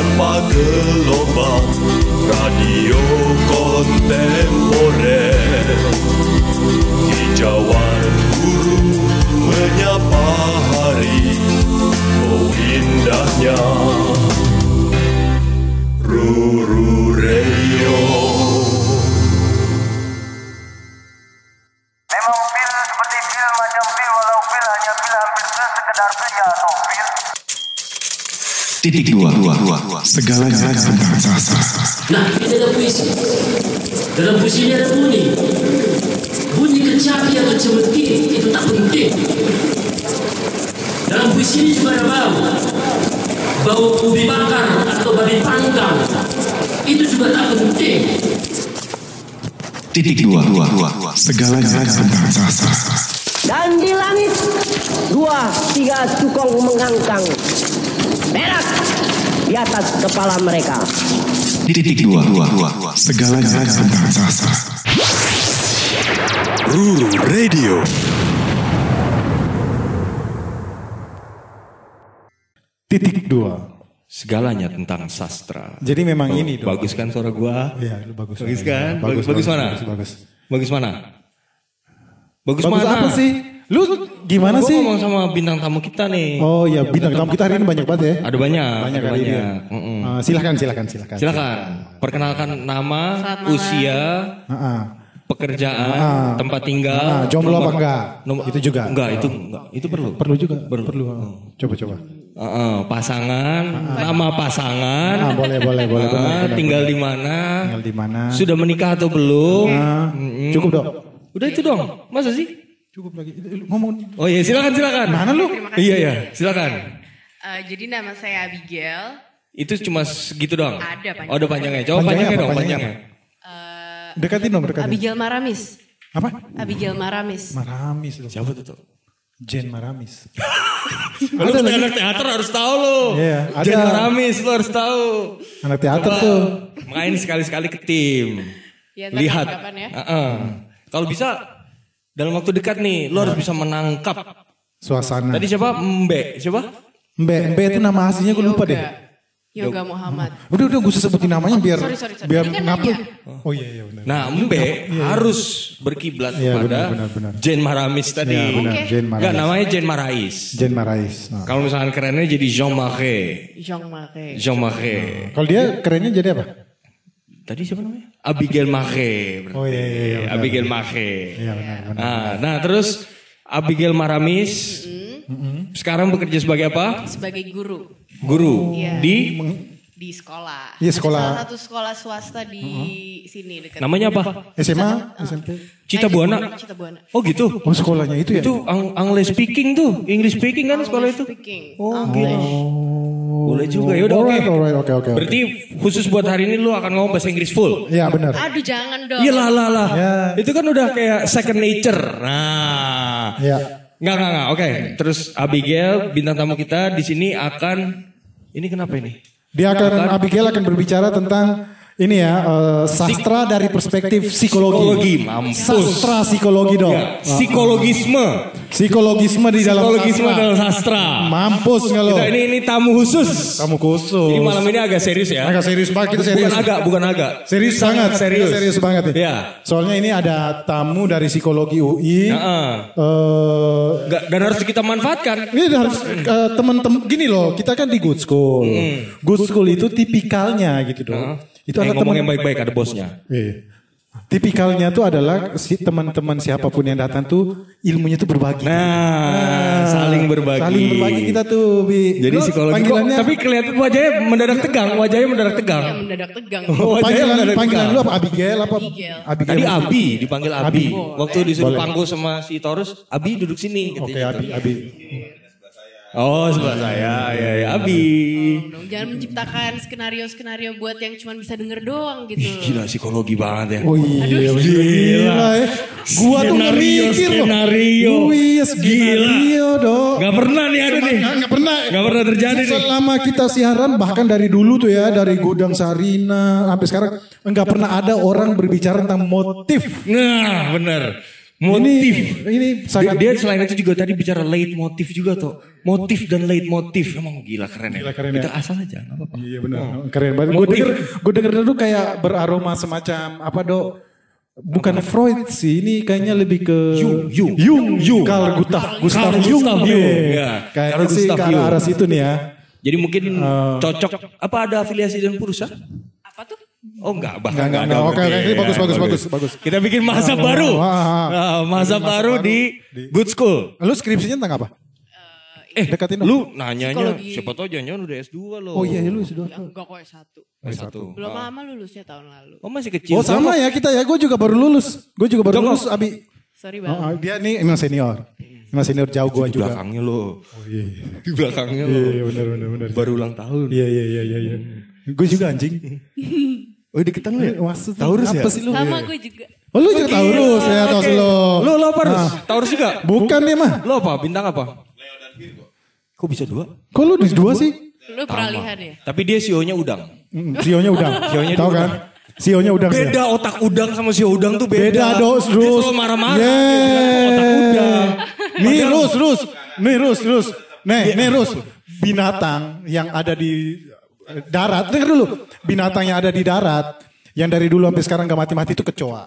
tanpa gelombang radio kontemporer. Hijauan guru menyapa hari oh indahnya. Ruru Radio Memang pil seperti pil macam pil walau pil hanya pil hampir sekedar pil ya atau pil. Titik dua, dua, dua, dua. Segalanya tentang sastra. Nah, ini ada puisi. Dalam puisi ini ada bunyi. Bunyi kecapi atau cemetik itu tak penting. Dalam puisi ini juga ada bau. Bau ubi bakar atau babi panggang. Itu juga tak penting. Titik dua, dua, dua, dua. Segalanya tentang sastra. Dan di langit dua tiga cukong mengangkang berak di atas kepala mereka. Titik dua, dua, dua. Segalanya tentang sastra. Ruru Radio Titik dua. Segalanya tentang sastra. Jadi memang ini dong. Bagus kan suara gua? Iya, lu bagus. Bagus kan? Bagus, bagus, mana? Bagus, bagus. Bagus mana? Bagus, Bagus mana? apa sih? Lu gimana Gua sih? ngomong sama bintang tamu kita nih. Oh iya, bintang tamu kita hari ini banyak banget ya. Ada banyak. Banyak ada kali ini. banyak. Mm-mm. Ah, silakan, silakan, silakan. Silakan. Perkenalkan nama, usia, Ah, ah. pekerjaan, Ah. tempat tinggal. Ah, jomblo apa nomor- enggak? nomor- Itu juga. Enggak, itu enggak. Itu perlu. Perlu juga. Perlu. Perlu. ah. Coba, coba. Heeh, pasangan, nama pasangan. Ah, boleh, boleh, boleh. Benar, benar, tinggal di mana? Tinggal di mana? Sudah menikah atau belum? Ah, Mm-mm. Cukup dong. Udah itu dong. Masa sih? Cukup lagi. Ngomong. Oh iya, silakan silakan. Mana lu? Iya iya, silakan. Eh, jadi nama saya Abigail. Itu cuma segitu doang. Ada panjang. Oh, ada panjangnya. Coba Panjangnya panjangnya, dong, Panjangnya panjangnya. Dekatin dong, dekatin. Abigail Maramis. Apa? Abigail Maramis. Maramis dong. Siapa tuh? Jen Maramis. Lu sebagai anak teater harus tahu lo. Iya, ada. Jen Maramis lo harus tahu. Anak teater Coba tuh. Main sekali-sekali ke tim. Ya, Lihat. kapan ya. Heeh. Kalau bisa dalam waktu dekat nih, lo harus bisa menangkap. Suasana. Tadi siapa? Mbe. Siapa? Mbe, Mbe itu nama aslinya gue lupa deh. Yoga Muhammad. Udah udah gue usah sebutin namanya biar Sorry, sorry, sorry. biar kan. Oh iya iya benar. Nah, Mbe harus berkiblat Iya, kepada benar, benar, benar. Jen Maramis tadi. Iya benar, Oke. Jen Enggak, Marais. namanya Jen Marais. Jen Marais. Nah. Kalau misalkan kerennya jadi Jean Marais. Jean Marais. Jean Marais. Kalau dia kerennya jadi apa? Tadi siapa namanya? Abigail berarti. Oh, iya, iya, iya, benar, Abigail Marais. Iya benar benar. Nah, nah, terus Abigail Maramis sekarang bekerja sebagai apa? Sebagai guru Guru Iya. di di sekolah. Iya, Ada sekolah. Salah satu sekolah swasta di sini dekat. namanya apa? SMA, SMP. Cita Buana. Cita Buana. Oh gitu. Oh sekolahnya itu ya? Itu ang English speaking tuh, English speaking kan sekolah itu. Speaking. Oh, gila. Boleh juga ya udah oke. Alright, oke oke. oke. Berarti khusus buat hari ini lu akan ngomong bahasa Inggris full. Iya benar. Aduh jangan dong. Iya lah lah lah. Ya. Itu kan udah kayak second nature. Nah. Iya. Enggak enggak enggak. Oke. Terus Abigail bintang tamu kita di sini akan ini kenapa ini? Dia akan Abigail akan berbicara tentang ini ya eh, sastra dari perspektif psikologi. Psikologi, mampus. Sastra psikologi dong. Ya, psikologisme. Psikologisme di dalam Psikologisme sastra. dalam sastra. Mampus nggak lo? Kita ini ini tamu khusus. Kamu khusus. Jadi malam ini agak serius ya. Agak serius banget kita serius. Bukan agak, bukan agak. Serius Sangat serius. serius banget nih. Iya. Soalnya ini ada tamu dari psikologi UI. Heeh. Eh, Nggak- dan harus kita manfaatkan. ini harus eh, teman-teman gini loh, kita kan di good school. Good school itu tipikalnya gitu dong. Itu ada ngomong teman yang baik-baik ada bosnya. Iya. Tipikalnya tuh adalah si teman-teman siapa pun yang datang tuh ilmunya tuh berbagi. Nah, saling berbagi. Saling berbagi kita tuh, Bi. Jadi Lu psikologi kok, tapi kelihatan wajahnya mendadak tegang, wajahnya mendadak tegang. Yang mendadak tegang. Oh, wajahnya panggilan mendadak panggilan tegang. lu apa Abigail apa? Abigail. Abigail. Tadi Abi dipanggil Abi. Abi. Waktu disuruh pangku sama si Torus, Abi duduk sini. Oke, katanya Abi. Abi. Oh, sebelah saya. Ya, ya, Abi. Dong, Jangan menciptakan skenario-skenario buat yang cuma bisa denger doang gitu. Gila psikologi banget ya. Oh iya, gila. ya. Gua tuh mikir loh. skenario. Oh iya, Gila. skenario dong. Gak pernah nih ada nih. Nggak pernah. Gak pernah terjadi nih. Selama kita siaran bahkan dari dulu tuh ya dari gudang Sarina sampai sekarang nggak pernah ada orang berbicara tentang motif. Nah, bener. Motif. Ini, ini Dia, sangat dia selain itu juga tadi bicara leitmotif juga tuh. Motif dan leitmotif. Emang gila keren ya. Gila keren Kita ya. asal aja nggak apa-apa. Iya benar, keren banget. Gue Motif. denger, gue denger dulu kayak beraroma semacam apa dok? Bukan Freud sih, ini kayaknya lebih ke Jung, Jung. Jung, Jung. Carl Gustav, Gustav Jung. Gustav. Jung, ya. Kayaknya Carl sih Gustav ke Jung. arah situ nih ya. Jadi mungkin cocok. Apa ada afiliasi dengan Pursa? Apa tuh? Oh enggak, Enggak, bahkan enggak, enggak ada. enggak. Oke, oke, ini bagus, Ya, bagus, bagus, bagus. Kita bikin masa Ah, baru. ah, ah. Nah, masa baru di Good School. Lu skripsinya tentang apa? Eh, Dekatin dong. lu nanyanya Psikologi. siapa tau jangan-jangan udah S2 lo. Oh iya, lu sudah. Ya, enggak kok S1. S1. Belum lama lulusnya tahun lalu. Oh masih kecil. Oh sama ya kita ya, gue juga baru lulus. Gue juga baru Jongkok. lulus, Abi. Sorry Oh, banget. ah, dia nih emang senior. Emang senior jauh gue Di juga. belakangnya lo. Oh iya, iya. Di belakangnya lo. Iya, iya, benar, benar, benar. Baru ulang tahun. Iya, iya, iya, iya. iya. Gue juga anjing. Oh deketan lu ya? Maksud Taurus ya? apa sih lu? Sama gue juga. Oh lu juga Taurus ya, Taurus lu. Lo lo apa Rus? Taurus juga? Bukan nih mah. Lo apa? Bintang apa? Kok bisa dua? Kok lu di dua sih? Lu peralihan ya? Tapi dia sionya udang. Hmm, Sionya udang. Sionya Tahu udang. kan? Sionya udang. Beda otak udang sama sio udang tuh beda. Beda dos, Dia Rus. selalu marah-marah. Yeay. Dia bilang, Otak udang. Nih Rus, Rus. Nih Rus, Rus. Nih, nih Rus. Binatang yang ada di darat. Dengar dulu. Binatang yang ada di darat. Yang dari dulu sampai sekarang gak mati-mati itu kecoa.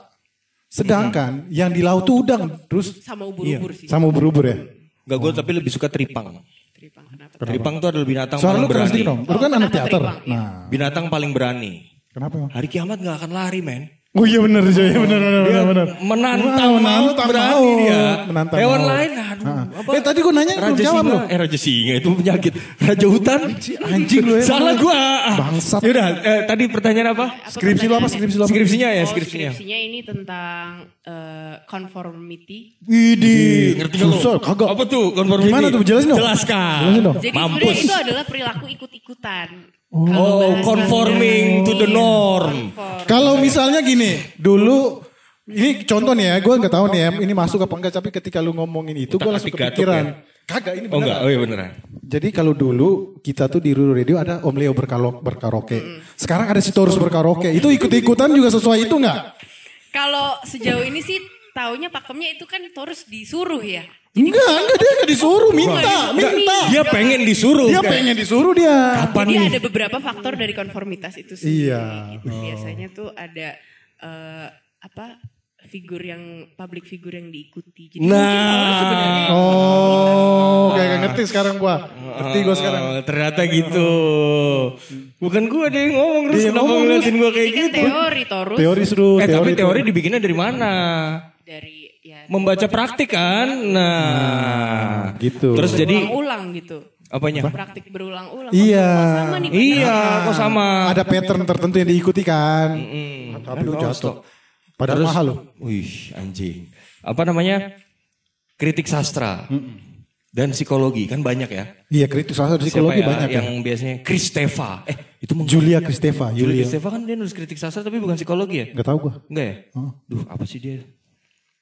Sedangkan yang di laut tuh udang. Terus Sama ubur-ubur sih. sama ubur-ubur ya. Gak gue tapi lebih suka tripang. Tripang kenapa? Tripang tuh adalah binatang Suara paling lu keras berani. dikit dong. Lu kan anak teater. Nah, Binatang paling berani. kenapa? Hari kiamat gak akan lari men. Oh iya benar Joy, benar benar benar benar. menantang Wah, maut berani maut. dia. Menantang Hewan maut. lain aduh. Ah. Apa? Eh tadi gue nanya belum Raja jawab singa, lo. eh raja singa itu penyakit. Raja hutan. Anjing lu ya. Salah gua. Bangsat. Yaudah, eh, tadi pertanyaan apa? Apa Skripsi lu apa? Skripsi lu apa? Skripsinya ya, Oh, skripsinya. skripsinya ini tentang eh, conformity. Widih, ngerti gak lo? Susah, kagak. Apa tuh konformiti? Gimana tuh? Jelasin dong. Jelaskan. Jelasin dong. Jadi Mampus. itu adalah perilaku ikut-ikutan. Oh, bahasanya- conforming to the norm. Kalau misalnya gini, dulu ini contoh nih ya, gue nggak tahu nih ya, ini masuk apa enggak, tapi ketika lu ngomongin itu, gue langsung kepikiran. gatuk Kagak ini Oh enggak, beneran. oh iya beneran. Jadi kalau dulu kita tuh di Ruru Radio ada Om Leo berkalo, berkaraoke. Sekarang ada si Torus berkaraoke. Itu ikut-ikutan juga sesuai itu nggak? Kalau sejauh ini sih taunya pakemnya itu kan Taurus disuruh ya. Enggak, enggak dia nggak disuruh, minta, minta. Dia pengen disuruh. Dia Kayak, pengen disuruh dia. Kapan Jadi nih? ada beberapa faktor dari konformitas itu sih. Iya. Gitu. Biasanya tuh ada eh, apa figur yang public figure yang diikuti. Jadi Nah. Oh, kayak nggak ngerti sekarang gua. Ngerti gua sekarang. Oh, ternyata gitu. Bukan gua ada yang ngomong terus kenapa ngomong, ngeliatin gua kayak kan gitu. teori Taurus Teori seru, Eh tapi itu. teori dibikinnya dari mana? dari Membaca praktik kan? Nah, gitu. Terus jadi ulang gitu. apanya? Praktik berulang-ulang. Iya. Kok sama nih Iya, kok sama? Ada pattern tertentu yang diikuti kan. Hmm. Tapi lu jatuh. Padahal mahal loh. Wih, anjing. Apa namanya? Kritik sastra. Dan psikologi kan banyak ya. Iya kritis sastra Siapa psikologi ya banyak yang kan. biasanya Kristeva. Eh, itu meng- Julia Kristeva. Julia Julia. Kristeva kan dia nulis kritik sastra tapi bukan psikologi ya? Gak tau gua. Enggak ya? Oh. Duh, apa sih dia?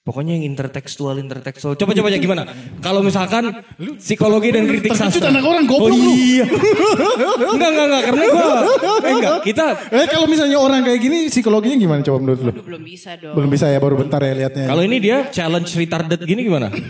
Pokoknya yang intertekstual, intertekstual. Coba coba aja gimana? Kalau misalkan psikologi dan kritik Terkejut sastra. anak orang, goblok oh, lu. iya. enggak, enggak, enggak. Karena gua, eh, enggak. Kita, Eh kalau misalnya orang kayak gini psikologinya gimana coba menurut lu? Aduh, belum bisa dong. Belum bisa ya baru bentar ya liatnya. kalau ini dia challenge retarded gini gimana?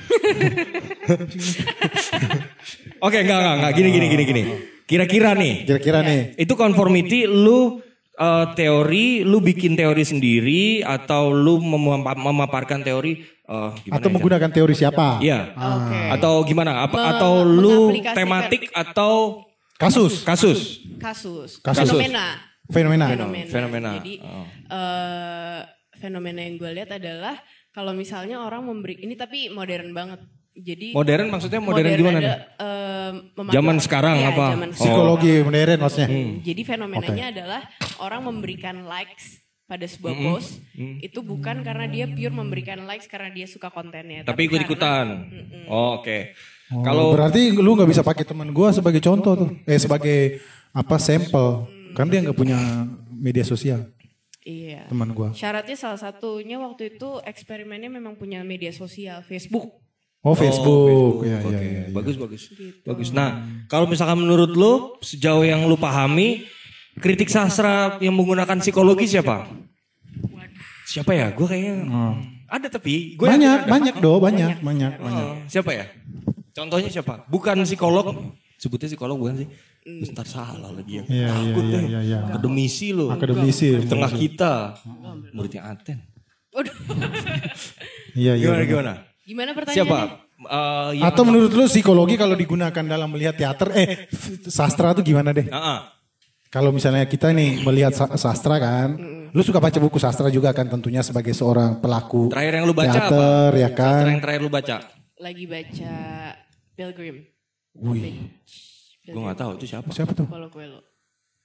Oke, enggak, enggak, enggak. Gini, gini, gini, gini. Kira-kira nih, Kira-kira nih. itu conformity lu eh, teori, lu bikin teori sendiri atau lu memapa- memaparkan teori eh, gimana Atau ya? menggunakan teori siapa? Iya. Oke. Atau gimana? Apa Me- atau lu tematik atau Kasus. kasus? Kasus. Kasus. Fenomena. Fenomena. Fenomena. Fenomena. Jadi Oh. eh, fenomena yang gue lihat adalah kalau misalnya orang memberi ini tapi modern banget. Jadi Modern maksudnya modern, gimana ada, nih? memanfaat- Zaman sekarang Iya, apa? zaman Oh. Psikologi modern maksudnya. Jadi fenomenanya adalah orang memberikan likes pada sebuah post itu bukan karena dia pure memberikan likes karena dia suka kontennya. Tapi ikut ikutan. Oh, Oke. Oh, Kalau berarti lu nggak bisa pakai teman gua sebagai contoh tuh. Eh sebagai apa sampel. Kan dia nggak punya media sosial Iya. teman gua. Syaratnya salah satunya waktu itu eksperimennya memang punya media sosial Facebook. Oh Facebook. Ya, Oke, ya, ya, ya. bagus bagus. Bagus. Nah, kalau misalkan menurut lu sejauh yang lu pahami kritik sastra yang menggunakan psikologi siapa? Siapa ya? Gue kayaknya Ada tapi gue banyak, banyak do, banyak, banyak, banyak. Siapa ya? Contohnya siapa? Bukan psikolog. Sebutnya psikolog bukan sih? Bentar salah lagi ya. Iya, iya, Takut iya, deh. iya, iya. Akademisi loh. Akademisi. Di tengah kita. Muridnya Aten. Waduh. Iya, iya. Gimana benar. Gimana? Gimana Siapa? pertanyaannya? Eh, yang- Atau menurut lu psikologi kalau digunakan dalam melihat teater, eh sastra tuh gimana deh? Ah, ah. Kalau misalnya kita nih melihat sa- sastra kan, lu suka baca buku sastra juga kan tentunya sebagai seorang pelaku Terakhir yang lu baca teater apa? ya kan. Terakhir yang terakhir lu baca? Lagi baca Pilgrim. Wih, Gue gak tahu itu siapa. siapa tuh? Paulo Coelho.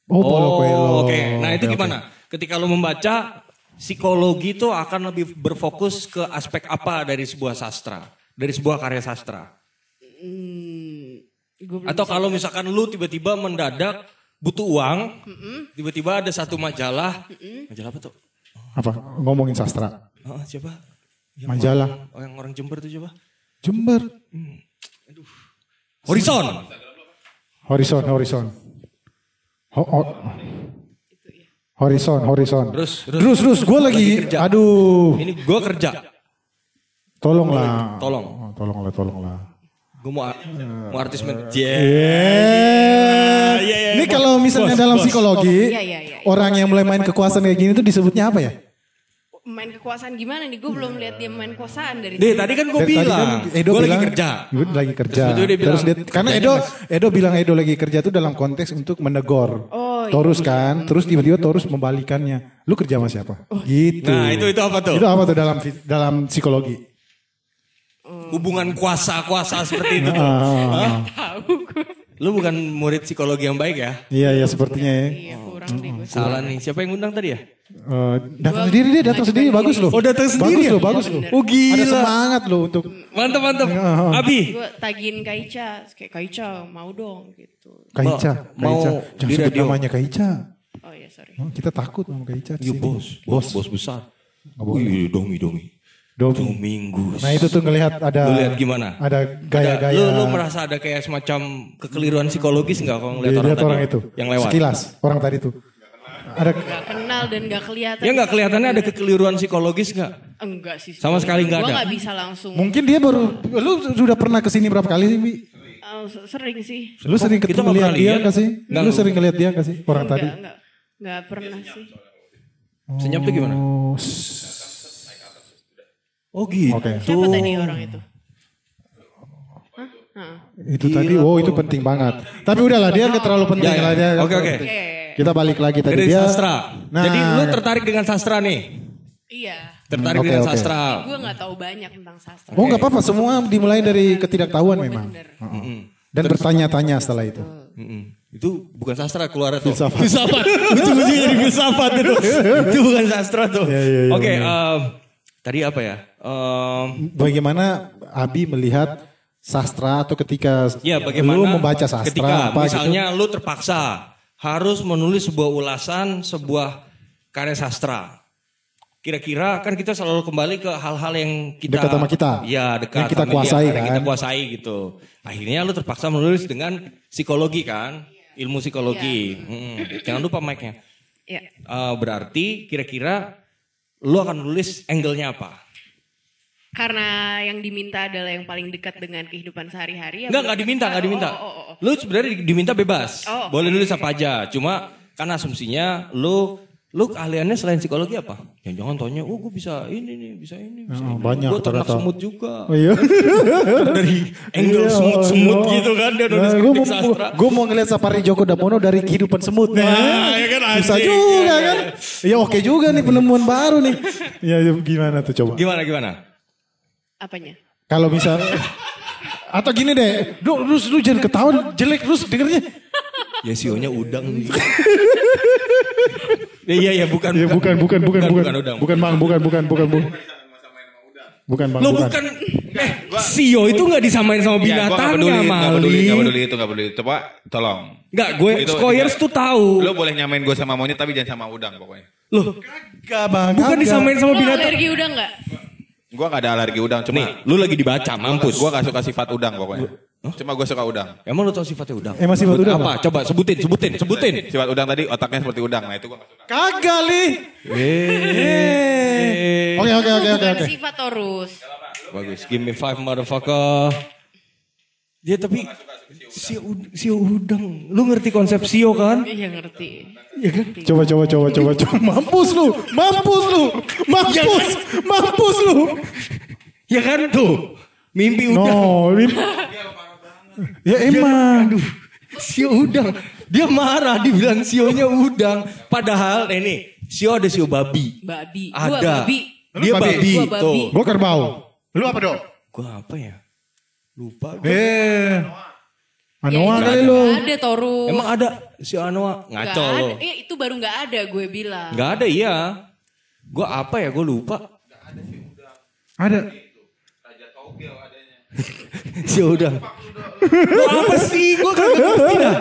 Oh, Paulo Coelho. Oke, nah itu oke. gimana? Ketika lu membaca psikologi itu akan lebih berfokus ke aspek apa dari sebuah sastra, dari sebuah karya sastra? Hmm, Atau kalau misalkan lu tiba-tiba mendadak butuh uang, tiba-tiba ada satu majalah, majalah apa tuh? Apa? Ngomongin sastra. Ah, siapa? Yang Majalah. orang- oh, yang orang Jember tuh siapa? Jember. Horizon. Horizon, horizon. Ho- ho- Horizon, horizon. Terus, terus. terus, terus. Gue lagi, Lagi kerja. aduh, Ini gue kerja. tolonglah. Tolong. Oh, tolonglah, tolonglah. Gue mau, mau artis men. Yeah. iya, iya. Ini Bos, kalau misalnya bos, dalam bos. psikologi, Iya, iya, iya. orang yang mulai main kekuasaan kayak gini tuh disebutnya apa ya? Main kekuasaan gimana nih? Gue belum lihat dia main kekuasaan dari Deh, tadi. tadi kan gue bilang, kan Edo gue lagi bilang, kerja. Gue lagi kerja. Terus dia bilang, Terus dia, karena Edo, mas- Edo bilang Edo lagi kerja tuh dalam konteks untuk menegur. Oh, iya. Torus kan, terus tiba-tiba Torus membalikannya. Lu kerja sama siapa? Gitu. Nah, itu- itu apa tuh? Itu apa tuh dalam dalam psikologi? Hubungan kuasa-kuasa seperti itu. Ah, ah, ah. Tahu gue. Lu bukan murid psikologi yang baik ya? Iya, iya sepertinya ya. Iya kurang deh gue. Salah nih. Siapa yang ngundang tadi ya? Eh, datang sendiri dia, datang sendiri bagus loh. Oh, datang sendiri Bagus ya? loh, bagus loh. Oh, gila. Ada semangat loh untuk Mantap, mantap. Iya, Abi. Gue tagihin Kaica, kayak Kaica mau dong gitu. Kaica, Mau Jangan sebut namanya Kaica. Oh iya sorry. Oh, kita takut sama Kaica. di Iya bos, bos, bos besar. Wih, domi, domi. Domi. Dominggus. Nah itu tuh ngelihat ada Lu lihat gimana? ada Ada- gaya-gaya. Lu, lu merasa ada kayak semacam kekeliruan psikologis nggak kalau ngeliat Dia orang lihat tadi orang itu. yang lewat? Sekilas orang tadi tuh. Ada Gak kenal dan gak kelihatan. Ya nggak kelihatannya ada kekeliruan psikologis nggak? Enggak sih. Sama sekali nggak Gue ada? gak bisa langsung. mungkin dia baru lu sudah pernah ke sini berapa kali sih, Bi? Oh, sering sih. Lu sering ketemu nggak lihat dia nggak sih? Nggak, Lu sering ngeliat dia nggak sih orang enggak, tadi? Enggak, enggak pernah sih. Senyap tuh gimana? Oh, Oh gitu. Oke. Siapa tadi orang itu? Hah? Hah. Itu tadi, wow itu penting banget. Tapi udahlah dia nggak terlalu penting Ya, ya. Oke, oke. Oke. Kita balik lagi tadi Dari dia. sastra. Nah, Jadi lu tertarik dengan sastra nih? Iya. Tertarik oke, dengan oke. sastra. Gue gak tahu banyak tentang sastra. Oh nggak apa-apa, semua dimulai dari ketidaktahuan memang. Bener. Heeh. Dan bertanya-tanya setelah itu. Itu bukan sastra keluar tuh. Filsafat. Filsafat. Ujung-ujungnya jadi filsafat itu. itu bukan sastra tuh. Iya, iya, iya, Oke, tadi apa ya? Em, Bagaimana Abi melihat sastra atau ketika ya bagaimana lu membaca sastra ketika apa misalnya lu terpaksa harus menulis sebuah ulasan sebuah karya sastra. Kira-kira kan kita selalu kembali ke hal-hal yang kita Dekat sama kita. Iya, dekat Yang kita sama dia, kuasai, yang kita kan? kuasai gitu. Akhirnya lu terpaksa menulis dengan psikologi kan? Ilmu psikologi. Mm-mm. Jangan lupa mic-nya. Iya. Eh, berarti kira-kira lu akan nulis angle-nya apa? Karena yang diminta adalah yang paling dekat dengan kehidupan sehari-hari. ya Enggak, enggak diminta, enggak Oh, diminta. Oh, oh, oh, oh. Lu sebenarnya di- diminta bebas. Oh. Boleh nulis apa aja. Cuma kan asumsinya lu lu keahliannya selain psikologi apa? Jangan-jangan taunya, oh gue bisa ini nih, bisa ini, bisa Oh, ini. banyak Gue ternak ternyata. semut juga. Oh iya. Dari angle Iya, semut-semut iya. gitu kan dia nulis Nah, gua kritik mau, sastra. Gue mau ngeliat Safari Joko Damono dari kehidupan semut. Nah, ya kan Bisa anjing. juga kan. Ya oke juga nih penemuan baru nih. Ya, gimana tuh coba. Gimana gimana? Apanya? Kalau misal atau gini deh, lu, lu, lu jangan ketawa jelek terus dengernya. Ya sionya udang. Ya, iya iya bukan Ya bukan bukan bukan bukan bukan udang. bukan bang bukan bukan bukan bukan bukan bang Lo bukan. bukan eh sio itu nggak disamain sama gua nggak peduli, binatangnya nggak peduli, nggak Mali. peduli itu nggak peduli. Coba tolong. Enggak, gue Itu- Squires tuh tahu. Lo boleh nyamain gue sama monyet tapi jangan sama udang pokoknya. Loh, Gak bang. bukan kagak. disamain sama Lo binatang. alergi udah nggak? Gue gak ada alergi udang, cuma Nih, lu lagi dibaca, mampus. gue gak suka sifat udang pokoknya. Cuma gue suka udang. Emang lu tau sifatnya udang? Emang sifat udang Apa? Coba sebutin, sebutin, sebutin. Sifat udang tadi otaknya seperti udang. Nah itu gue gak suka. Kagak li. Eh. Oke oke oke oke. sifat Taurus. Bagus. Give me five motherfucker. Ya tapi si, ud- si udang. Lu ngerti konsep sio kan? Iya ngerti. Iya kan? Coba coba coba coba coba. Mampus lu, mampus lu, mampus, mampus lu. Ya kan tuh. Mimpi udang. No, ini- ya emang. Aduh, sio udang. Dia marah, dibilang sionya udang. Padahal ini, sio ada sio babi. Babi. Gua Ada. babi. Dia babi? babi. Gua babi. Tuh. Gue kerbau. Lu apa dong? Gua apa ya? Lupa. gua. Eh, Anoa kali lu. Ada Taurus. Emang ada sio Anoa? Ngaco ada. lo. Iya itu baru nggak ada gue bilang. Gak ada iya. Gua apa ya? Gue lupa. Ada. Sio udang. Lu apa sih? Gue kagak ngerti dah.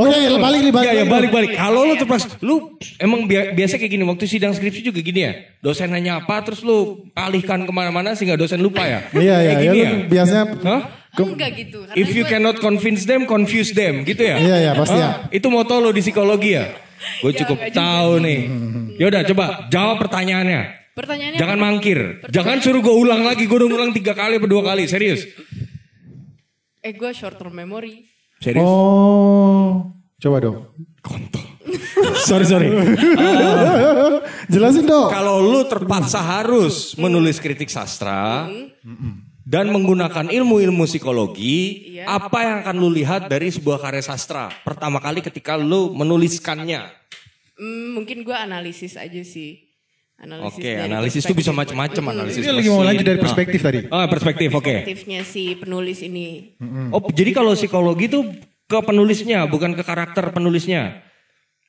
Oke, balik nih balik. Ya, ya balik balik. Kalau lu terpas, lu emang bia- biasa kayak gini waktu sidang skripsi juga gini ya. Dosen nanya apa, terus lu alihkan ke mana-mana sehingga dosen lupa ya. Iya iya, Kayak ya, ya. biasanya Hah? Enggak gitu. If you gue- cannot convince them, confuse them, gitu ya? Iya, iya, pasti Hah? Itu moto lo di psikologi ya? Gue cukup nggak juga tahu nih. Yaudah coba jawab pertanyaannya. Pertanyaannya Jangan apa? mangkir. Jangan suruh gue ulang lagi. Gue udah ulang tiga kali atau dua kali. Serius. Eh gue short term memory. Serius. Oh, coba dong. sorry sorry. Jelasin dong. Kalau lu terpaksa harus menulis kritik sastra dan menggunakan ilmu-ilmu psikologi, Iya. apa yang akan lu lihat dari sebuah karya sastra pertama kali ketika lu menuliskannya? Hmm, mungkin gue analisis aja sih. Analisis Oke, dari analisis tuh bisa macam-macam analisis. Ini lagi mau lanjut dari perspektif tadi. Ah, perspektif, oke. Perspektifnya si penulis ini. Oh, jadi kalau psikologi itu ke penulisnya, bukan ke karakter penulisnya.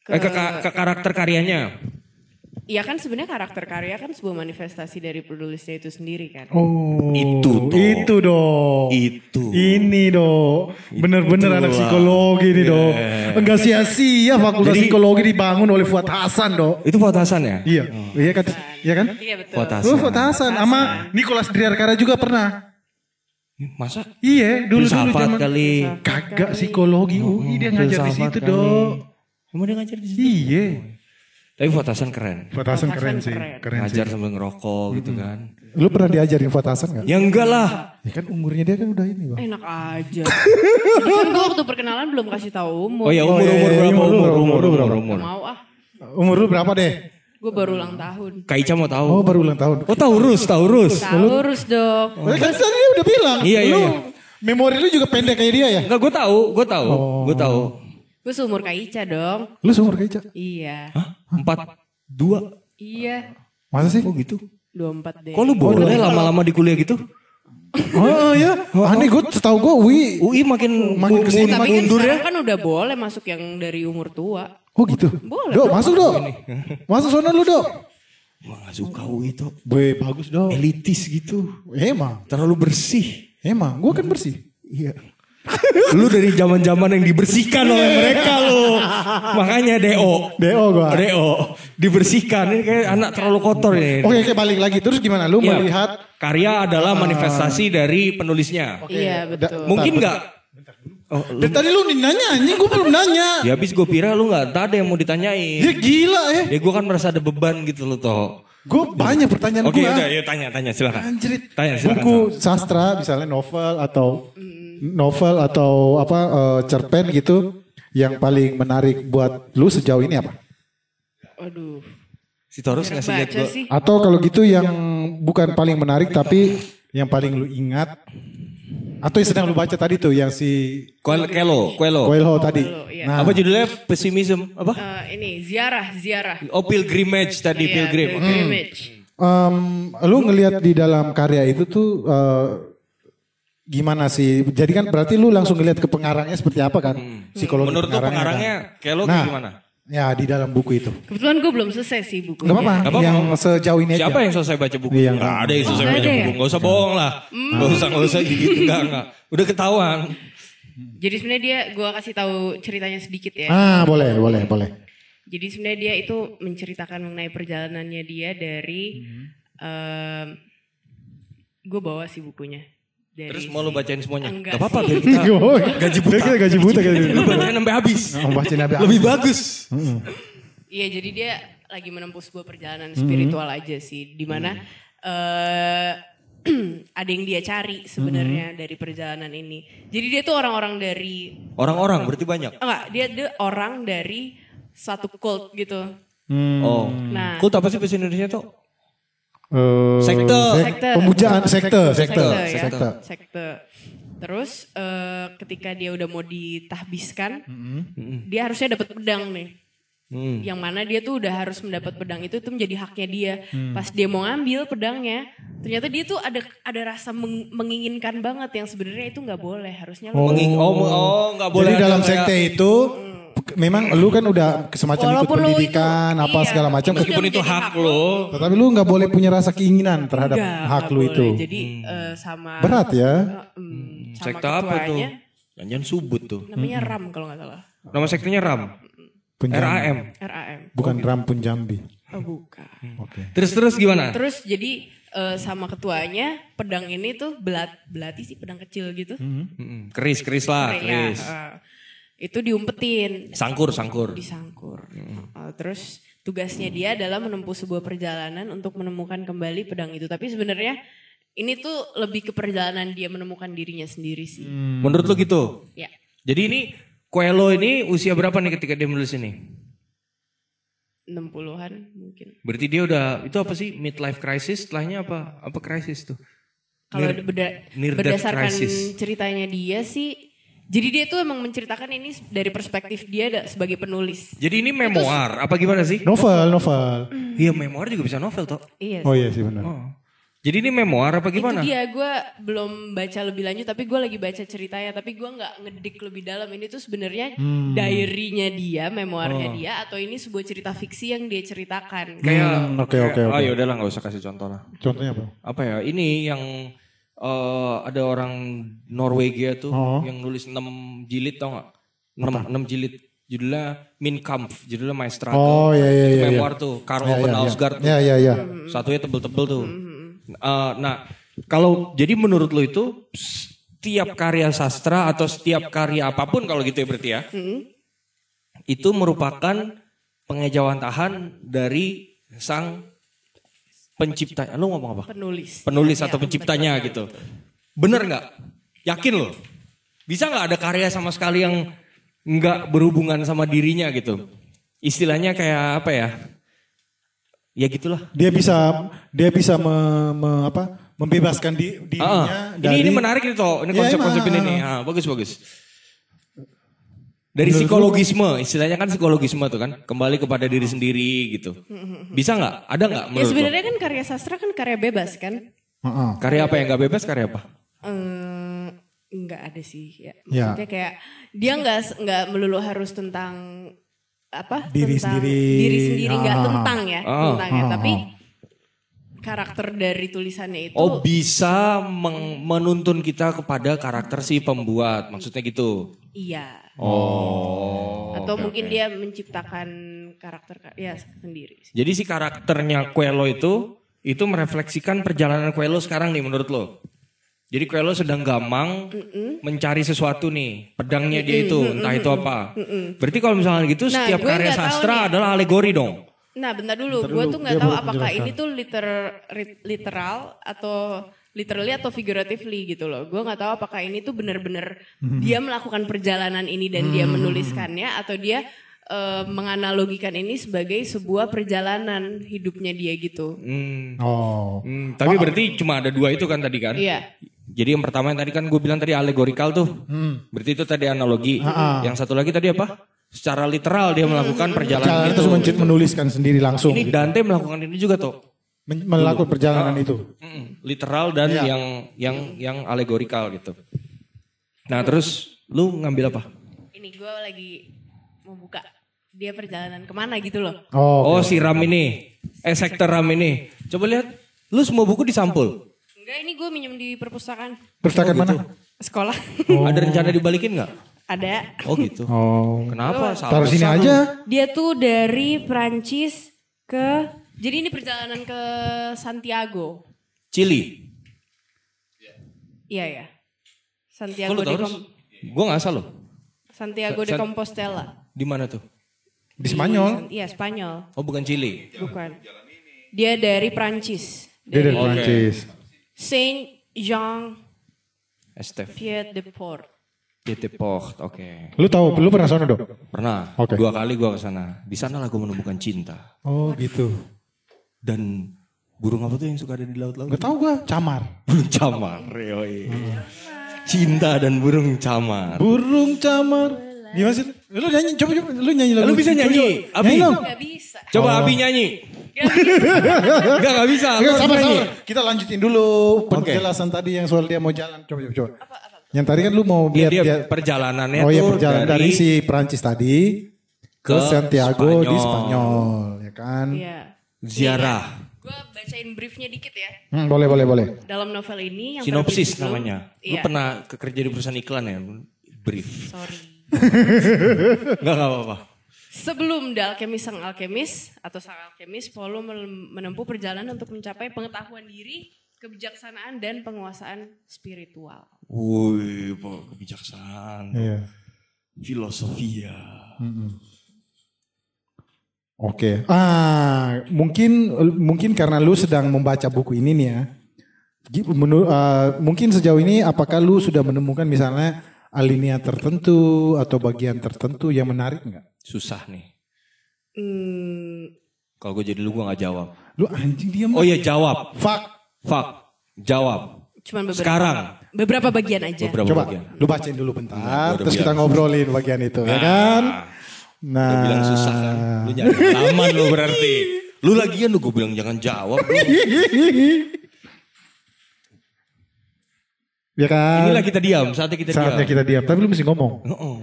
Eh, ke, ka- ke karakter karyanya. Iya kan sebenarnya karakter karya kan sebuah manifestasi dari penulisnya itu sendiri kan. Oh, Itu toh. Itu dong. Itu. Ini dong. Bener-bener anak psikologi nih dong. Enggak sia-sia fakultas Jadi- psikologi dibangun oleh Fuad Hasan dong. Itu Fuad Hasan ya? Iya, iya kan? Iya kan? Iya betul. Fuad Lu Hasan. Fuad Hasan sama Nicholas Driarkara juga pernah. Masa? Iya, dulu dulu zaman. kali. Kagak psikologi UI dia ngajar di situ dong. Emang dia ngajar di situ? Iya. Tapi Fuad Hasan keren. Fuad Hasan Fuad keren Hasan sih, keren. keren sih. Ngajar sambil ngerokok gitu kan. Lu pernah diajarin Fuad Hasan gak? Ya enggak lah. Ya kan umurnya dia kan udah ini bang. Enak aja. Kan gue waktu perkenalan belum kasih tahu umur. Oh ya Oh, umur iya, umur iya, berapa umur, umur umur, umur umur umur berapa? umur. Mau ah. Umur lu berapa deh? Gue baru ulang tahun. Kak Ica mau Oh tahu. baru ulang tahun. Oh Taurus, Taurus. Taurus dong. Oh, kan tadi dia udah bilang. Iya, iya, lu, iya. Memori lu juga pendek kayak dia ya? Enggak gue tahu, gue tahu, gue tahu. Gue seumur Kak Ica dong. Lu seumur Ica? Iya. Hah? Empat dua. Iya. Masa sih? Oh gitu. 24 deh. Kok lu boleh lama-lama di kuliah gitu? Oh iya. Aneh gue setahu gue Wi. UI makin Makin ke sini, Tapi kan mundur ya. kan udah boleh masuk yang dari umur tua. Oh gitu. Boleh Dok dong. masuk dok. Masuk sana lu dok. Gua gak suka UI tuh. Boy bagus dok. Elitis gitu. Emang. Terlalu bersih. Emang. Gue kan bersih. Iya. Lu dari zaman-zaman yang dibersihkan oleh mereka lu. Makanya DO. DO gue. DO. Dibersihkan. Ini kayak anak terlalu kotor ini. Oke oke balik lagi. Terus gimana? Lu Iya. melihat. Karya adalah manifestasi dari penulisnya. Iya betul. Mungkin nggak? Oh, lu- Dari tadi lu nanya anjing gue belum nanya. ya habis gue kira lu nggak ada yang mau ditanyain. Ya gila ya. Ya gue kan merasa ada beban gitu loh toh. Gue banyak pertanyaan Oke gue. udah ya tanya tanya silakan. Anjrit. Tanya silakan. Buku sastra misalnya novel atau novel atau apa eh, cerpen gitu yang paling menarik buat lu sejauh ini apa? Waduh. Si Torus ngasih lihat sih. Atau kalau gitu yang bukan paling menarik tapi yang paling lu ingat atau yang sedang lu baca tadi tuh yang si Kelo, Kelo. Coelho tadi. Coelho, iya. Nah, Apa judulnya? Pesimism. Apa? Eh, ini ziarah, ziarah. Oh pilgrimage tadi Iya, pilgrim. pilgrimage. em, lu ngelihat di dalam karya itu tuh eh, gimana sih? Jadi kan berarti lu langsung ngelihat ke pengarangnya seperti apa kan? Psikologi Menurut pengarangnya Kelo Nah, kayak gimana? Ya di dalam buku itu. Kebetulan gue belum selesai sih bukunya. Gak apa-apa. Yang sejauh ini Siapa aja. yang selesai baca buku? Nggak nggak. ada yang selesai Nggak baca ada buku. ya? Gak usah bohong lah. Gak usah, gak usah gitu. Enggak, enggak. Udah ketahuan. Jadi sebenarnya dia, gue kasih tahu ceritanya sedikit ya. Ah boleh boleh boleh. Jadi sebenarnya dia itu menceritakan mengenai perjalanannya dia dari, gue bawa sih bukunya. Dari Terus mau lu bacain semuanya? Enggak Gak apa-apa biar kita gaji buta. Kita gaji buta gaji lu bacain sampai habis. Oh, bacain sampai Lebih habis. bagus. Iya jadi dia lagi menempuh sebuah perjalanan spiritual aja sih, di mana eh ada yang dia cari sebenarnya dari perjalanan ini. Jadi dia tuh orang-orang dari Orang-orang berarti banyak. enggak dia dia orang dari satu cult gitu. Oh. Nah. Kult apa sih bahasa Indonesia tuh? Eh, Sekte. sek- Sekte. Pemujaan sekte, sekte, ya. sekte. Sekte. Terus eh, ketika dia udah mau ditahbiskan, dia harusnya dapat pedang nih. Hmm. Yang mana dia tuh udah harus mendapat pedang itu tuh menjadi haknya dia. Hmm. Pas dia mau ngambil pedangnya, ternyata dia tuh ada ada rasa meng- menginginkan banget yang sebenarnya itu nggak boleh. Harusnya lu- Menging- oh, oh nggak boleh Jadi dalam kayak- sekte itu memang lu kan udah semacam ikut Walaupun lu itu- pendidikan apa iya, segala macam. Meskipun itu hak lo. Tetapi lu nggak boleh punya rasa keinginan terhadap Nggak, hak lu boleh. itu. Jadi eh, sama Berat ya. em, sama Sekte apa tuh? ketuanya, Jangan subut tuh. Namanya Ram kalau nggak salah. Nama sektenya RAM. RAM. RAM. Bukan Rampun Jambi. Oh bukan. Oke. Terus terus gimana? Terus jadi eh, sama ketuanya pedang ini tuh belat belati sih pedang kecil gitu. Mm-mm. Keris keris lah, Kayak, keris. eh, itu diumpetin, Sangkur sangkur. disangkur. Eh, terus tugasnya dia adalah menempuh sebuah perjalanan untuk menemukan kembali pedang itu. Tapi sebenarnya ini tuh lebih ke perjalanan dia menemukan dirinya sendiri sih. Menurut lu gitu? Ya. Jadi ini Coelho ini usia berapa nih ketika dia menulis ini? 60-an mungkin. Berarti dia udah itu apa sih midlife crisis? Setelahnya apa? Apa crisis tuh? Kalau death berdasarkan crisis. ceritanya dia sih jadi dia tuh emang menceritakan ini dari perspektif dia sebagai penulis. Jadi ini memoir apa gimana sih? Novel, novel. Iya memoir juga bisa novel toh. Iya. Oh iya sih benar. Oh. Jadi ini memoir apa gimana? Itu dia gue belum baca lebih lanjut tapi gue lagi baca ceritanya tapi gue nggak ngedik lebih dalam ini tuh sebenarnya Hmm. diary-nya dia, memoirnya Oh. dia atau ini sebuah cerita fiksi yang dia ceritakan. Kayak Hmm, oke, oke, oke. Oh ya udahlah nggak usah kasih contoh lah. Contohnya apa? Apa ya? Ini yang eh, ada orang Norwegia tuh Oh. yang nulis 6 jilid tau nggak? 6, 6 jilid judulnya Min Kampf, judulnya My Struggle. Oh iya iya Itu iya. memoir iya. tuh, Karl Iya, Ove iya, iya. Ausgard tuh. Iya iya iya. Satunya tebel-tebel tuh. Eh, nah, kalau jadi menurut lo itu setiap karya sastra atau setiap karya apa pun kalau gitu ya berarti ya, itu merupakan pengejawantahan dari sang pencipta. Lo ngomong apa? Penulis. Penulis Ya, atau penciptanya gitu. Bener nggak? Yakin lo? Bisa nggak ada karya sama sekali yang nggak berhubungan sama dirinya gitu? Istilahnya kayak apa ya? Ya gitulah. Dia bisa dia bisa me- me- apa? membebaskan di, dirinya Ah, ini dari ini menarik nih toh, ini Ya, konsep-konsep ini emang. nih. Ah, bagus bagus. Dari Menurut psikologisme, istilahnya kan psikologisme tuh kan, kembali kepada diri sendiri gitu. Bisa nggak? Ada nggak Ya sebenarnya kan karya sastra kan karya bebas kan? Heeh. Karya apa yang nggak bebas? Karya apa? Nggak ada sih ya. Ya. Maksudnya kayak dia nggak nggak melulu harus tentang apa? Diri tentang sendiri. Diri sendiri nggak Ah. tentang ya, Ah. tentang ya. Ah, Tapi ah. karakter dari tulisannya itu Oh bisa meng- menuntun kita kepada karakter si pembuat, maksudnya gitu. iya. Oh. Atau oke, mungkin oke. dia menciptakan karakter ya sendiri. Jadi si karakternya Coelho itu itu merefleksikan perjalanan Coelho sekarang nih menurut lo. Jadi Coelho sedang gamang mencari sesuatu nih, pedangnya dia itu, entah itu apa. Berarti kalau misalnya gitu Nah, setiap karya sastra nih. adalah alegori dong. Nah, bentar dulu. Bentar Gue tuh nggak tahu apakah ini tuh liter, literal atau literally atau figuratively gitu loh. Gue nggak tahu apakah ini tuh bener-bener Hmm. dia melakukan perjalanan ini dan dia menuliskannya atau dia eh, menganalogikan ini sebagai sebuah perjalanan hidupnya dia gitu. Hmm. Oh. Hmm, tapi berarti cuma ada dua itu kan tadi kan? Iya. Jadi yang pertama yang tadi kan gue bilang tadi alegorikal tuh. Hmm. Berarti itu tadi analogi. Ah, Yang satu lagi tadi apa? Secara literal dia melakukan perjalanan Jalan itu. terus mencit menuliskan sendiri langsung. Ini Dante melakukan ini juga tuh. Men- melakukan perjalanan itu. Mm, literal dan Iya. yang yang yang alegorikal gitu. Nah terus lu ngambil apa? Ini gue lagi mau buka dia perjalanan ke mana gitu loh. Oh. Oh si Ram ini, eh sektor Ram ini. Coba lihat, lu semua buku disampul. Enggak, ini gue minjem di perpustakaan Perpustakaan mana? sekolah. Ada rencana dibalikin nggak? Ada. Oh gitu. Oh. Kenapa? Taruh sini aja. Dia tuh dari Prancis ke jadi ini perjalanan ke Santiago. Chili. Iya ya. Santiago lu de? Com Gue gak asal loh. Santiago de San- Compostela. Di mana tuh? Di Spanyol. Iya, Spanyol. Oh bukan Chile. Bukan. Dia dari Prancis. Dia dari Oke. Prancis. Saint Jean Estef. Pied de Port. DT Port. Oke. Lu tahu, lu pernah sana dong? Pernah. Oke. Dua kali gue ke sana. Di sana lah gue menemukan cinta. Oh gitu. Dan burung apa tuh yang suka ada di laut-laut? Gak tau gua, camar. Burung camar. Yoi. Cinta dan burung camar. Burung camar. Gimana sih? Lu nyanyi, coba coba. Lu nyanyi lagu. Lu bisa Coba, nyanyi, coba. Abi? Nyanyi dong. Gak bisa. Coba Oh. Abi nyanyi. Gak bisa. Enggak, enggak bisa. Enggak, sabar, nyanyi. sabar. Kita lanjutin dulu penjelasan tadi yang soal dia mau jalan. Coba, coba, coba. Yang tadi kan lu mau lihat dia dia. perjalanannya Oh iya tuh perjalanan dari, dari si Prancis tadi ke, ke Santiago di Spanyol. Spanyol, ya kan? Iya. Ziarah. Gue bacain briefnya dikit ya. Hmm, boleh, boleh, boleh. Dalam novel ini yang Sinopsis berjudul- namanya. Lu Iya. pernah kerja di perusahaan iklan ya? Brief. Sorry. Enggak, enggak apa-apa. Sebelum The Alchemist Sang Alchemist atau Sang Alchemist, Paulo men- menempuh perjalanan untuk mencapai pengetahuan diri, kebijaksanaan, dan penguasaan spiritual. Wih, kebijaksanaan. Iya. Filosofia. Oke. Ah, mungkin mungkin karena lu sedang membaca buku ini nih ya. Gi- menu- ah, mungkin sejauh ini apakah lu sudah menemukan misalnya alinea tertentu atau bagian tertentu yang menarik nggak? Susah nih. Hmm, Kalau gue jadi lu gue gak jawab. Lu anjing diam. Oh iya jawab. Fuck. Fuck. Jawab. cuman beberapa, Sekarang. beberapa bagian aja. Beberapa Coba bagian. lu bacain dulu bentar, udah terus kita ngobrolin bagian itu, ya kan? Nah, Udah bilang susah kan. Lu jangan aman lu berarti. Lu lagian lu gue bilang jangan jawab. lu. ya kan? Inilah kita diam. Saatnya kita Saatnya diam. kita diam, tapi lu mesti ngomong. Oh,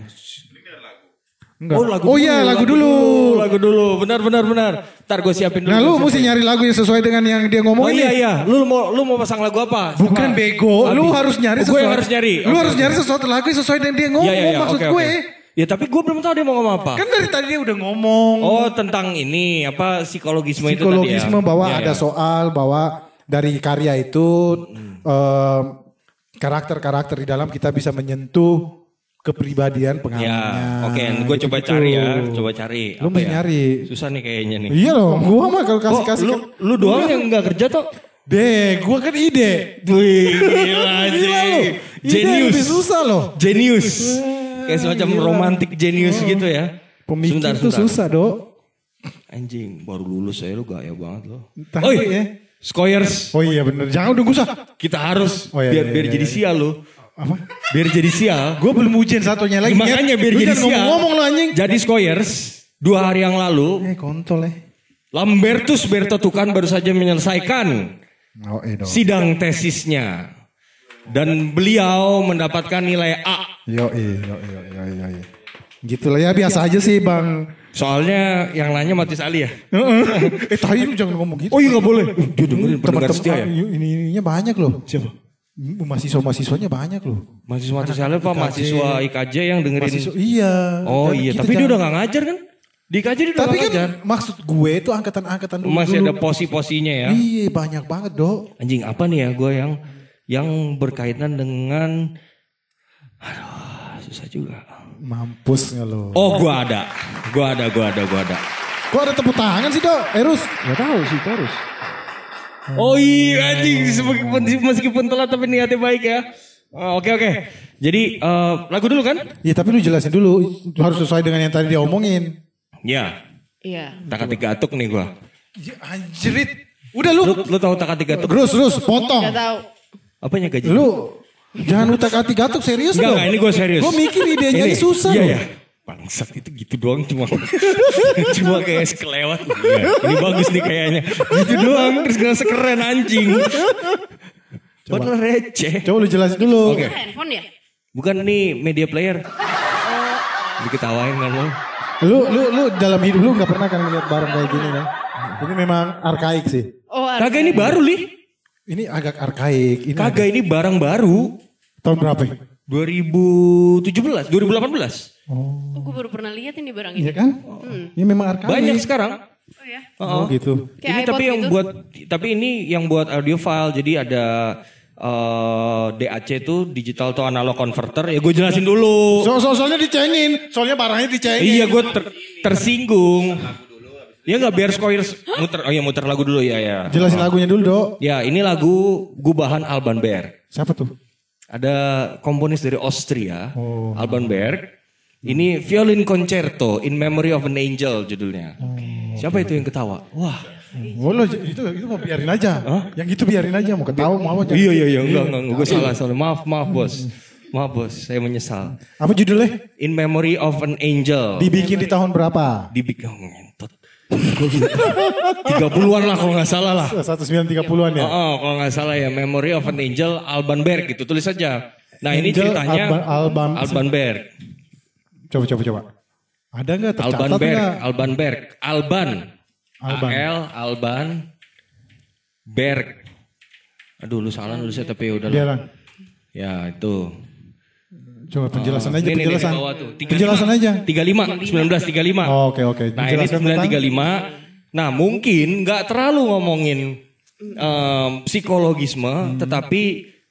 Enggak. Oh lagu oh dulu, iya, lagu, dulu. Lagu dulu, benar benar benar. Ntar gue siapin dulu. Nah, lu mesti nyari lagu yang sesuai dengan yang dia Oh ngomongin. iya nih. iya, lu mau lu mau pasang lagu apa? Bukan Sama bego, lu harus nyari Oh, sesuatu. Gue harus nyari. Lu Oke, harus nyari sesuatu lagu yang sesuai dengan dia ngomong Iya iya iya, maksud oke gue. oke. Ya tapi gue belum tahu dia mau ngomong apa. Kan dari tadi dia udah ngomong. Oh tentang ini apa psikologisme, itu psikologisme tadi ya? bahwa Iya, ada iya. soal bahwa dari karya itu em, karakter-karakter di dalam kita bisa menyentuh kepribadian Ya, pengalaminya. oke, gue coba Gitu-gitu. cari ya, coba cari. Lu Apa ya? nyari. Susah nih kayaknya nih. Iya loh, gua mah kalau Kok kasih-kasih lu, kan. lu doang yang nggak kerja toh? Deh, gua kan ide. Wih, gila. Gila lu. Ide Genius. lebih susah loh. Genius. Kayak semacam Gila. romantic genius gitu ya. Pemikir Sebentar, tuh sebentar. susah, Dok. Anjing, baru lulus saya lu gaya banget loh. Tapi Oi, ya. Skoyers. Oh iya bener, jangan udah gusah. Kita harus Oh, iya, biar iya, biar iya, jadi iya. sial lu. Apa? Biar jadi sial. Gue belum ujian satunya lagi. Makanya biar Lu jadi sial. ngomong-ngomong lo anjing. Jadi Skoyers dua hari yang lalu Eh kontol eh. Lambertus Bertotukan baru saja menyelesaikan Oh eh dong. sidang tesisnya. Dan beliau mendapatkan nilai A. Yo yo yo yo yo. Gitu lah ya biasa aja sih bang. Soalnya yang nanya Matis Ali ya. eh tadi lu jangan ngomong gitu. Oh iya gak boleh. Dia dengerin pendengar Teman-teman setia ya. ini ininya banyak loh. Siapa? Mahasiswa-mahasiswanya banyak loh. Mahasiswa Matis Ali apa IKJ. mahasiswa IKJ yang dengerin. Mahasiswa, iya. Oh iya, tapi dia udah gak ngajar kan? Di IKJ dia udah Tapi gak kan ngajar. maksud gue itu angkatan-angkatan dulu. Masih ada posi-posinya ya. Iya banyak banget dok. Anjing apa nih ya gue yang yang berkaitan dengan aduh susah juga. Mampus nggak lo? Oh gua ada. Gua ada, gua ada, gua ada. Kok ada tepuk tangan sih dok? Erus? Gak tahu sih terus. Oh iya anjing meskipun, meskipun telat tapi niatnya baik ya. Oh, Oke oke. Jadi eh, lagu dulu kan? Iya tapi lu jelasin dulu. Harus sesuai dengan yang tadi dia omongin. Ya. Iya. Takati gatuk nih gua. Ya, anjrit. Udah lu. Lu, lu tahu takati gatuk? Terus terus potong. Gak tahu. Apanya gaji? Lu jangan utak hati gatuk serius Enggak, dong. enggak, ini gue serius. Gue mikir idenya Ini, susah iya, loh. Iya. Bangsat itu gitu doang cuma cuma kayak sekelewat. Iya, ini bagus nih kayaknya. Gitu doang terus ngerasa keren anjing. Padahal receh. Coba lu jelasin dulu. Oke. Handphone ya? Bukan nih media player. Diketawain kan lo. Lu lu lu dalam hidup lu nggak pernah kan ngeliat barang kayak gini kan? Ini memang arkaik sih. Oh, Kagak ini baru li. Ini agak arkaik. Ini Kagak ini barang baru. tahun berapa? 2017, 2018. Oh, gue baru pernah lihat ini barang ini. Iya kan? Ini memang arkaik. Banyak sekarang. Oh ya. Oh gitu. Kayak ini tapi yang gitu. buat tapi ini yang buat audio file jadi ada eh, DAC itu digital to analog converter. Ya gue jelasin dulu. So, so- soalnya dicengin, soalnya barangnya dicengin. Iya gue ter- tersinggung. Ya nggak biar Skoyers muter. Oh iya muter lagu dulu ya ya. Jelasin lagunya dulu, Dok. Ya ini lagu Gubahan Alban Berg. Siapa tuh? Ada komponis dari Austria, Alban Berg. Ini violin concerto in memory of an angel judulnya. Siapa itu yang ketawa? Wah. Oh, lo, itu itu mau biarin aja. Yang itu biarin aja, mau ketawa mau apa. Iya iya iya enggak enggak, enggak. gue salah salah. Maaf maaf bos. Maaf bos, saya menyesal. Apa judulnya? In memory of an angel. Dibikin di tahun berapa? Dibikin oh, ngentot. 30-an lah kalau nggak salah lah. 1930-an ya. Oh, oh, kalau nggak salah ya Memory of an Angel Alban Berg gitu tulis saja. Nah ini Angel ceritanya Alban- Alban- Alban Berg, Coba coba coba. Ada nggak tercatat Alban Berg, nggak? Alban Berg, Alban, Alban. L Alban Berg. Aduh lu salah nulisnya tapi ya udah. Lah. lah. Ya itu. Coba penjelasan aja, Ini, ini, penjelasan. di bawah tuh. 35. Penjelasan aja. 35, 1935. Oh, Oke oke. Nah ini Dijelaskan tentang- 1935. Nah mungkin nggak terlalu ngomongin em, psikologisme, Hmm. tetapi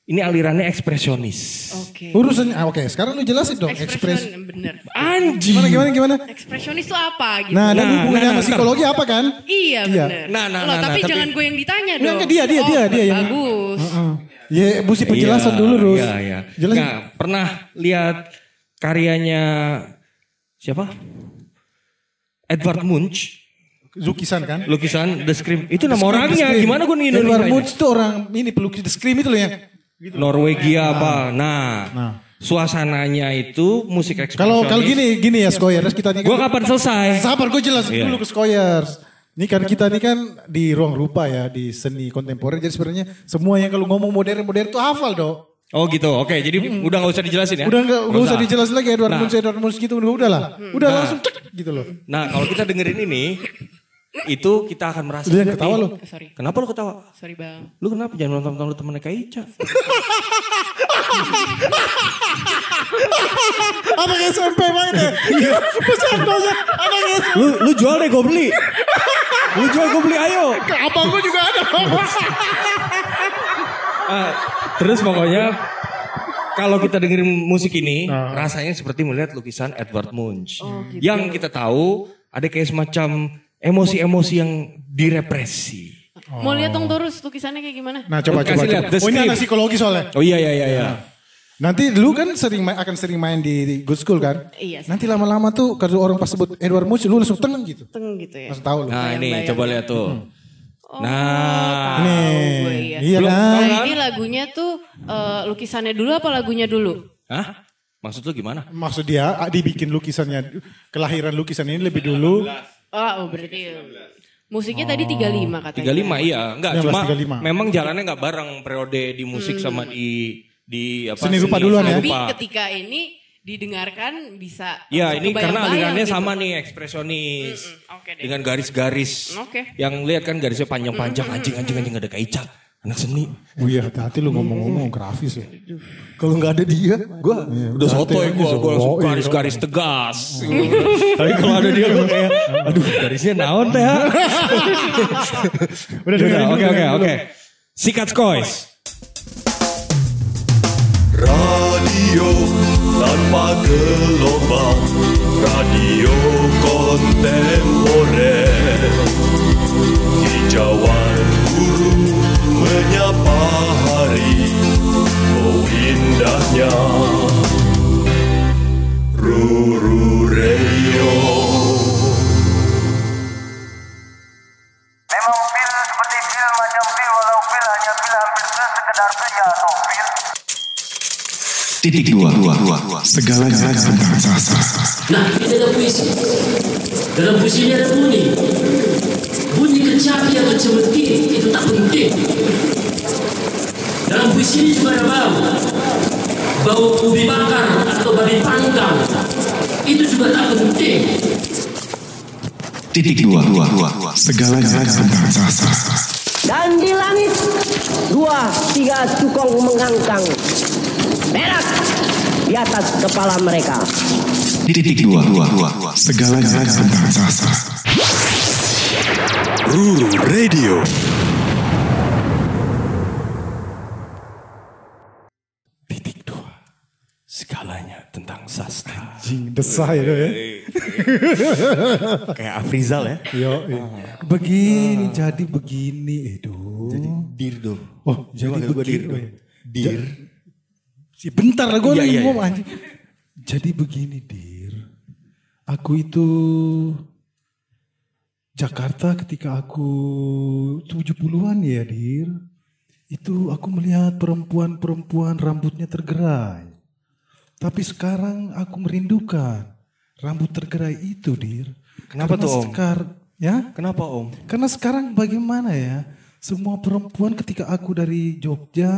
ini alirannya ekspresionis. Oke. Urusan, ah, oke sekarang lu jelasin dong. Ekspres. bener. Anjing. Gimana gimana gimana? Ekspresionis itu apa gitu? Nah, dan Nah, hubungannya nah, sama nah. psikologi apa kan? Iya Iya. bener. Nah, nah, Loh, nah, tapi nah, jangan tapi- gue yang ditanya dong. enggak, dia, dia, Oh, dia, dia yang- Bagus. Ya, mesti penjelasan Iya, dulu, Rus. Iya, iya. Jelasin. Nah, pernah lihat karyanya siapa? Edward Munch, Lukisan kan? lukisan The Scream. Itu nama The orangnya. Gimana gue ngindonin Edward? Munch itu orang ini pelukis The Scream itu loh yang. Norwegia apa? Nah, Nah. suasananya itu musik ekspresionis. Kalau kalau gini gini ya Skoyers kita nih Gue kapan selesai? Sabar gue jelasin Iya. dulu ke Skoyers. Ini kan kita ini kan di ruang rupa ya di seni kontemporer jadi sebenarnya semua yang kalau ngomong modern modern itu hafal dong. Oh gitu, oke. Jadi udah gak usah dijelasin ya? Udah nggak nggak usah dijelasin lagi Edward Nah. Munch Edward Munch gitu udah udah lah. Udah langsung cek gitu loh. Nah kalau kita dengerin ini, itu kita akan merasa Lu yang seperti- ketawa lu. Sorry. Kenapa lu ketawa? Sorry bang. Lu kenapa jangan nonton lu temennya kayak Ica? Anak SMP main ya. Bercandanya anak SMP. Lu lu jual deh gue beli. Lu jual gue beli ayo. Abang gue juga ada. Ah, terus pokoknya kalau kita dengerin musik ini rasanya seperti melihat lukisan Edward Munch. Yang kita tahu ada kayak semacam emosi-emosi yang direpresi. Mau lihat dong terus lukisannya kayak gimana? Nah coba Kasih coba. Oh ini anak psikologi soalnya. Oh iya iya iya iya. Nanti lu kan sering main, akan sering main di, di good school kan? Iya, sih. Nanti lama-lama tuh kalau orang pas sebut Edward Munch lu langsung tenang gitu. Teng gitu ya. Langsung tahu lu. Nah ini coba lihat tuh. Oh, Nah, Nih, gue, iya. iya Belum kan? Nah, kan? ini lagunya tuh eh, lukisannya dulu apa lagunya dulu? Hah? Maksud lu gimana? Maksud dia ah, dibikin lukisannya, kelahiran lukisan ini lebih dulu. Oh, oh berarti musiknya tadi 35 katanya. 35 iya, enggak 19, cuma 35. memang jalannya enggak bareng periode di musik sama di di apa Seni rupa duluan ya? Tapi ketika ini didengarkan bisa Ya ini karena alirannya gitu. sama nih ekspresionis. Oke deh. Dengan garis-garis. Oke. Yang lihat kan garisnya panjang-panjang anjing anjing anjing ada kayak Ica. Anak seni. Oh iya, hati-hati lu ngomong-ngomong grafis ya. Kalau nggak ada dia, gua udah berarti sotoy gua, gua langsung garis-garis tegas. Tapi kalau ada dia gua kayak, aduh garisnya naon teh. ha?" Udah Oke oke oke. Sikat Skoys. Radio tanpa gelombang Radio kontemporer Titik dua, dua. Segalanya tentang sastra. Nah, ini ada puisi. Dalam puisi ini ada bunyi. Bunyi kecapi atau cemeti itu tak penting. Dalam puisi ini juga ada bau. Bau ubi bakar atau babi panggang. Itu juga tak penting. Titik dua, dua. Segalanya tentang sastra. Dan di langit dua tiga cukong mengangkang merah di atas kepala mereka. Di titik dua, dua, dua, segala tentang sastra Ruru Radio. Titik dua, segalanya tentang sastra. Anjing, desah ya. ya. Kayak Afrizal ya. Yo. Ah. Begini, jadi begini. itu Jadi dir dong. Oh, jadi begini. Dir. Si bentar lah gue Iya, lagi iya, ngomong iya. anjing. Jadi begini dir. Aku itu Jakarta ketika aku 70-an ya dir. Itu aku melihat perempuan-perempuan rambutnya tergerai. Tapi sekarang aku merindukan rambut tergerai itu dir. Kenapa Karena tuh, Om? sekar- ya? Kenapa Om? Karena sekarang bagaimana ya? Semua perempuan ketika aku dari Jogja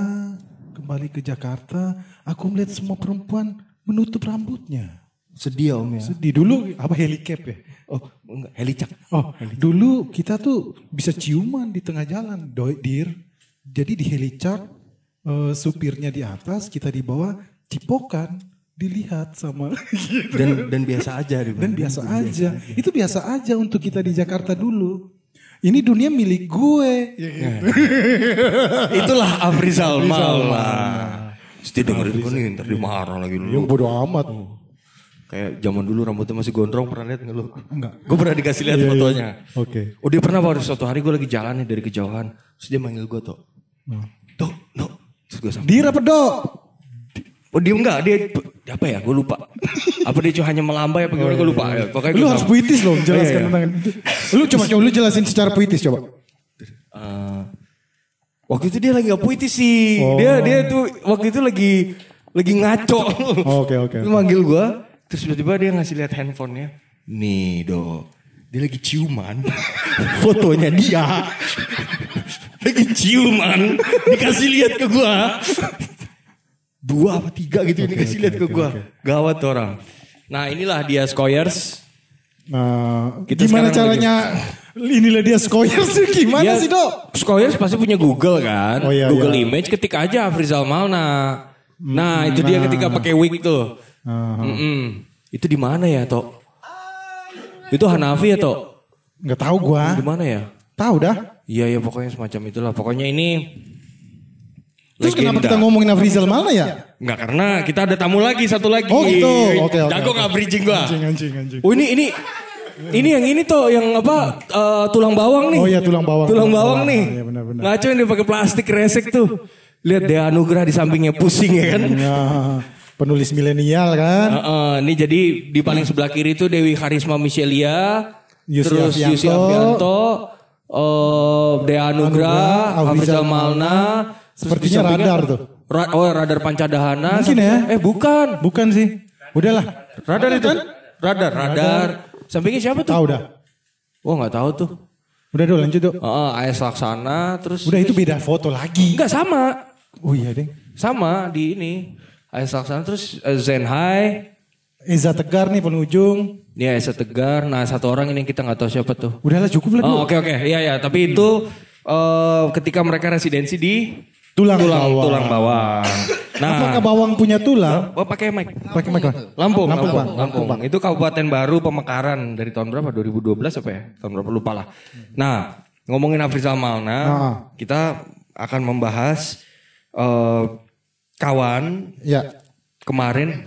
kembali ke Jakarta, aku melihat semua perempuan menutup rambutnya. Sedih ya Om ya. Sedih dulu apa helicap ya? Oh, enggak, helicak. Oh, dulu kita tuh bisa ciuman di tengah jalan, doi dir. Jadi di helicak eh, supirnya di atas, kita di bawah, cipokan dilihat sama Dan dan biasa aja di dan biasa aja. Itu biasa aja untuk kita di Jakarta dulu. Ini dunia milik gue. Itulah Afrizal Maula. Mesti dengerin gue nih, ntar dimarah lagi lu. Yang bodoh amat. Kayak zaman dulu rambutnya masih gondrong, pernah lihat nggak lu? Enggak. Gue pernah dikasih lihat Iya, iya. fotonya. Oke. Oh dia pernah pada suatu hari gue lagi jalan nih dari kejauhan. Terus dia manggil gue tuh. Tuh, tuh. Terus gue sampai. Dir apa dok? Oh dia enggak, dia apa ya? Gue lupa. apa dia cuma hanya melambai apa gimana? Gue lupa. Ya, pokoknya Lu harus puitis loh, jelaskan Iya, iya. tentang. Lu coba coba lu jelasin secara puitis coba. Eh, waktu itu dia lagi gak puitis sih. Oh. Dia dia tuh waktu itu lagi lagi ngaco. Oke oke. Dia manggil gue, terus tiba-tiba dia ngasih lihat handphonenya. Nih do, dia lagi ciuman. Fotonya dia. lagi ciuman, dikasih lihat ke gue. Dua apa tiga gitu ini dikasih lihat ke gue. Gawat tuh orang. Nah inilah dia Skoyers. Nah, Kita gimana caranya? Inilah dia Skoyers gimana Dia- sih dok? Skoyers pasti punya Google kan. Oh, iya, Google iya. Image ketik aja Afrizal Malna. Nah, itu dia ketika pakai wig tuh. Aha. Mm-mm. Itu di mana ya, Tok? Itu Hanafi ya, Tok? Nggak tahu gua. Di mana ya? Tahu dah. Iya, ya pokoknya semacam itulah. Pokoknya ini Terus kenapa legenda. kita ngomongin Afrizal mana ya? Enggak, karena kita ada tamu lagi, satu lagi. Oh gitu. Oke oke. Jago oke. nggak bridging gua? Anjing anjing anjing. Oh ini ini ini yang ini tuh yang apa eh, tulang bawang nih. Oh iya, tulang bawang. Tulang Tulang bawang bawang. nih. Iya, benar-benar. Ngaco yang dia pakai plastik resek tuh. Lihat Dea Anugrah di sampingnya pusing ya kan. Ya, penulis milenial kan? Heeh, ini jadi di paling sebelah kiri itu Dewi Karisma Michelia, Yusi terus. Yusi Afianto, eh, Dea Anugrah, Afrizal Malna, Sepertinya radar tuh. Ra- oh radar Pancadahana. Mungkin ya. Eh bukan. Bukan sih. Udahlah. Radar itu. Radar, radar. Sampingnya siapa tuh? Tahu dah. Oh nggak tahu tuh. Udah dulu lanjut dok. Heeh, AS Laksana terus Udah itu beda foto lagi. enggak sama. Oh iya deh. Sama di ini. AS Laksana terus eh, Zenhai. Eza Tegar nih penujung. Ini AS Tegar. Nah satu orang ini kita nggak tahu siapa tuh. Udahlah cukup lah. Oh oke oke. Iya ya, tapi itu eh, ketika mereka residensi di Tulang, tulang bawang. tulang bawang. Nah, Apakah bawang punya tulang? oh pakai mic. Pakai mic? Lampung, Lampung, Lampung, Bang. Lampung. Itu kabupaten baru pemekaran dari tahun berapa? 2012 apa ya? Tahun berapa lupa lah. Nah, ngomongin Afrizal Malna, Ah. kita akan membahas eh, kawan Ya. kemarin.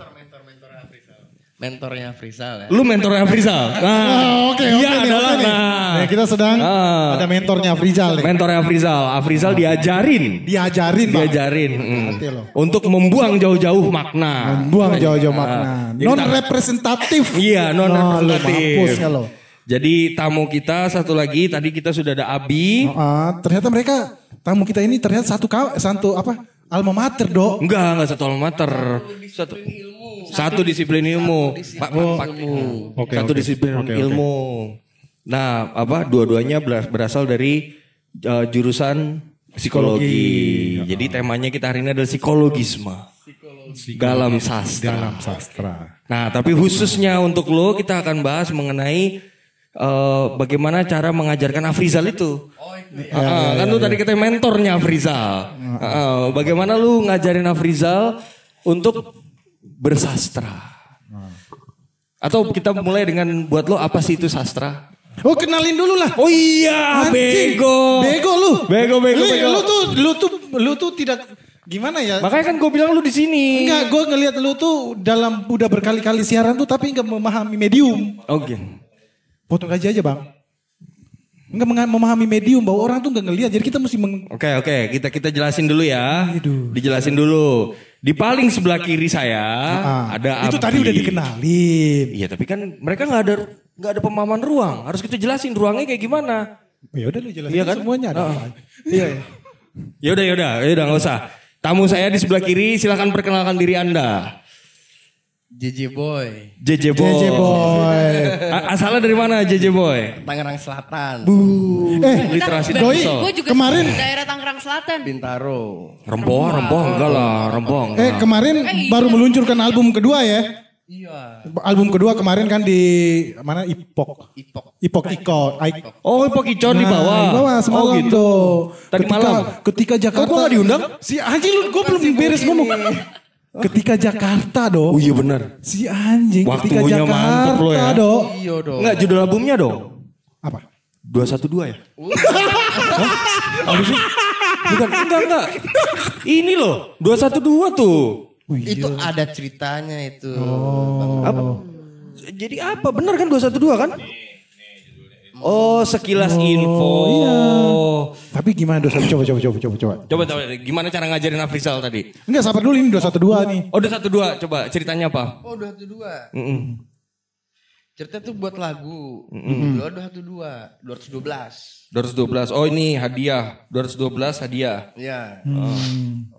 Mentornya Frizal ya. Lu mentornya Afrizal. Nah, Ah, Oke oke dia nih, adalah oke nih. nah, Nih, kita sedang Ah. ada mentornya Afrizal nih. mentornya Afrizal. Afrizal diajarin, Diajarin Bang. diajarin mm, untuk membuang jauh-jauh makna. Buang jauh-jauh Ah, makna. jadi Non representatif. Iya, non Nah, lu representatif. mampus ya lo. Jadi tamu kita satu lagi tadi kita sudah ada Abi. Ah, ternyata mereka tamu kita ini ternyata satu kaw- satu apa? Alma mater, Dok. Enggak, enggak satu alma mater. Satu satu disiplin ilmu. Pak, pak, pak. Oke, satu oke. disiplin ilmu. Nah, apa dua-duanya beras- berasal dari uh, jurusan psikologi. Jadi temanya kita hari ini adalah psikologisme. Dalam sastra. Dalam sastra. Nah, tapi khususnya untuk lo kita akan bahas mengenai eh, bagaimana cara mengajarkan Afrizal itu. Ah, kan lu tadi kita mentornya Afrizal. Ah, bagaimana lu ngajarin Afrizal untuk bersastra? Atau kita mulai dengan buat lo apa sih itu sastra? Oh, kenalin dulu lah. Oh iya, Anjing. bego. Bego lu. Bego, bego, Lu- bego. Lu tuh lu tuh lu tuh tidak Gimana ya? Makanya kan gue bilang lu di sini. Enggak, gue ngelihat lu tuh dalam udah berkali-kali siaran tuh tapi nggak memahami medium. Oke. Potong gaji aja bang. Enggak memahami medium bahwa orang tuh nggak ngelihat. Jadi kita mesti meng... Oke oke kita kita jelasin dulu ya. Dijelasin dulu. Di paling sebelah kiri saya Ah, ada itu Abdi. tadi udah dikenalin. Iya tapi kan mereka nggak ada nggak ada pemahaman ruang. Harus kita jelasin ruangnya kayak gimana. Ya udah lu jelasin Iya kan? semuanya ada. Ah. apa aja. Iya. Yaudah yaudah yaudah nggak usah. Tamu saya di sebelah kiri silahkan perkenalkan diri anda. JJ Boy, JJ Boy. JJ Boy. Asalnya dari mana JJ Boy? Tangerang Selatan, Eh, Literasi Doi, Tangsel. Gue juga Kemarin- daerah Tangerang Selatan. Bintaro. Rempong, rempong enggak lah, rempong. eh kemarin baru meluncurkan album kedua ya. Iya. Album kedua kemarin kan di mana Ipok. Ipok. Ipok Iko. Ipok. Oh, Pokicon di bawah. Nah, Di bawah semalam oh, gitu. tuh. Tadi ketika, malam. Ketika Jakarta. gua nggak diundang? Si anjing lu gue belum beres ngomong. Ketika Jakarta Oh do. iya benar. Si anjing ketika Waktunya Jakarta mantep lo ya. do. Iya dong. Enggak judul albumnya dong. Apa? 212 ya? Hah? Apa sih? Bukan, enggak, enggak. Ini loh, 212 tuh. Itu ada ceritanya itu. Apa? Jadi apa? Bener kan 212 kan? Oh, sekilas info. iya. Tapi gimana dosa? Coba coba coba coba coba. Coba coba gimana cara ngajarin Afrizal tadi? Enggak sabar dulu ini 212 nih. Oh, 212. Coba ceritanya apa? Oh, dua satu dua. Cerita tuh buat lagu. Dua dua satu dua. Dua ratus dua belas. 212. Oh, ini hadiah. 212 hadiah. Ya. Hmm.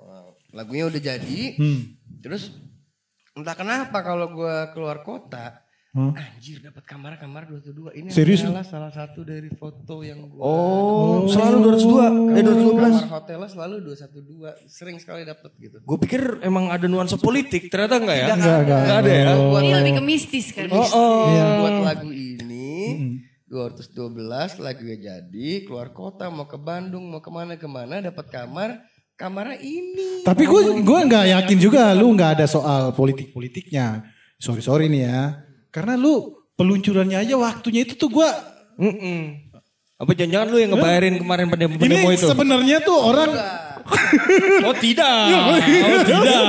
Lagunya udah jadi. Terus entah kenapa kalau gua keluar kota. Anjir dapat kamar-kamar 212 ini Serius adalah salah satu dari foto yang gua Oh, selalu 202. Eh, 212. kamar hotelnya selalu 212 sering sekali dapat gitu Gue pikir emang ada nuansa politik, ternyata enggak ya? Enggak, enggak. Enggak ada ya? buat Ini lebih ke mistis kan. Oh, buat lagu ini 212 lagunya jadi keluar kota mau ke Bandung mau ke mana ke mana dapat kamar kamarnya ini Tapi gue gue nggak yakin juga lu nggak ada soal politik politiknya. Sorry sorry nih ya. Karena lu peluncurannya aja waktunya itu tuh gue Mm-mm. Apa jangan-jangan lu yang ngebayarin kemarin ini pendemo itu? sebenarnya tuh orang Oh tidak. Oh tidak.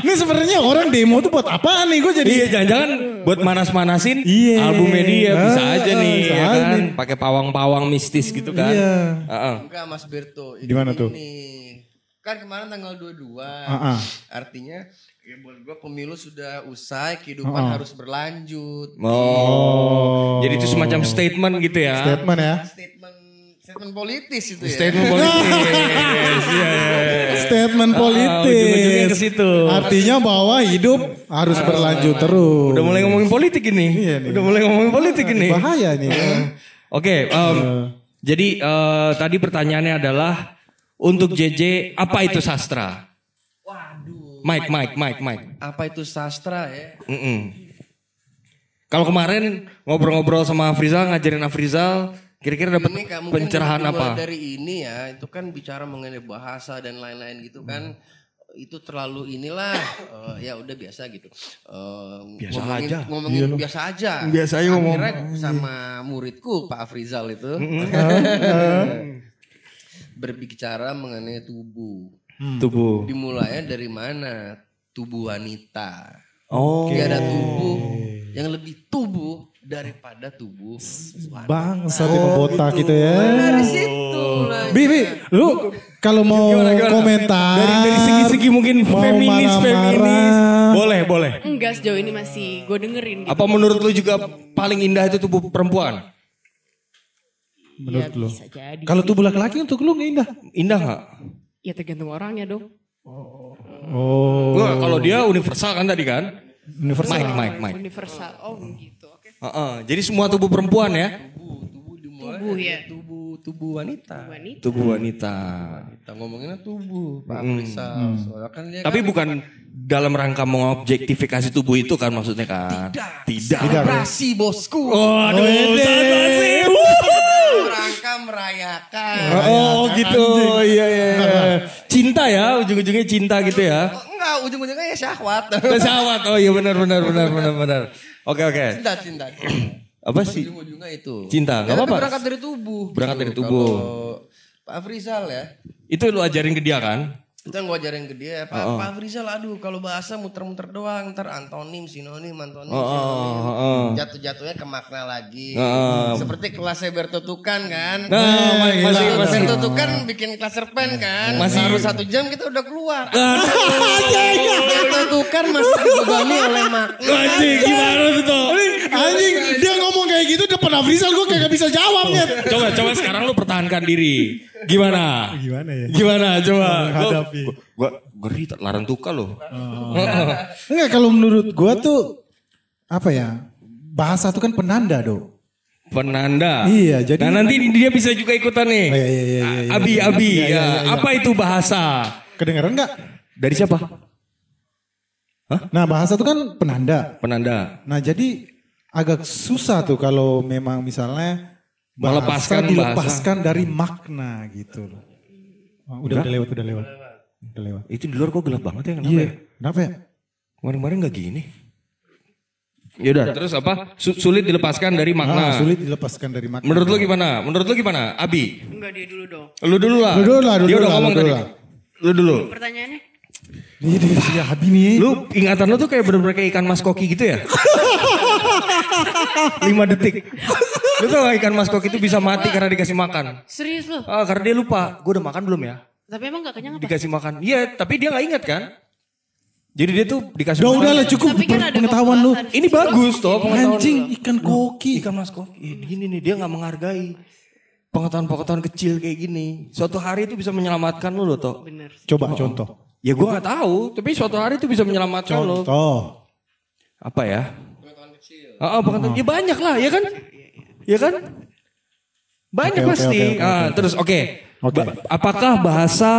ini sebenarnya orang demo tuh buat apa nih gue jadi Iya jangan-jangan buat manas-manasin Iya. album media bisa Ah, aja nih bisa ya kan. nih. Pakai pawang-pawang mistis gitu kan. Iya. Heeh. enggak Mas Berto ini, Di mana tuh? ini. kan kemarin tanggal 22 Ah, ah. artinya ya buat gua pemilu sudah usai kehidupan harus berlanjut Oh. Jadi itu semacam statement gitu ya. statement ya. statement statement politis itu ya Statement politis. Iya, iya, iya. Statement Ah, ujung-ujungnya ke politis. situ. Artinya bahwa hidup harus berlanjut terus. Udah mulai ngomongin politik ini. Iya nih. Udah mulai ngomongin politik ini. bahaya nih. Oke, em, jadi eh, tadi pertanyaannya adalah untuk JJ apa itu sastra? Mike, Mike, Mike, Mike. apa itu sastra ya Mm-mm. Kalau kemarin ngobrol-ngobrol sama Afrizal, ngajarin Afrizal, kira-kira dapat pencerahan apa? dari ini ya itu kan bicara mengenai bahasa dan lain-lain gitu kan itu terlalu inilah eh, ya udah biasa gitu Eh, Biasa ngomongin, aja. ngomongin biasa aja Biasa aja ngomong. Akhirnya sama muridku Pak Afrizal itu berbicara mengenai tubuh Tubuh. dimulainya dari mana tubuh wanita Oh. tiada tubuh yang lebih tubuh daripada tubuh wanita. Bangsa di botak gitu ya. dari situ lah Bibi, lu kalau mau komentar Dari dari segi-segi mungkin mau feminis, feminis. marah-marah. Boleh, boleh. Enggak sejauh ini masih gue dengerin gitu. Apa menurut lu juga paling indah itu tubuh perempuan? Menurut ya, lu. Kalau tubuh laki-laki untuk lu nggak indah. Indah nggak? Ya tergantung orangnya dong. Oh, Gua kalau dia universal kan tadi kan? universal. Mike, Mike, Mike. Universal. Oh gitu. Oke. Heeh, jadi semua tubuh perempuan ya? tubuh dimulai Tubuh ya. tubuh tubuh wanita Wanita. Tubuh wanita. kita ngomonginnya tubuh Pak Hmm. Afrizal soalnya kan dia Tapi kan bukan dalam rangka mengobjektifikasi tubuh itu kan maksudnya kan? Tidak. selebrasi bosku Oh, aduh, selebrasi. Merayakan Oh, gitu. Iya, iya. iya. Cinta ya, ujung-ujungnya cinta gitu ya. Oh, enggak ujung-ujungnya ya syahwat Pesawat. Oh iya benar benar benar benar benar. Oke oke. cinta cinta Apa sih? ujung-ujungnya itu Cinta, Ya, nggak tapi apa-apa. berangkat dari tubuh Berangkat dari tubuh. Kalau Pak Afrizal ya Itu lu ajarin ke dia kan? Itu yang gue ajarin ke dia. Pak, Oh, oh. Pak Rizal aduh kalau bahasa muter-muter doang. Ntar antonim, sinonim, antonim, Oh, oh, sinonim. oh, oh. Jatuh-jatuhnya ke makna lagi. Oh, oh. Seperti kelasnya Berto Tukan kan. Nah, ma- masih Berto- masih. Berto Tukan bikin kelas cerpen kan. Masih. Baru satu jam kita udah keluar. Berto Tukan masih dibebani oleh makna. Anjing gimana tuh toh? Anjing, dia ngomong kayak gitu depan Afrizal gue kagak bisa jawabnya. Coba coba sekarang lu pertahankan diri. Gimana? Gimana ya? Gimana coba? Menghadapi. Gua, ngeri larang tuka lo. Enggak kalau menurut gua tuh apa ya? Bahasa tuh kan penanda, Do. Penanda. Iya, jadi- Nah nanti dia bisa juga ikutan nih. Oh, iya, iya, iya, iya, iya. Abi, Abi. Iya, iya, ya. iya, iya. Apa itu bahasa? Kedengeran nggak? Dari siapa? Nah bahasa tuh kan penanda. Penanda. Nah jadi agak susah tuh kalau memang misalnya bahasa Melepaskan dilepaskan dari makna gitu loh. Oh, udah, udah lewat, udah lewat. Udah lewat. Itu di luar kok gelap banget ya? Kenapa Iya, ya? kenapa ya? Kemarin-kemarin gak gini. Yaudah, terus apa? Su- sulit dilepaskan dari makna. Ah, sulit dilepaskan dari makna. Menurut lu gimana? Menurut lu gimana? Abi? Enggak dia dulu dong. Lu dulu lah. Lu dulu lah, lu Dia dulu udah lah, ngomong lu tadi. dulu lah. Lu dulu. Pertanyaannya? Ini dia si Abi nih. Lu ingatan lu tuh kayak bener-bener kayak ikan mas koki gitu ya? 5 detik. Lu tau gak ikan mas koki itu bisa mati karena dikasih makan? Serius lo? Ah, karena dia lupa. Gue udah makan belum ya? Tapi emang gak kenyang apa? Dikasih makan. Iya, tapi dia gak ingat kan? Jadi dia tuh dikasih Udah makan. udah lah cukup Tapi kan ada pengetahuan lu. Ini bagus toh pengetahuan Anjing lu. ikan koki. Ikan mas koki. Gini nih dia gak menghargai. Pengetahuan-pengetahuan kecil kayak gini. Suatu hari itu bisa menyelamatkan lu loh toh. Bener. Coba contoh. Ya gue gak tahu, tapi suatu hari itu bisa menyelamatkan lo. Contoh. Apa ya? Ah, ah, pengetahuan ya banyak lah, ya kan? Ya kan? Banyak Oke, oke, pasti. oke, oke, Ah, oke. terus oke. Oke. Ba- apakah bahasa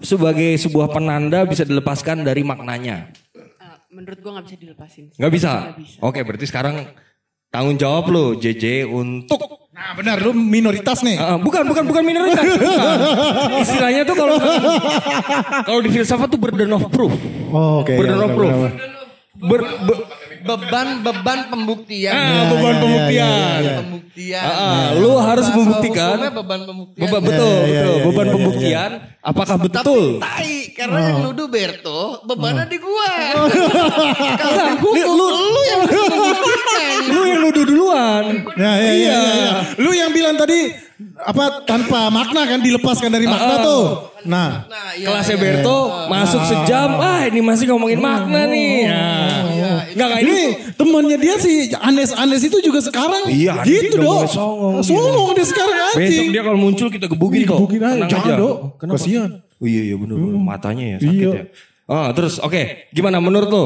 sebagai sebuah penanda bisa dilepaskan dari maknanya? Ah, menurut gua gak bisa dilepasin. Nggak bisa. Nggak bisa. Oke, berarti sekarang tanggung jawab lo JJ untuk Nah benar lu minoritas nih. Ah, bukan bukan bukan minoritas. Bukan. Istilahnya tuh kalau kalau di filsafat tuh burden of proof. Oh, Oke. burden ya, of benar, proof. benar. Ber- be- Beban beban pembuktian. Ah, beban iya, pembuktian. iya, iya. Pembuktian. Ah, ah, lu harus Bahasa membuktikan. beban pembuktian. Beban betul, iya, iya, betul. iya, Beban iya, pembuktian apakah betul? Tapi tai, karena yang nuduh Berto, bebannya di gua. Oh. Kalau di hukum, lu, yang harus membuktikan. Lu yang nuduh duluan. Ya, ya, iya. iya. Lu yang bilang tadi apa tanpa makna kan dilepaskan dari makna tuh. Nah, Nah, iya, Kelasnya iya. Berto masuk sejam, ah ini masih ngomongin makna nih. Nah. Enggak enggak ini ini temannya dia si Anes Anes itu juga sekarang Iya, gitu dong. songong dia. Songong dia sekarang besok anjing. dia kalau muncul kita gebukin kok. Gebukin aja, Tenang jangan. Kenapa? Kasihan. Oh iya iya bener, bener. matanya ya sakit Iya. ya. Ah, terus oke, gimana menurut lo?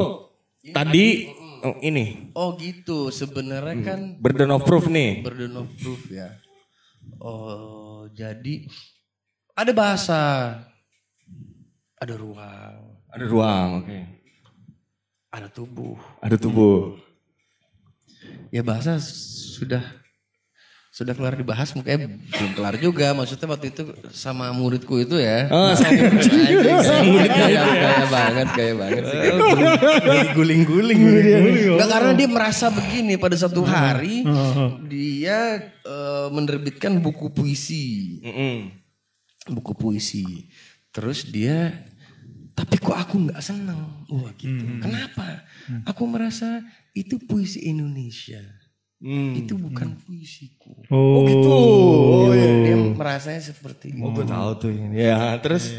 Tadi oh, ini Oh gitu, sebenarnya kan burden of proof nih. burden of proof ya. Oh, jadi ada bahasa, ada ruang, Ada ruang, oke. ada tubuh. Ada tubuh. Ya bahasa sudah sudah kelar dibahas mungkin belum kelar juga. Maksudnya waktu itu sama muridku itu ya. Oh, sama murid banget gaya banget sih. Guling-guling. Nggak, karena dia merasa begini pada satu hari dia eh, menerbitkan buku puisi. Buku puisi. Terus dia tapi kok aku nggak seneng? Wah gitu. Kenapa? Aku merasa itu puisi Indonesia Hmm. itu bukan puisiku Oh, gitu. Oh, iya. dia merasanya seperti itu. Oh, gue tahu tuh ini. Ya, terus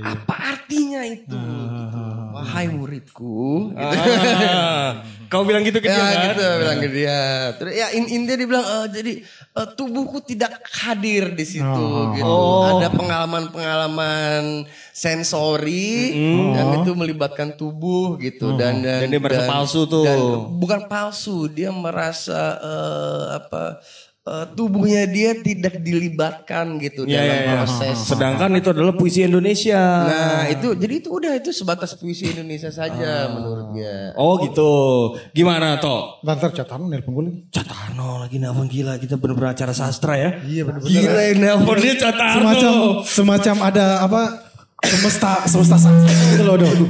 Apa artinya itu? Gitu. Wahai muridku. Gitu. ah, kau bilang gitu ke dia ya kan? gitu bilang ke dia. Terus ya in intinya dia bilang "Eh, jadi eh, tubuhku tidak hadir di situ gitu. Ada pengalaman-pengalaman sensori yang itu melibatkan tubuh gitu dan dan Dan dia merasa palsu tuh. dan bukan palsu, dia merasa eh, apa eh, tubuhnya dia tidak dilibatkan gitu Iya, dalam iya, iya. proses. Sedangkan itu adalah puisi Indonesia. Nah itu jadi itu udah itu sebatas puisi Indonesia saja menurut dia. Oh gitu. Gimana toh? Ntar catatan nelpon gue lagi. Catarno lagi nelfon gila kita bener-bener acara sastra ya. Iya bener-bener. Gila yang nelfon dia Catarno. Semacam semacam ada apa semesta semesta sakti gitu loh dong.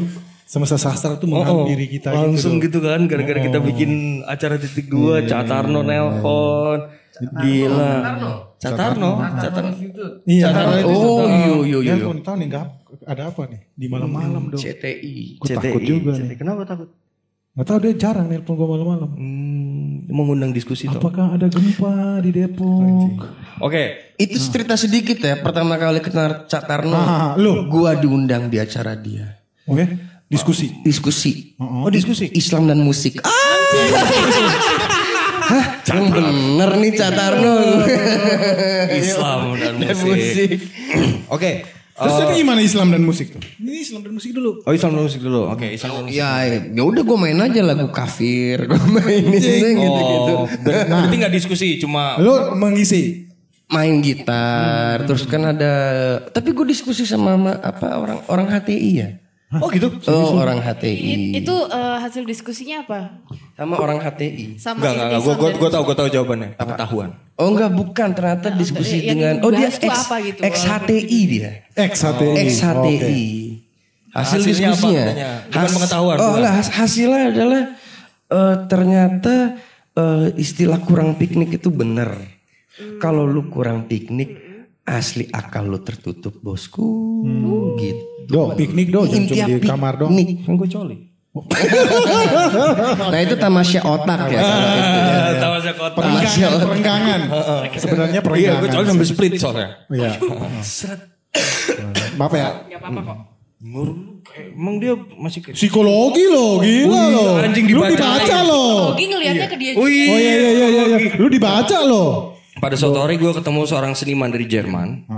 Semesta sastra tuh Oh, oh. menghampiri kita langsung gitu. gitu, kan gara-gara kita Oh. bikin acara titik dua Catarno nelpon gila Catarno Catarno Iya. Catarno itu Oh, iya iya iya. Ya, aku tahu nih nggak ada apa nih di malam-malam dong. CTI. Gue takut juga nih. kenapa takut Nggak tahu dia jarang nelpon gue malam-malam. hmm, mengundang diskusi tuh Apakah ada gempa di Depok? oke Itu cerita sedikit ya. Pertama kali kenal Cak Tarno, Ah, lu? gua diundang di acara dia. Oke, diskusi. Diskusi. Oh, diskusi. Islam dan musik. Ah! Hah? Yang bener nih Cak Tarno. Islam dan musik oke Terus eh, jadi gimana Islam dan musik tuh? Ini Islam dan musik dulu. oh Islam dan musik dulu oke Islam dan musik ya, ya udah gue main aja lagu kafir, gue mainin gitu-gitu. oh ber- berarti nggak diskusi cuma Lu mengisi. Main gitar, terus kan ada, tapi gue diskusi sama ma- apa orang orang HTI ya. Oh gitu Oh orang HTI. itu eh, hasil diskusinya apa? sama orang HTI. Sama Enggak, enggak, enggak. Gue gue gue tahu, gue tahu jawabannya. Pengetahuan. Oh enggak bukan ternyata diskusi yang dengan oh dia ex apa gitu? ex HTI dia. X HTI. Ex HTI. Oke. Hasil Hasilnya apa diskusinya. katanya? Bukan pengetahuan, Oh enggak has- hasilnya adalah eh, ternyata eh, istilah kurang piknik itu benar. Kalau lu kurang piknik asli akal lu tertutup bosku gitu. Do, piknik do, jangan cuma Intinya di kamar dong. piknik. Kan gue coli. Nah itu tamasya otak ya. kalau itu ya. Tamasya kota. Tamasya Perenggangan, otak. perenggangan. Sebenarnya Iya, perenggangan. gue coli sampai split soalnya. Iya. Maaf ya. Gak apa-apa kok. Emang dia masih kayak Psikologi loh, gila loh. anjing Lu dibacain. dibaca loh. Ogi ngelihatnya ke dia Wih. Oh iya iya iya iya. iya. Lu dibaca loh. Pada suatu hari gue ketemu seorang seniman dari Jerman.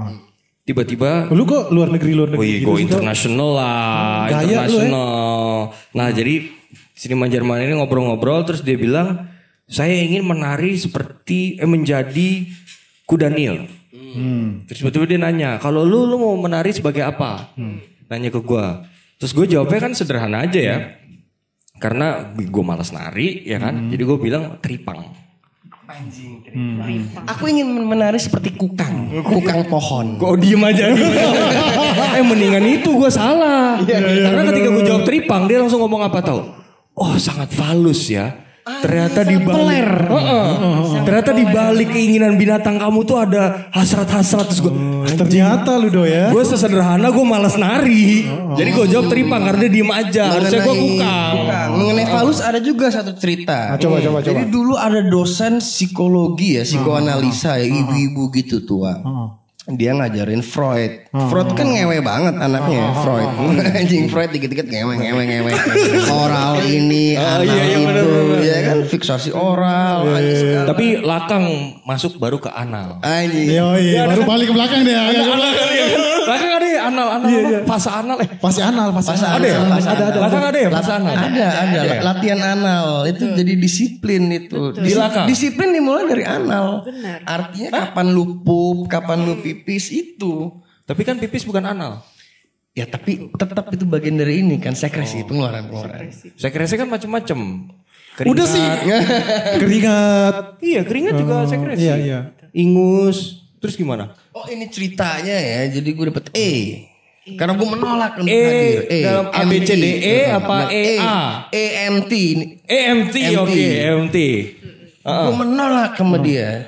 Tiba-tiba Lu kok luar negeri luar negeri Wih, gitu kok? international lah, Gaya lu, ya. international. Nah, jadi seniman Jerman ini ngobrol-ngobrol terus dia bilang, saya ingin menari seperti eh, menjadi kuda Nil. Hmm. Terus tiba-tiba dia nanya, kalau lu lu mau menari sebagai apa? Nanya ke gua. Terus gue jawabnya kan sederhana aja ya. Karena gue malas nari ya kan. Hmm. Jadi gue bilang tripang. Aku ingin menari seperti kukang, kukang pohon. Kok diem aja? eh mendingan itu gue salah. Karena ketika gue jawab tripang dia langsung ngomong apa tau? Oh sangat falus ya. Ternyata di balik, Heeh. ternyata di balik keinginan binatang kamu tuh ada hasrat-hasrat terus gue. Ternyata lu do ya. Gue sesederhana gue malas nari. Jadi gue jawab tripang karena dia diem aja. Harusnya gue kukang. Kukang. Mengenai falus ada juga satu cerita. Nah, coba, coba, coba. Jadi dulu ada dosen psikologi ya, psikoanalisa ya, ibu-ibu gitu tua. Dia ngajarin Freud. Freud kan ngewe banget anaknya ya, Freud. Anjing Freud dikit-dikit ngewe ngewe ngewe. Oral ini, anal iya, iya, itu, benar. ya kan fiksasi oral. anjing segala. Tapi lakang masuk baru ke anal. Anjing. Yo, iya, baru balik ke belakang deh. agak ke belakang. Lakang ada ya anal anal apa? fase anal eh. Pasti anal, pasti Fase anal. Ada ya? anal, fase Ada, ada. anal. Lakang ada ya fase anal? Ada, ada. Latihan anal itu jadi disiplin itu. Disiplin dimulai dari anal. Benar. Artinya kapan lu pup, kapan lu pipis itu. Tapi kan pipis bukan anal. Ya tapi tetap itu bagian dari ini kan sekresi pengeluaran pengeluaran. Sekresi kan macem-macem. Udah sih. Keringat. Iya keringat juga sekresi. Iya, iya. Ingus. Terus gimana? Oh ini ceritanya ya. Jadi gue dapet E. Karena gue menolak untuk E, hadir. dalam A, B, C, D, E apa E, A? E, M, T. EMT, MT. oke EMT. Gue menolak sama dia.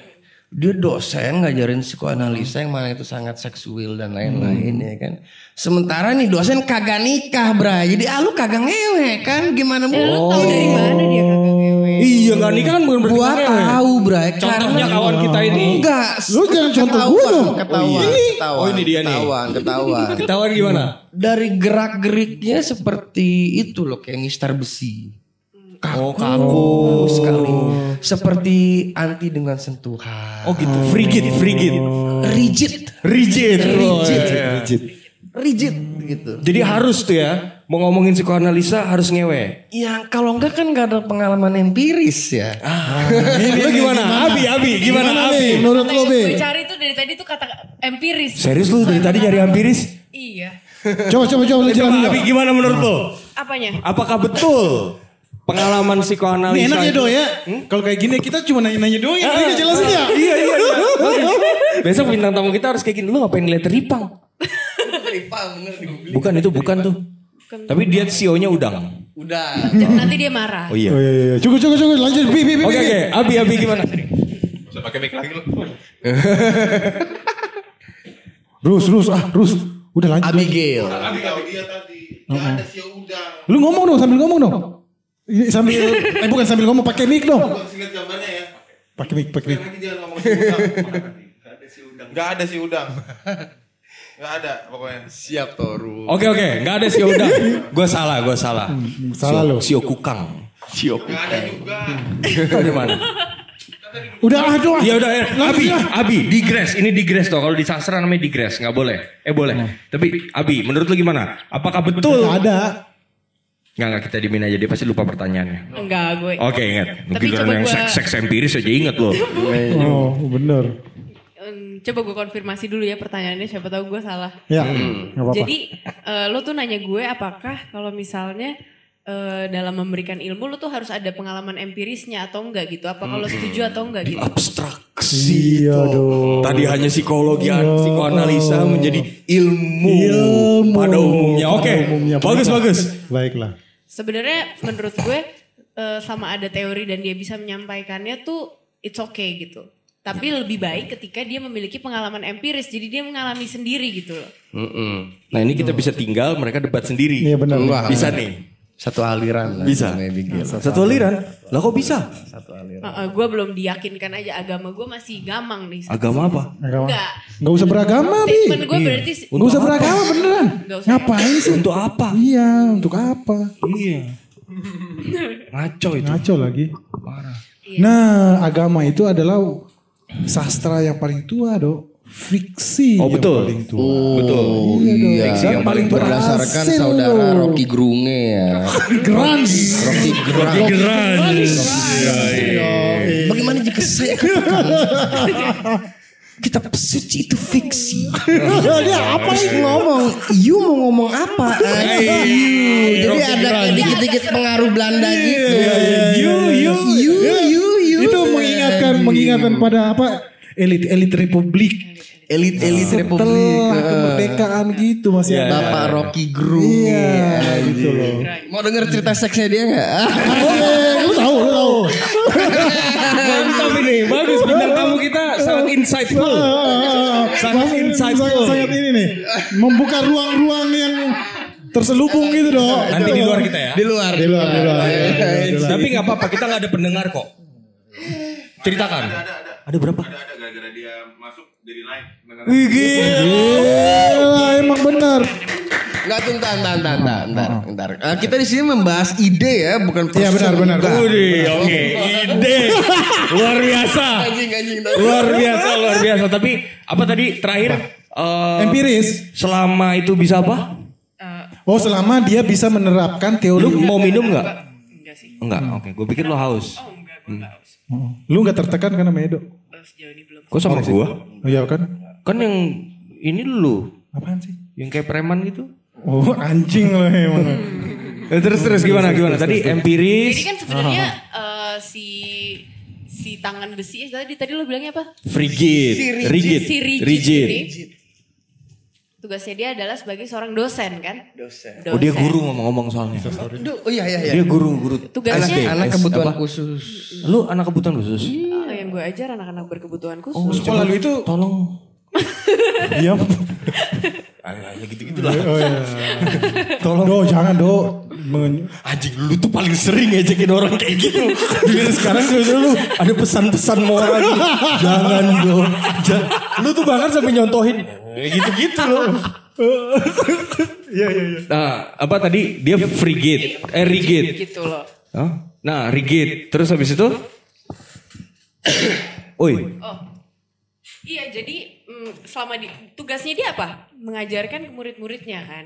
Dia dosen ngajarin psikoanalisa yang mana itu sangat seksual dan lain-lain ya kan. Sementara nih dosen kagak nikah bra. Jadi ah lu kagak ngewe kan gimana Eh, lu mau. tahu dari mana dia kagak ngewe? Iya nggak nikah kan bukan berarti Gua tahu bra. Contohnya kawan kita ini. Enggak. Lu jangan contoh gua dong. Ketahuan, Oh, ini. ketahuan, Oh, ini dia nih. Ketahuan, ketahuan. Ketahuan gimana? Dari gerak-geriknya seperti itu loh kayak Mister Besi. Oh kaku sekali. Seperti anti dengan sentuhan. Oh gitu. Frigid, frigid. Rigid. Rigid. Oh, Rigid. iya. Rigid. Rigid gitu. Jadi harus tuh ya. Mau ngomongin psikoanalisa harus ngewe. Ya kalau enggak kan gak ada pengalaman empiris ya. Lu gimana? Abi, Abi, gimana, Abi? Menurut lo, Gue Be? cari tuh dari tadi tuh kata empiris. Serius lu dari tadi nyari empiris? Iya. Coba, coba, coba. Lu Coba jelasin. Abi gimana menurut lo? Apanya? Apakah betul pengalaman Ini psikoanalisa? enak ya itu- do ya. Kalau kayak gini kita cuma nanya-nanya doang ya. Ini jelasin ya. Iya, iya, iya. Besok bintang tamu kita harus kayak gini. Lu ngapain ngeliat ripang? Bukan itu, bukan tuh. Tapi dia CEO-nya udang. Udah. Nanti dia marah. Oh iya. Oh iya iya. iya. Cukup cukup cukup lanjut. Bi bi bi. Oke oke, Abi Abi gimana? Bisa pakai mic lagi lu. Rus Rus ah Rus. Udah lanjut. Abigail. Kalau dia tadi, nggak ada sio udang. Lu ngomong dong sambil ngomong dong. Ini sambil eh bukan sambil ngomong pakai mic dong. Singkat gambarnya ya. Pakai mic pakai mic. Lagi jangan ngomong sio udang. Nggak ada sio udang. Nggak ada sio udang. Nggak ada pokoknya. Siap Toru. Oke oke, nggak ada CEO udang. Gue salah, gue salah. Salah Sio- lu. Sio kukang. Sio Nggak ada juga. Dari mana? Udah aduh. ah. Ya udah, ya. Abi, ya. Abi, digres. Ini digres toh. Kalau di sastra namanya digres, nggak boleh. Eh boleh. Tapi Abi, menurut lu gimana? Apakah betul? Nggak ada. Nggak nggak kita dimin aja dia pasti lupa pertanyaannya. Enggak gue. Oke ingat. Mungkin Tapi orang coba yang gua- seks seks empiris aja inget loh. Oh bener. Coba gue konfirmasi dulu ya pertanyaannya siapa tahu gue salah. Ya nggak apa-apa. Jadi eh, lo tuh nanya gue apakah kalau misalnya eh, dalam memberikan ilmu lo tuh harus ada pengalaman empirisnya atau enggak gitu? Apa kalau setuju atau enggak gitu? Abstraksi. Iya dong. Tadi hanya psikologi, psikoanalisa menjadi ilmu, Ilmu. pada umumnya. Oke, umumnya. bagus bagus. Baiklah. Sebenarnya menurut gue eh, sama ada teori dan dia bisa menyampaikannya tuh it's okay gitu. Tapi lebih baik ketika dia memiliki pengalaman empiris, jadi dia mengalami sendiri gitu loh. Nah ini kita bisa tinggal, mereka debat sendiri. Iya benar. Wah. Bisa nih. Satu aliran. lah Bisa. Abigail. Satu aliran. Lah kok bisa? Heeh, gue belum diyakinkan aja agama gue masih gamang nih. Agama apa? Agama. Enggak. Nggak usah beragama bi. Statement gue berarti Nggak usah beragama beneran. Usah. Ngapain sih? Untuk apa? Iya untuk apa? Iya. Ngaco itu. Ngaco lagi. Nah agama itu adalah sastra yang paling tua dok. Fiksi Oh, yang betul. paling tua. Betul. Iya, Dan yang paling berdasarkan berhasil saudara loh. Rocky Gerunge ya. Grans. Rocky Gerunge. Bagaimana jika saya katakan kitab suci itu fiksi? Dia apa Terus ngomong, you mau ngomong apa? You. Jadi ada dikit-dikit pengaruh Belanda gitu. You, you, You, you, you. Itu mengingatkan, mengingatkan pada apa? Elit, elit republik. Elit-elit Republik. Setelah eh. kemerdekaan gitu masih ada. Bapak Rocky Gerung. Iya, gitu loh. Mau denger cerita seksnya dia nggak? Lu tahu, lu tahu. Mantap ini, bagus bintang tamu kita sangat insightful. Sangat insightful. Sangat, ini nih. Membuka ruang-ruang yang terselubung gitu dong. Nanti di luar kita ya. Di luar. Di luar, di luar. Di luar. Tapi nggak apa-apa, kita nggak ada pendengar kok. Ceritakan. Ada berapa? Ada ada gara-gara dia masuk jadi naik. Wih, gila. Gila, emang benar. Nggak tuh, ntar, ntar, ntar, ntar, ntar, ntar. Eh, kita di sini membahas ide ya, bukan Iya, benar, benar. Oke, ide luar biasa, Anjing, anjing. luar biasa, luar biasa. Tapi apa tadi terakhir? eh, Empiris. Selama itu bisa apa? Oh, selama dia bisa menerapkan teori. Lu mau minum nggak? Enggak sih. Enggak, oke. Gue pikir lo haus. Oh enggak haus. Lu gak tertekan kan sama Edo? Oh, sejauh ini belum. Kok sama gua? Oh iya kan? Kan yang ini lu, Apaan sih? yang kayak preman gitu. Oh anjing lo emang. Eh, terus terus gimana gimana? Tadi empiris, Jadi kan sebenarnya eh, si si tangan besi tadi tadi lo bilangnya apa? frigid, rigid, Si rigid, rigid. ini tugasnya dia adalah sebagai seorang dosen kan? Dosen. Oh dia guru ngomong-ngomong soalnya. Duh, Oh iya, iya, iya. Dia guru guru. Tugasnya Anak kebutuhan khusus. Lu anak kebutuhan khusus? Oh, yang gue ajar anak-anak berkebutuhan khusus. Oh, Sekolah lu itu Tolong. diam. Ya gitu-gitu lah. Oh iya. Tolong. Do, jangan do. Men- Anjing lu tuh paling sering ngejekin orang kayak gitu. Biar sekarang gue lu ada pesan-pesan moral gitu. Jangan dong. Jangan. Lu tuh bahkan sampai nyontohin. Eh, Gitu-gitu loh. Iya iya iya. Nah, apa tadi? Dia frigid. Eh, rigid. Gitu loh. Hah? Nah, rigid. Terus habis itu? Oi. Oh. Iya, jadi mm, selama di tugasnya dia apa? Mengajarkan ke murid-muridnya kan.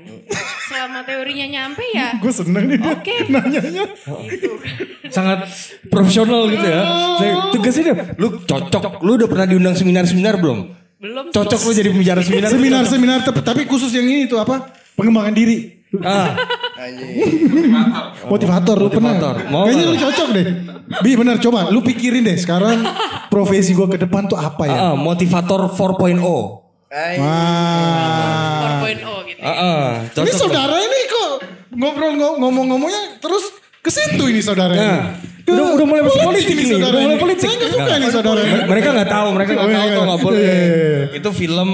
Selama teorinya nyampe ya. Gue seneng nih Oke. nanyanya. Gitu. Sangat profesional gitu ya. Saya tugasnya dia, lu cocok. Lu udah pernah diundang seminar-seminar belum? Belum. Cocok lu jadi pembicara seminar. Seminar-seminar tapi- tapi khusus yang ini tuh apa? Pengembangan diri. Ah, Motivator lu pernah. Motivator. Mau Kayaknya lu cocok deh. Bi bener coba lu pikirin deh sekarang profesi gue ke depan tuh apa ya? ah, motivator 4.0. Wah. 4.0 gitu. Ah, Ini cocok. saudara ini kok ngobrol ngo- ngomong-ngomongnya terus ke situ ini saudara. Nah, udah udah mulai masuk politik ini, saudara udah mulai ini. politik. Saya nggak suka Nah, nih saudara. mer- Mereka nggak tahu, mereka nggak Oh, tahu iya, tuh iya. nggak boleh. Iya. Itu film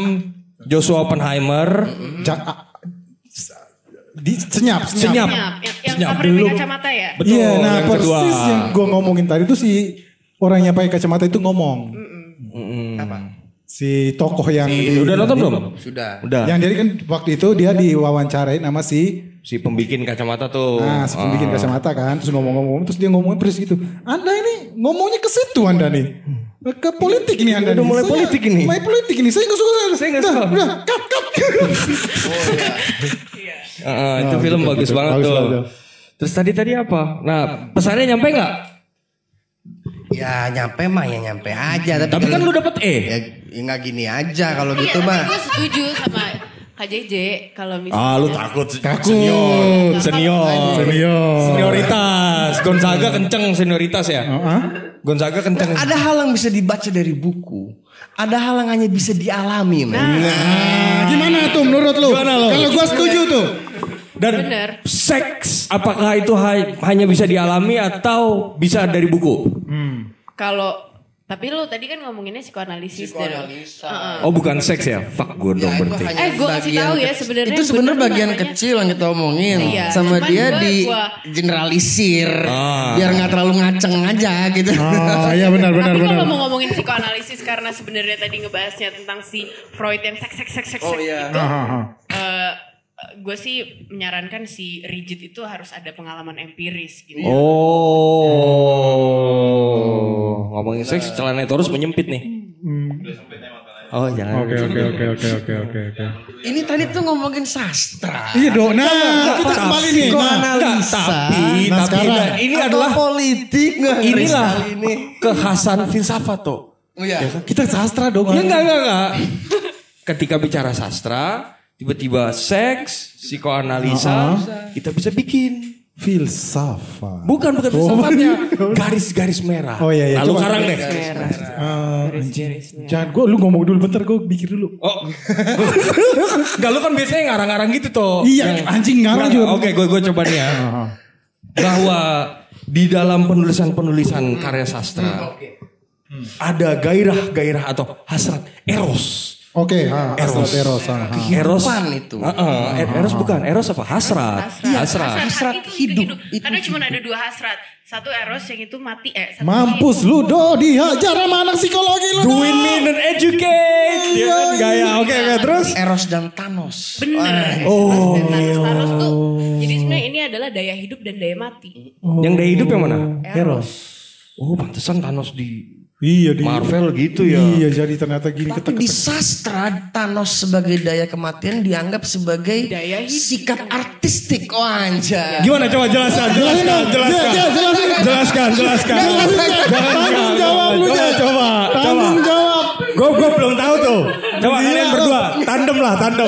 Joshua Oppenheimer. Ja- di senyap, Senyap. senyap. Yang, yang, yang Senyap. cover pakai kacamata ya? Betul, Iya, nah yang persis kedua. yang gue ngomongin tadi itu si orang yang pakai kacamata itu ngomong. Apa? Si tokoh yang di- Udah nonton belum? Sudah. Udah. Yang jadi kan waktu itu dia diwawancarain sama si Si pembikin kacamata tuh. Nah, si pembikin Ah. kacamata kan, terus ngomong-ngomong, terus dia ngomongin persis gitu. Anda ini ngomongnya ke situ Anda nih. Ke politik ini Anda Udah nih. mulai Saya- politik ini. Mulai politik ini. Saya nggak suka. Saya nggak Nah, suka. Udah, cut, cut. Ah, itu Oh, film gitu, bagus gitu. banget Bagus tuh. banget. Terus tadi tadi apa? Nah, pesannya nyampe nggak? Ya nyampe mah ya nyampe aja. Tapi, Tapi kan lu dapet E. Ya, ya nggak gini aja kalau Iya, gitu mah. gue setuju sama Kak JJ kalau misalnya. Ah, lu takut. Takut. Senior. Senior. Senior. Senioritas. Gonzaga kenceng senioritas ya. Hah? Gonzaga kenceng. Ada hal yang bisa dibaca dari buku. Ada hal yang hanya bisa dialami, men. Nah, gimana tuh menurut lu? Gimana lu? Kalau gua setuju tuh. Dan Bener. seks apakah itu ha- hanya bisa dialami atau bisa dari buku? Kalau tapi lu tadi kan ngomonginnya psikoanalisis dan Heeh. Oh bukan seks ya? Fuck gue dong berarti. Eh, gua kasih tahu ya, sebenarnya Itu sebenarnya bagian namanya. kecil yang kita omongin. Iya, Sama cuman dia gua- di gua- generalisir. Ah. Biar nggak terlalu ngaceng aja gitu. Oh, iya benar benar Tapi benar. kalau mau ngomongin psikoanalisis karena sebenarnya tadi ngebahasnya tentang si Freud yang seks seks seks seks Oh, iya. itu, Ah, eh, gue sih menyarankan si rigid itu harus ada pengalaman empiris gitu. Oh, ngomongin seks celana terus menyempit nih. Oh jangan. Oke oke oke oke oke oke oke. Ini tadi tuh ngomongin sastra. Iya dong. Nah, kita kembali nih. Nah. Tapi, Nah, tapi sekarang. nah, ini Atau adalah politik inilah ini. kekhasan filsafat tuh. Oh iya. kita sastra dong. Ya enggak enggak enggak. Ketika bicara sastra, tiba-tiba seks, psikoanalisa, kita bisa bikin. Filsafat. Bukan bukan filsafatnya, garis-garis merah. Oh iya iya. Lalu Coba. karang deh. Eh. Jangan gue lu ngomong dulu bentar gue pikir dulu. Oh. Enggak lu kan biasanya ngarang-ngarang gitu toh. Iya, Yang- anjing ngarang juga. Oke, gue gue coba nih ya. Bahwa di dalam penulisan-penulisan karya sastra ada gairah-gairah atau hasrat eros. Oke, ha, Eros. Eros. Eros. Kehidupan itu. Heeh, er- eros bukan, eros apa? Hasrat. Hasrat. Hasrat itu hidup. hidup. Karena cuma ada dua hasrat. Satu eros yang itu mati eh satu Mampus lu do dihajar sama anak psikologi lu. Do. Doing me and educate. Dia kan gaya. Oke, oke, terus. Eros dan Thanos. Bener. Oh. Dan Thanos, Thanos tuh. Jadi sebenarnya ini adalah daya hidup dan daya mati. Yang daya hidup yang mana? Eros. Oh, pantesan Thanos di Iya di Marvel gitu ya. Iya, jadi ternyata gini Tapi ketek di sastra Thanos sebagai daya kematian dianggap sebagai Daya sikap artistik. Oh anjay. Gimana coba jelaskan, jelaskan, jelaskan. Jelaskan, jelaskan. Tanggung jawab lu Coba, coba, coba. Tanggung jawab. Gue gue belum tahu tuh. Coba kalian berdua, tandem lah, tandem.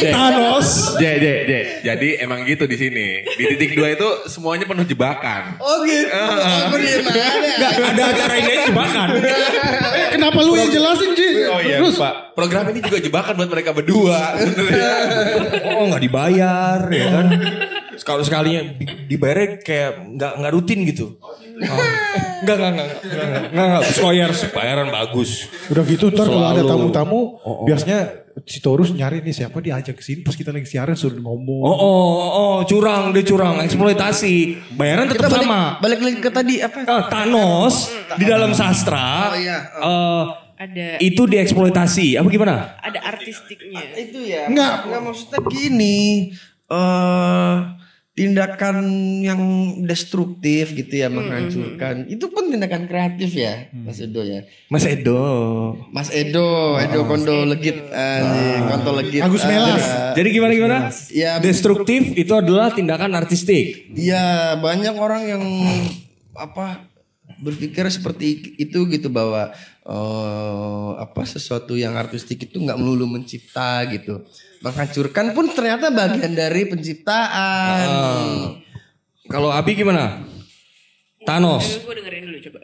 Thanos. J, J, J. Jadi emang gitu di sini. Di titik dua itu semuanya penuh jebakan. Oh gitu. Oh, bagaimana? Enggak, ada acara ini jebakan. Kenapa lu yang jelasin Ji? Oh iya, Terus Pak. Program ini juga jebakan buat mereka berdua. Bener ya. Oh nggak dibayar ya kan. Sekali sekalinya di- dibayarnya kayak nggak nggak rutin gitu. Oh. Enggak, enggak, enggak, enggak, enggak, enggak, enggak, bayaran bagus. udah gitu ntar kalau ada tamu-tamu Oh, oh. biasanya si Torus nyari nih siapa diajak ke sini pas kita lagi siaran suruh ngomong. Oh, oh, oh, curang, dia curang, eksploitasi. Bayaran tetap Kita balik, sama. balik lagi ke tadi apa? Eh, Thanos di dalam sastra Oh, iya. eh, Ada itu dieksploitasi. Apa gimana? ada artistiknya. Itu ya. Enggak. Enggak maksudnya gini. eh tindakan yang destruktif gitu ya menghancurkan. Itu pun tindakan kreatif ya, Mas Edo ya. Mas Edo. Mas Edo, Edo Kondo Legit, anjing, Konto Legit. Agus Melas. Ah, Jadi gimana gimana? Ya, Destruktif itu adalah tindakan artistik. Iya, banyak orang yang apa berpikir seperti itu gitu bahwa eh, apa sesuatu yang artistik itu nggak melulu mencipta gitu. Menghancurkan pun ternyata bagian dari penciptaan. Kalau Abi gimana? Thanos. Gue dengerin dulu coba.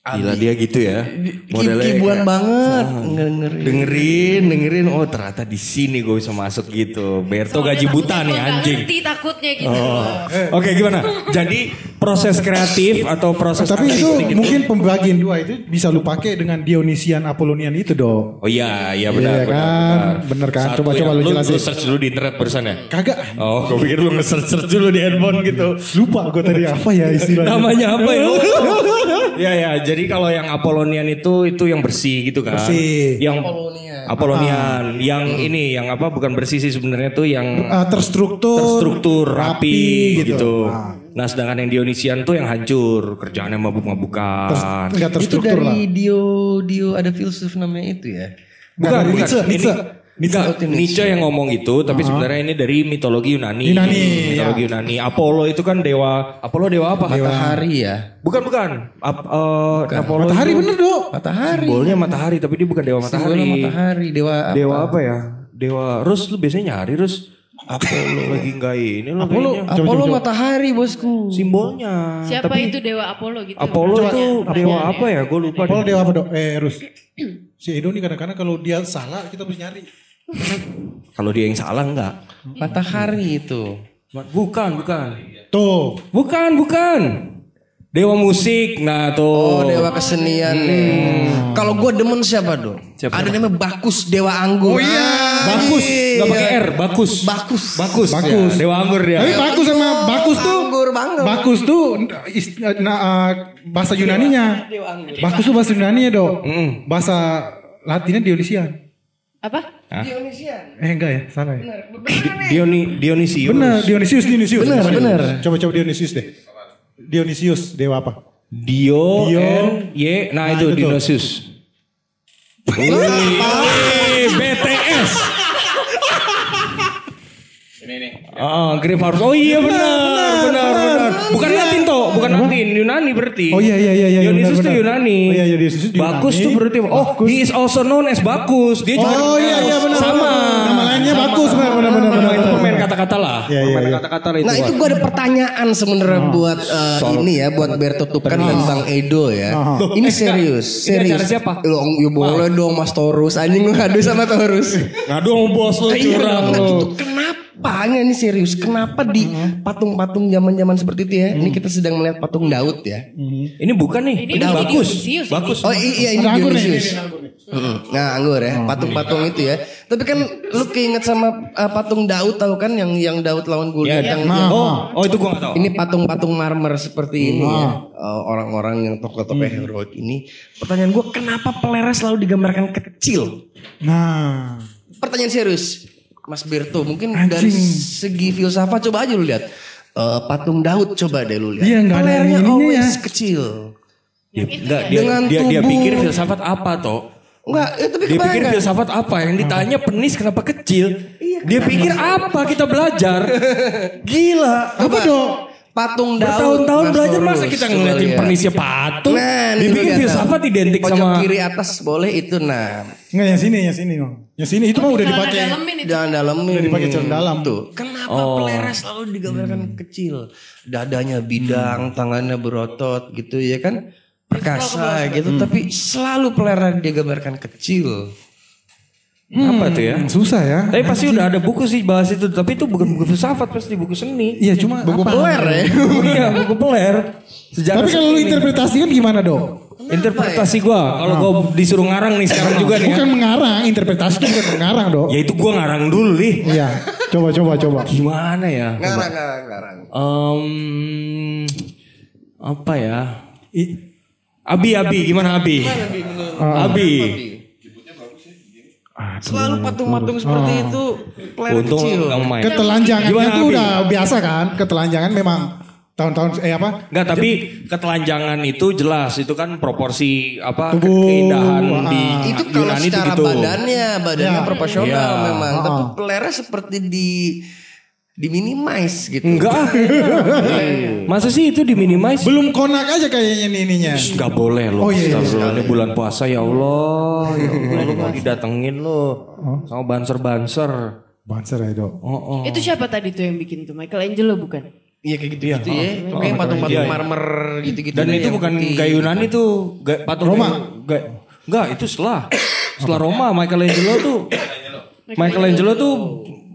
Gila dia gitu ya. Modelnya Kibuan kayak- banget. Dengerin. dengerin, dengerin. Oh ternyata di sini gue bisa masuk gitu. Berto gaji buta nih anjing. ngerti takutnya gitu. Oh. Oke gimana? Jadi proses kreatif atau proses Tapi itu artistik mungkin pembagian dua itu bisa lu pakai dengan Dionisian Apollonian itu dong. Oh iya, iya benar, Iya benar, kan? benar. Bener kan? Satu Coba-coba ya. lu lu, jelasin. lu search dulu di internet barusan ya? Kagak. Oh, gue pikir lu nge-search dulu di handphone gitu. Lupa gue tadi apa ya istilahnya. Namanya apa ya? ya ya, jadi kalau yang Apollonian itu itu yang bersih gitu kan. Bersih. Yang Apollonian. Yang ini yang apa bukan bersih sih sebenarnya tuh yang Ah, terstruktur, terstruktur, rapi, rapi, gitu. gitu. Ah. Nah, sedangkan yang Dionysian tuh yang hancur, kerjaannya mabuk-mabukan. Ter- nggak Itu terstruktur lah. dari Dio Dio ada filsuf namanya itu ya. Bukan, dari bukan. Nietzsche, Ini, Nietzsche. Nietzsche. Nietzsche yang ngomong itu, tapi sebenarnya ini dari mitologi Yunani. Yunani, mitologi ya. Yunani. Apollo itu kan dewa. Apollo dewa apa? Matahari ya. Bukan bukan. Ap- eh, Apollo Matahari itu bener dong. Matahari. Simbolnya matahari, tapi dia bukan dewa matahari. Simbolnya matahari. Dewa apa? Dewa apa ya? Dewa Rus lu biasanya nyari Rus. Apollo lagi enggak ini lo Apollo, kayaknya. Apollo coba, coba. matahari bosku. Simbolnya. Siapa Tapi itu dewa Apollo gitu? Apollo Coba. itu dewa apa ya? Gue lupa. Apollo dewa apa dong? Eh Rus. Si Edo nih kadang-kadang kalau dia salah kita harus nyari. Kalau dia yang salah enggak? Matahari itu. Bukan, bukan. Tuh. Bukan, bukan. Dewa musik. Nah, tuh. Oh, dewa kesenian nih. Kalau gue demen siapa dong? Siapa? Ada namanya Bakus Dewa Anggur. Oh iya. Bakus, enggak pakai R, bagus. Bakus. Bagus. Bagus. Ya, dewa anggur dia. Tapi bagus sama bagus tuh. Anggur banget. Bagus tuh is- nah, uh, bahasa Yunaninya. Bagus tuh bahasa Yunaninya dong. Bahasa Latinnya Dionysian. Apa? Eh enggak ya, salah ya. Dioni, Dionisius. Bener, Dionysius, Dionysius. Bener, bener. Coba coba Dionysius deh. Dionysius dewa apa? Dio, Dio. N, Y, nah, Nah, itu itu tuh. Dionysius. Wih, BTS. Ini nih. Oh, Grievous. Oh iya benar, benar, benar. Bukan Latin toh, bukan Latin, Yunani berarti. Oh iya iya iya iya. Tuh benar. Yunani. Oh iya iya Dionysius Yunani. Bagus tuh berarti. Oh, he is also known as Bakus. Dia juga Oh iya iya benar. sama. Nama lainnya bagus benar benar benar itu pemain kata-kata lah. Iya, iya, Pemain iya. kata-kata itu. Nah itu gue ada pertanyaan sebenarnya buat eh, ini ya buat Berto Tukan dan Bang Edo ya. Ini eh, serius, ini serius. acara siapa? Loh, ya boleh dong Mas Torus. Anjing lu ngadu sama Torus. Ngadu sama bos lu curang lu. itu kenapa? Ini serius. Kenapa di patung-patung zaman-zaman seperti itu ya? Ini kita sedang melihat patung Daud ya. Ini bukan nih. Ini Ini bagus. Ini. Bagus. Oh iya ini anggur nih, Dionysius. Mm-mm. Nah anggur ya, patung-patung itu ya. Tapi kan lu keinget sama uh, patung Daud tahu kan yang yang Daud lawan Goliat Ya, yang, nah. yang- Oh, oh itu gua gak tahu. ini patung-patung marmer seperti ini ya. Uh, orang-orang yang tokoh-tokoh heroik ini. Pertanyaan gue kenapa pelera selalu digambarkan kecil? Nah, Pertanyaan serius, Mas Berto. Mungkin Anjing. dari segi filsafat coba aja lu lihat. Uh, patung Daud coba deh lu lihat. Iya, Pelernya always ya. kecil. Dia, enggak, dia, Dengan dia, dia tubuh- pikir filsafat apa toh? Enggak, ya, tapi Dia pikir filsafat apa? Yang ditanya penis kenapa kecil? Dia pikir apa kita belajar? Gila. Apa dong? Patung Daud. Bertahun-tahun belajar masa kita ngeliatin lihat. penisnya patung? Nah, lihat, filsafat identik Pojok sama kiri atas boleh itu nah. enggak yang sini yang sini bang. Yang sini itu mah udah dipakai. dalemin itu. Jangan dalemin. Udah dipakai celana dalam. Tuh. Kenapa Oh. pelera selalu digambarkan kecil? Dadanya bidang, tangannya berotot gitu ya kan? Perkasa gitu. Tapi selalu pelera digambarkan kecil. Apa tuh ya? Hmm, Susah ya. Tapi pasti udah ada buku sih bahas itu. Tapi itu bukan buku filsafat pasti buku seni. Iya cuma Buku apa? peler ya. iya buku peler. Sejarah Tapi kalau lu interpretasikan gimana dong? interpretasi gua kalau gua disuruh ngarang nih sekarang juga nih ya. Bukan mengarang, interpretasi bukan mengarang dong. Ya itu gua ngarang dulu nih. Iya, coba coba coba. Gimana ya? Ngarang, ngarang, ngarang. Em, apa ya? I- Abi, Abi, gimana Abi? Abi. Selalu patung-patung seperti itu pelera Untung kecil. main. Ketelanjangannya Gimana, tuh Abi? udah biasa kan? Ketelanjangan memang tahun-tahun eh apa? Enggak, tapi ketelanjangan itu jelas itu kan proporsi apa Tubuh, keindahan ah. di itu kalau Yunani itu secara gitu. badannya badannya Ya. proporsional Ya. memang Ah. tapi pelera seperti di di minimize gitu Enggak. Masa sih itu diminimize? Belum konak aja kayaknya nih ininya. Enggak boleh loh. Oh, iya, iya. Astagfirullah, ini bulan puasa ya Allah. Ya Allah lu mau didatengin lo sama banser-banser. Banser ya dok. Oh, oh. Itu siapa tadi tuh yang bikin tuh? Michelangelo bukan? Iya kayak gitu-gitu ya. Pokoknya patung-patung marmer gitu-gitu. Dan itu yang bukan putih. gaya Yunani tuh, gaya, patung Roma. Gaya, enggak, itu setelah setelah Roma Michelangelo tuh Michelangelo tuh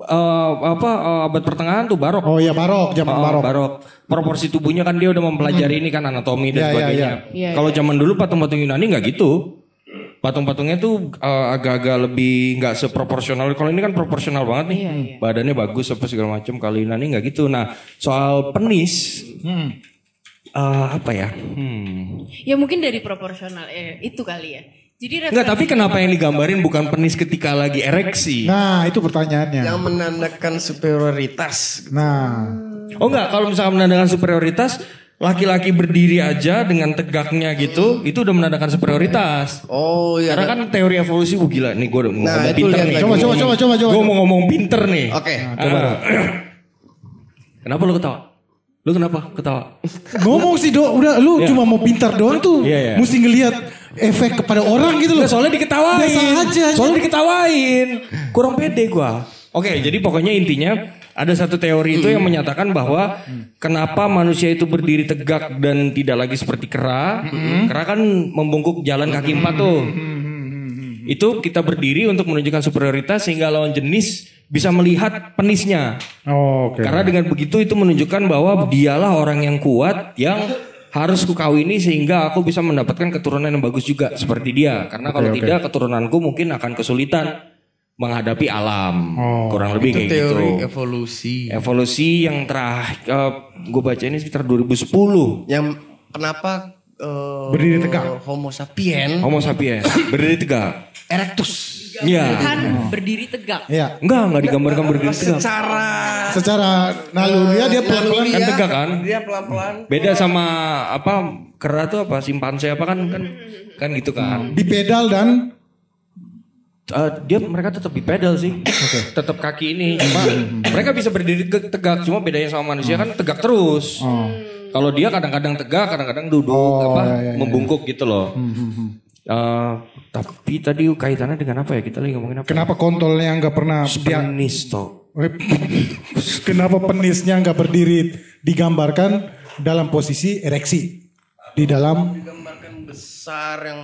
eh, apa eh, abad pertengahan tuh barok. Oh iya barok, zaman Oh, barok. barok. Proporsi tubuhnya kan dia udah mempelajari ini kan anatomi dan Ya, ya, sebagainya. ya. Iya, Kalau zaman dulu patung-patung Yunani nggak gitu. Patung-patungnya tuh eh, agak-agak lebih nggak seproporsional. Kalau ini kan proporsional banget nih. Iya, iya. Badannya bagus apa segala macam. Kalau Yunani nggak gitu. Nah, soal penis Hmm. eh, apa ya? Hmm. Ya mungkin dari proporsional eh, itu kali ya. Jadi Enggak, tapi kenapa yang digambarin bukan penis ketika lagi ereksi? Nah itu pertanyaannya. Yang menandakan superioritas. Nah, Oh enggak, kalau misalkan menandakan superioritas, laki-laki berdiri aja dengan tegaknya gitu, itu udah menandakan superioritas. Oh iya. Karena kan teori evolusi, wah gila nih gue udah mau Nah, ngomong pinter nih. coba coba coba coba coba. Gue mau ngomong pinter nih. Oke. Ah. Kenapa lu ketawa? Lu kenapa ketawa? Ngomong sih dok, udah lu Iya. cuma mau pintar doang tuh. Iya, iya. Mesti ngelihat efek kepada orang gitu loh. Soalnya diketawain. Biasa aja. Soalnya diketawain. Kurang pede gua. Oke, jadi pokoknya intinya ada satu teori itu yang menyatakan bahwa kenapa manusia itu berdiri tegak dan tidak lagi seperti kera. Kera kan membungkuk jalan kaki empat tuh. Itu kita berdiri untuk menunjukkan superioritas sehingga lawan jenis bisa melihat penisnya. Oh, Oke. Karena dengan begitu itu menunjukkan bahwa dialah orang yang kuat yang harus kukawini sehingga aku bisa mendapatkan keturunan yang bagus juga seperti dia. Karena kalau oke. tidak keturunanku mungkin akan kesulitan menghadapi alam. Oh, Kurang lebih Itu kayak teori gitu. evolusi. Evolusi yang terakhir gue baca ini sekitar 2010. Yang kenapa eh, Berdiri tegak. Homo sapien Homo sapiens berdiri tegak. erectus. Iya. kan berdiri tegak. Iya. Enggak, enggak digambarkan berdiri tegak. Secara Secara naluriah dia pelan-pelan Kan tegak kan? Dia pelan-pelan. Beda sama apa kera tuh apa simpanse apa kan kan kan gitu kan. di pedal dan Eh, dia mereka tetap di pedal sih, tetap kaki ini. Cuma mereka bisa berdiri tegak. Cuma bedanya sama manusia kan tegak terus. Kalau dia kadang-kadang tegak, kadang-kadang duduk, Oh, apa iya, iya, iya. membungkuk gitu loh. Eh, tapi tadi kaitannya dengan apa ya? Kita lagi ngomongin apa? kenapa kontolnya nggak pernah Penis toh. kenapa penisnya nggak berdiri digambarkan dalam posisi ereksi di dalam Digambarkan besar yang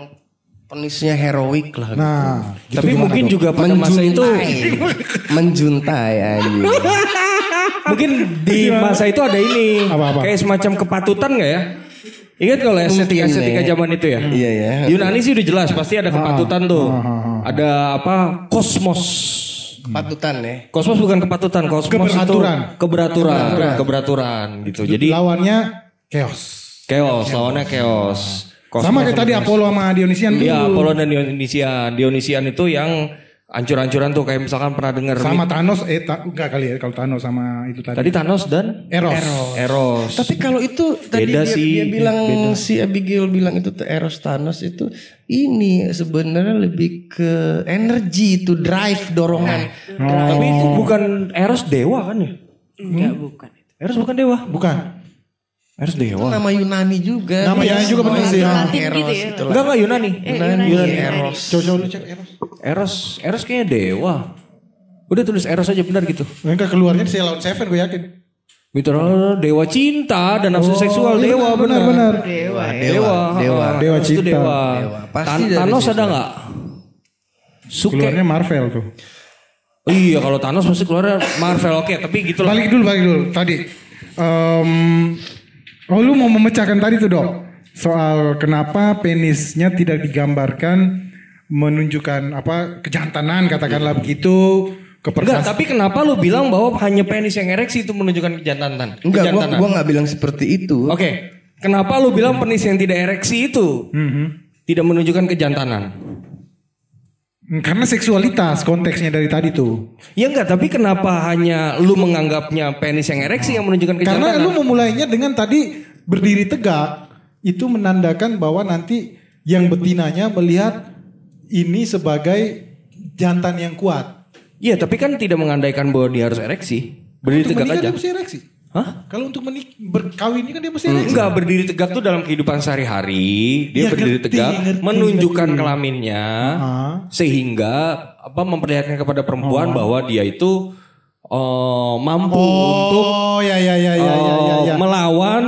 penisnya heroik lah. nah gitu Tapi mungkin Dok? juga pada masa itu, menjuntai anjing. mungkin di masa itu ada ini, Apa-apa? kayak semacam kepatutan nggak ya? Ingat kalau estetika estetika ya. zaman itu ya? Iya ya. Yunani sih udah jelas pasti ada kepatutan tuh. Ada apa? Kosmos. Patutan ya. Kosmos bukan kepatutan, kosmos Keberaturan. itu keberaturan, keberaturan gitu. Jadi lawannya chaos chaos, lawannya chaos. Kosmos sama kayak tadi Apollo sama Dionysian tuh Iya, Apollo dan Dionysian. Dionysian itu yang ancur-ancuran tuh kayak misalkan pernah dengar sama Thanos eh ta- enggak kali ya kalau Thanos sama itu tadi, tadi Thanos dan Eros. Eros. Tapi kalau itu tadi Beda dia, sih, dia bilang beda. si Abigail bilang itu tuh Eros Thanos itu ini sebenarnya lebih ke energi itu drive dorongan. Tapi itu bukan Eros dewa kan ya? Enggak, bukan. Eros bukan dewa. bukan Eros Itu dewa. nama Yunani juga. Nama Yunani juga bener sih, Eros Latin gitu ya. itu lah. Enggak enggak Yunani. Yunani, Yunani. Eros. coba coba lu cek Eros Eros, Eros kayaknya dewa. Udah tulis Eros aja benar gitu. enggak keluarnya di Sailor Seven gue yakin Gitu dewa cinta dan nafsu seksual iya, dewa benar, benar. benar. Dewa. ya. Dewa, Dewa. Dewa itu cinta. Dewa. Dewa. Pasti Thanos ada nggak? Suke. keluarnya Marvel tuh Oh iya kalau Thanos pasti keluarnya Marvel oke tapi gitu lah. balik dulu balik dulu tadi Em, oh lu mau memecahkan tadi tuh dok soal kenapa penisnya tidak digambarkan menunjukkan apa kejantanan katakanlah begitu Enggak, keperkasaan tapi kenapa lu bilang bahwa hanya penis yang ereksi itu menunjukkan kejantanan? Enggak, gua, Kejantanan. gua nggak bilang seperti itu. Oke, kenapa lu bilang penis yang tidak ereksi itu tidak menunjukkan kejantanan? Karena seksualitas konteksnya dari tadi tuh Ya enggak, tapi kenapa hanya lu menganggapnya penis yang ereksi yang menunjukkan kejantanan? karena lu memulainya dengan tadi berdiri tegak itu menandakan bahwa nanti yang betinanya melihat ini sebagai jantan yang kuat Iya, tapi kan tidak mengandaikan bahwa dia harus ereksi. Berdiri Untuk tegak aja. dia mesti ereksi. Hah? Kalau untuk menik berkawin ini kan dia mesti ereksi. Enggak, berdiri tegak tuh dalam kehidupan sehari-hari, dia Ya, berdiri ngerti, tegak ngerti, menunjukkan ngerti. kelaminnya Ah. sehingga apa memperlihatkan kepada perempuan bahwa dia itu eh, mampu untuk Oh ya ya ya ya ya ya. ya. eh, melawan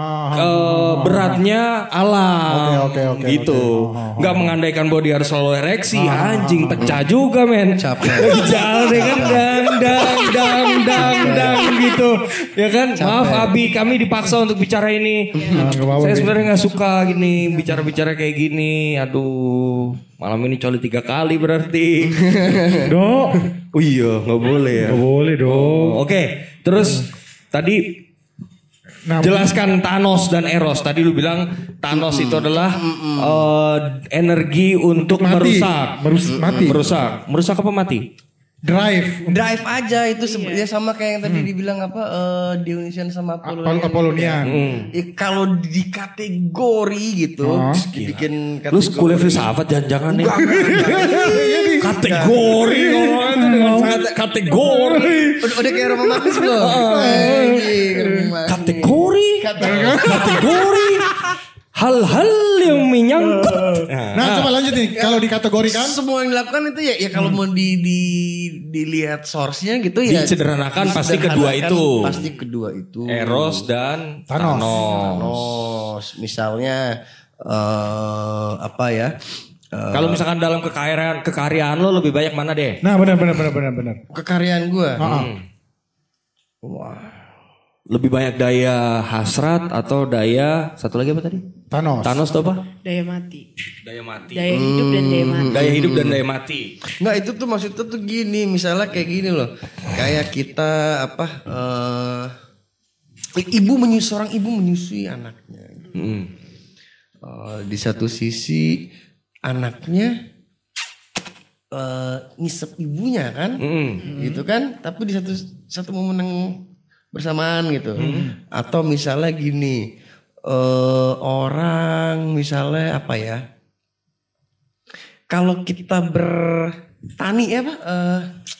Ah, eh, beratnya alam. Oke, oke, oke, gitu. oke. Oh, oh, nggak mengandaikan bahwa dia harus selalu ereksi. Anjing pecah juga men. Capek. Jalan ya kan? Dang dang dang dang dang gitu. Ya kan? Maaf Abi kami dipaksa untuk bicara ini. Ah, saya sebenarnya nggak suka gini bicara-bicara kayak gini. Aduh malam ini coli tiga kali berarti. Dok. oh iya nggak boleh ya. Nggak boleh dong. oke terus tadi Nah, Jelaskan Thanos dan Eros. Tadi lu bilang Thanos itu adalah eh, energi untuk Mati. merusak. Merus- mati. Merusak. Merusak apa mati? drive. Drive aja itu sebenarnya sama kayak yang tadi dibilang apa eh, Dionysian sama Apol Apollonian. Apollonian. Ya, kalau di kategori gitu, Oh. dibikin Lu kuliah filsafat jangan-jangan nih. kategori orang itu dengan kate- kategori. Udah, udah kayak Roma Magnus belum? Kategori. Kategori. Hal-hal yang menyangkut. Nah, coba lanjut nih. Kalau dikategorikan semua yang dilakukan itu ya ya kalau mau di, di dilihat source-nya gitu ya Disederhanakan pasti kedua itu. pasti kedua itu Eros dan Thanos. Thanos. Thanos misalnya eh apa ya Eh, Kalau misalkan dalam kekayaan kekaryaan lo lebih banyak mana deh? Nah, benar benar benar benar benar. kekaryaan gue Ah, Lebih banyak daya hasrat atau daya satu lagi apa tadi? Thanos. Thanos tuh apa? Daya mati. Daya mati. Daya hidup dan daya mati. Daya hidup dan daya mati. Nggak itu tuh maksudnya tuh gini misalnya kayak gini loh kayak kita apa eh ibu menyusui seorang ibu menyusui anaknya Mm. Eh, di satu sisi anaknya eh ngisep ibunya kan? Mm. gitu kan? Tapi di satu satu momen yang bersamaan gitu. Atau misalnya gini eh orang misalnya apa ya? Kalau kita bertani ya pak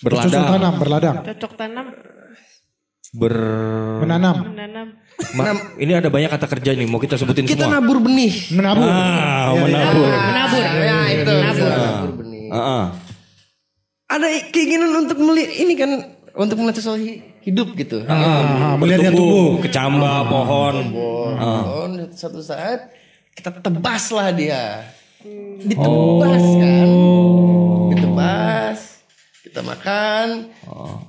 Bercocok Berladang. tanam, berladang, Cocok tanam, Ber menanam, menanam. Ma- ini ada banyak kata kerja nih mau kita sebutin kita semua. nabur benih menabur. Ah, Iya, iya. menabur. Menabur. ya itu Menabur. nabur benih Ah, ah. ada keinginan untuk melihat ini kan untuk melihat sesuatu hi- hidup gitu Ah, melihat yang tumbuh. kecambah pohon. Ah. Oh, satu saat kita tebas lah dia. Ditebas kan. Ditebas. Kita makan.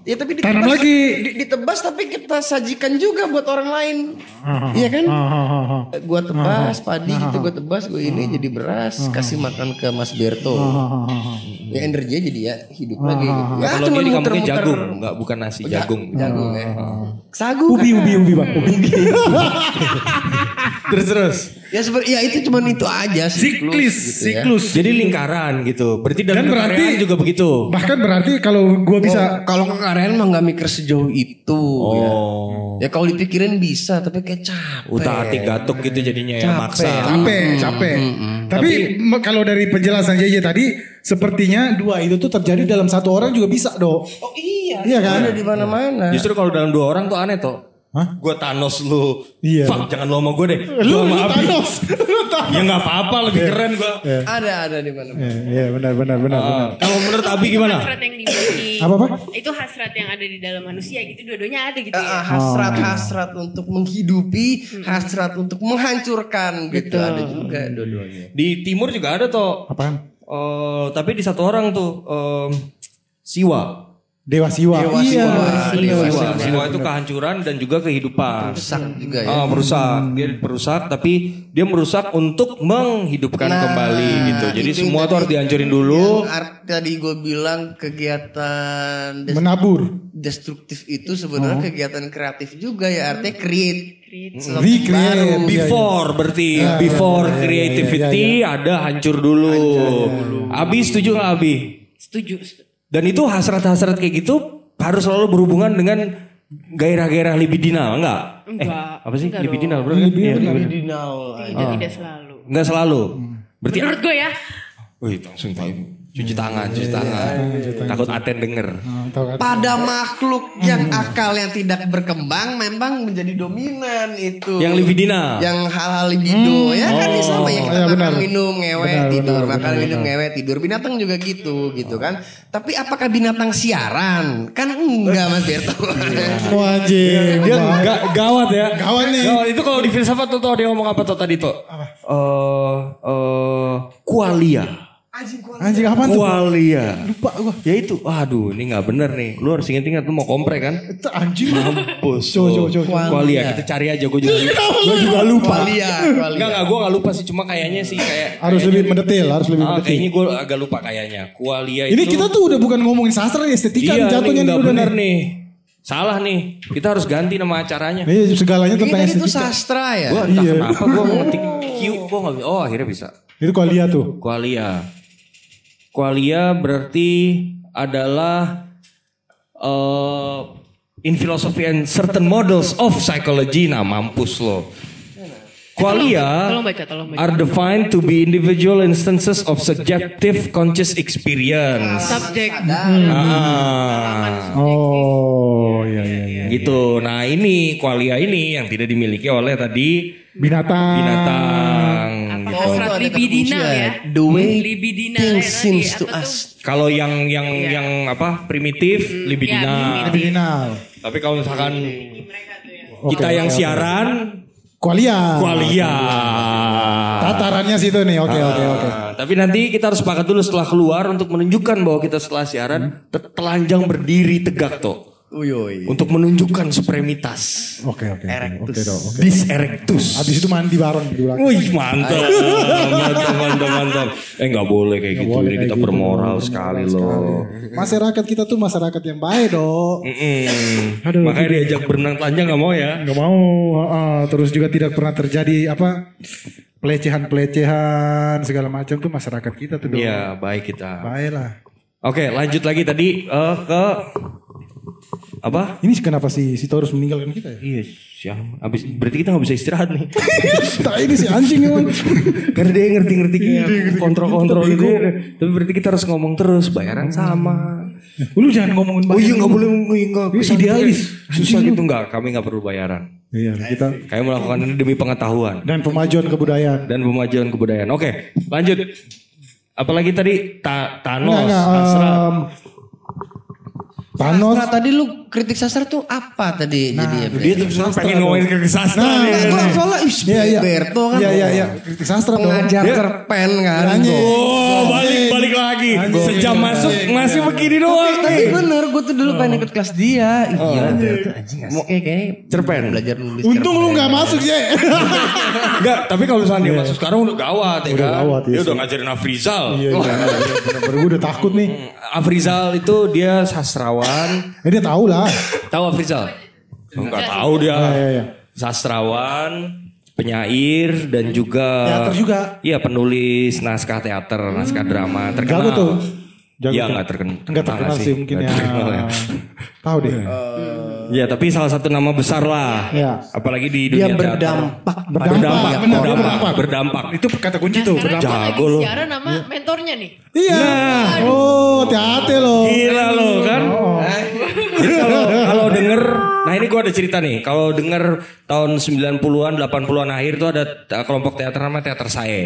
Ya tapi ditebas, Tanam lagi. di- ditebas tapi kita sajikan juga buat orang lain. Iya kan? Ah. Gua tebas padi gitu gua tebas gue ini jadi beras kasih makan ke Mas Berto. Ya energinya jadi ya hidup lagi gitu. Ya Kalau cuman dia di kampungnya jagung, enggak bukan nasi, jagung. Jagung ya. Sagu Ubi, kan? ubi, ubi, bang. Ubi. Terus terus. Ya sebenarnya ya itu cuman itu aja Siklus, gitu ya. siklus. Jadi lingkaran gitu. Berarti dalam Dan berarti- juga begitu. Bahkan berarti kalau gua bisa Oh, kalau kekaryaan mah nggak mikir sejauh itu ya. Oh. Ya kalau dipikirin bisa tapi kayak capek. Utak atik gatuk gitu jadinya ya Capek. maksa. capek, capek. Tapi me- kalau dari penjelasan JJ tadi, sepertinya dua itu tuh terjadi dalam satu orang juga bisa, dok. Oh iya. Iya kan? Ada di mana-mana. Justru kalau dalam dua orang tuh aneh toh. Hah? Gue Thanos lu. Iya. Fuck jangan lu sama gue deh. Lu, lu. Thanos. Lu Thanos. Ya nggak apa-apa lebih keren gue. Ada ada di mana. Iya, iya, benar, benar, benar, benar. Kalau menurut Abi gimana? Hasrat yang dimiliki. Apa, Pak? Itu hasrat yang ada di dalam manusia gitu. Dua-duanya ada gitu Ah, ya. hasrat hasrat untuk menghidupi, hasrat untuk menghancurkan gitu Betul. ada juga dua-duanya. Di timur juga ada toh. Apaan? Eh, tapi di satu orang tuh em, Siwa. Dewa Siwa. Dewa iya. Siwa. Dewa Siwa. Siwa. Siwa itu kehancuran dan juga kehidupan. Rusak juga ya. Ah, merusak, dia merusak, tapi dia merusak untuk menghidupkan Nah, kembali gitu. Jadi itu semua tuh harus dihancurin dulu. Tadi gue bilang kegiatan des- Menabur. destruktif itu sebenarnya Oh. kegiatan kreatif juga ya artinya create. Recreate. baru. Iya, iya. Before berarti before iya, iya, creativity iya, ada hancur dulu. Abi setuju nggak Abi? Setuju. Dan itu hasrat-hasrat kayak gitu harus selalu berhubungan dengan gairah-gairah libidinal enggak? Eh, Enggak. apa sih Enggak libidinal? Bener kan? Iya, bener. Libidinal. Tidak, tidak selalu. Enggak selalu. Berarti Menurut gue ya. Wih, langsung tahu. Cuci tangan, cuci tangan. Takut Aten denger. Kan? Pada makhluk yang akal yang tidak berkembang memang menjadi dominan itu. Yang libidina. Yang hal-hal libido ya kan ini sama yang kita Iya, makan minum ngewe Benar, tidur benar, makan benar, minum ngewe tidur binatang juga gitu gitu kan. Tapi apakah binatang siaran? Kan enggak Mas Berto. Wah anjing. Dia ga- gawat ya. Gawat nih. Gawat. Itu kalau di filsafat tuh tau dia ngomong apa tuh tadi tuh? Eh eh kualia. Anjing apaan tuh? Kualia. Lupa gua. Ya itu, waduh ini nggak bener nih. Lu harus inget-inget lu mau komprek kan? Itu anjing. Mampus. Coba, coba, coba. Kualia. Kita cari aja gue juga. gue juga lupa. Kualia, kualia. Enggak enggak gue nggak lupa sih cuma kayaknya sih kayak Harus lebih mendetil, harus lebih Ah, mendetil. kayaknya gue agak lupa kayaknya. Kualia Ini itu kita tuh udah bukan ngomongin sastra nih, estetika Iya, jatuhnya nih, udah bener nih. nih. Salah nih. Kita harus ganti nama acaranya. Iya, segalanya Ini tentang itu estetika. sastra ya. Gue entah Iya. kenapa gue ngetik Q, gue nggak bisa. Oh akhirnya bisa. Itu kualia tuh. Kualia. Kualia berarti adalah eh in philosophy and certain models of psychology. Nah mampus lo. Qualia are defined to be individual instances of subjective conscious experience. Subjek. Ah, Oh, iya iya iya. gitu. Nah ini qualia ini yang tidak dimiliki oleh tadi Binatang. binatang. Gitu. hasrat kata libidina ya. The way libidina things ya seems to us. tuh? Kalau yang yang yang apa primitif libidina. ya, Binal. Tapi kalau misalkan Oke, kita yang oke, siaran Kualia. qualia. Tatarannya situ nih. Oke oke oke. Ah, Tapi nanti kita harus sepakat dulu setelah keluar untuk menunjukkan bahwa kita setelah siaran te- telanjang berdiri tegak toh. Uyoi. Untuk menunjukkan supremitas. Oke oke. Oke dong. Oke. Dis erectus. Habis itu mandi bareng di belakang. Wih mantap, mantap, mantap, mantap. Eh nggak boleh kayak gitu, boleh ini kita kayak gitu. bermoral sekali loh. Masyarakat kita tuh masyarakat yang baik dong. Mm-mm. Aduh. Makanya diajak berenang telanjang nggak mau ya. Gak mau. heeh. terus juga tidak pernah terjadi apa pelecehan-pelecehan segala macam tuh masyarakat kita tuh. Iya baik kita. Baik lah. Oke lanjut lagi tadi eh, ke apa? Ini kenapa si si Taurus meninggalkan kita ya? Iya, siang. Abis berarti kita nggak bisa istirahat nih. tak ini si anjing emang. Karena dia ngerti-ngerti kayak kontrol-kontrol gitu. Tapi berarti kita harus ngomong terus, bayaran sama. Lu jangan ngomongin Oh iya bayar. nggak boleh nggak idealis. Susah gitu nggak? Kami nggak perlu bayaran. Iya kita Kami melakukan ini demi pengetahuan dan pemajuan kebudayaan. dan pemajuan kebudayaan. Oke, lanjut. Apalagi tadi ta Thanos, Astra. Em, Thanos. Sastra tadi lu kritik sastra tuh apa tadi jadi ya? dia tuh sebenarnya pengen ngomongin ke sastra Nah, nih. Enggak, soalnya ih, Iya iya. Berto kan Iya iya iya. Kritik sastra dong. pengajar cerpen kan. Oh, balik balik lagi. Sejam masuk masih begini doang Tapi nih. bener, gue tuh dulu pengen ikut kelas dia. Gila, Berto anjing asik ya kayaknya. Cerpen. Belajar nulis Untung lu cerpen. nggak masuk sih. Enggak, tapi kalau misalnya dia masuk sekarang udah gawat ya Udah kan. gawat, iya dia udah ngajarin Afrizal. Iya iya. Bener-bener gue udah takut nih. Afrizal itu dia sastrawan. Eh dia tahu lah. Tahu Afrizal? Enggak tahu dia. Iya iya iya. Sastrawan, penyair dan juga Teater juga. Iya, penulis naskah teater, naskah drama terkenal. Jago tuh. Jago tuh. nggak terkenal. Enggak terkenal sih mungkin ya. ya. Tahu deh. Ya, tapi salah satu nama besar lah. Iya. Apalagi di Dia dunia teater. berdampak. Berdampak, Berdampak, berdampak, berdampak. berdampak. Itu kata kunci tuh. Sekarang Berdampak. Jago lagi lo. siaran sama mentornya nih. Iya. Oh, hati-hati loh. Gila lo kan. Jadi kalau kalau denger, nah ini gua ada cerita nih. Kalau denger tahun 90-an, 80-an akhir tuh ada t- kelompok teater namanya Teater Sae.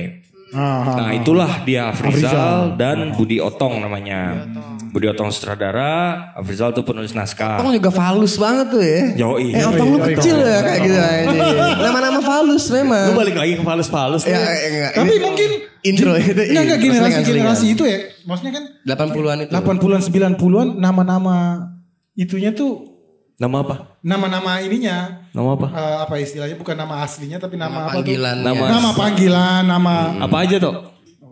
Ah, Nah itulah dia Afrizal dan Budi Otong namanya. Budi Otong sutradara, Afrizal tuh penulis naskah. Otong juga falus banget tuh ya. Yoi. Eh otong lu kecil ya kayak gitu. ini. Nama-nama falus memang. Lu balik lagi ke falus-falus. Ya, lu. eh, enggak. Tapi Ini mungkin intro itu. Enggak iya, generasi-generasi selingan. itu ya. Maksudnya kan 80-an itu. 80-an 90-an nama-nama itunya tuh Nama apa? nama-nama ininya Nama apa? eh, apa istilahnya bukan nama aslinya tapi nama, Nama apa tuh? panggilan. Nama- Nama panggilan, nama Apa aja tuh?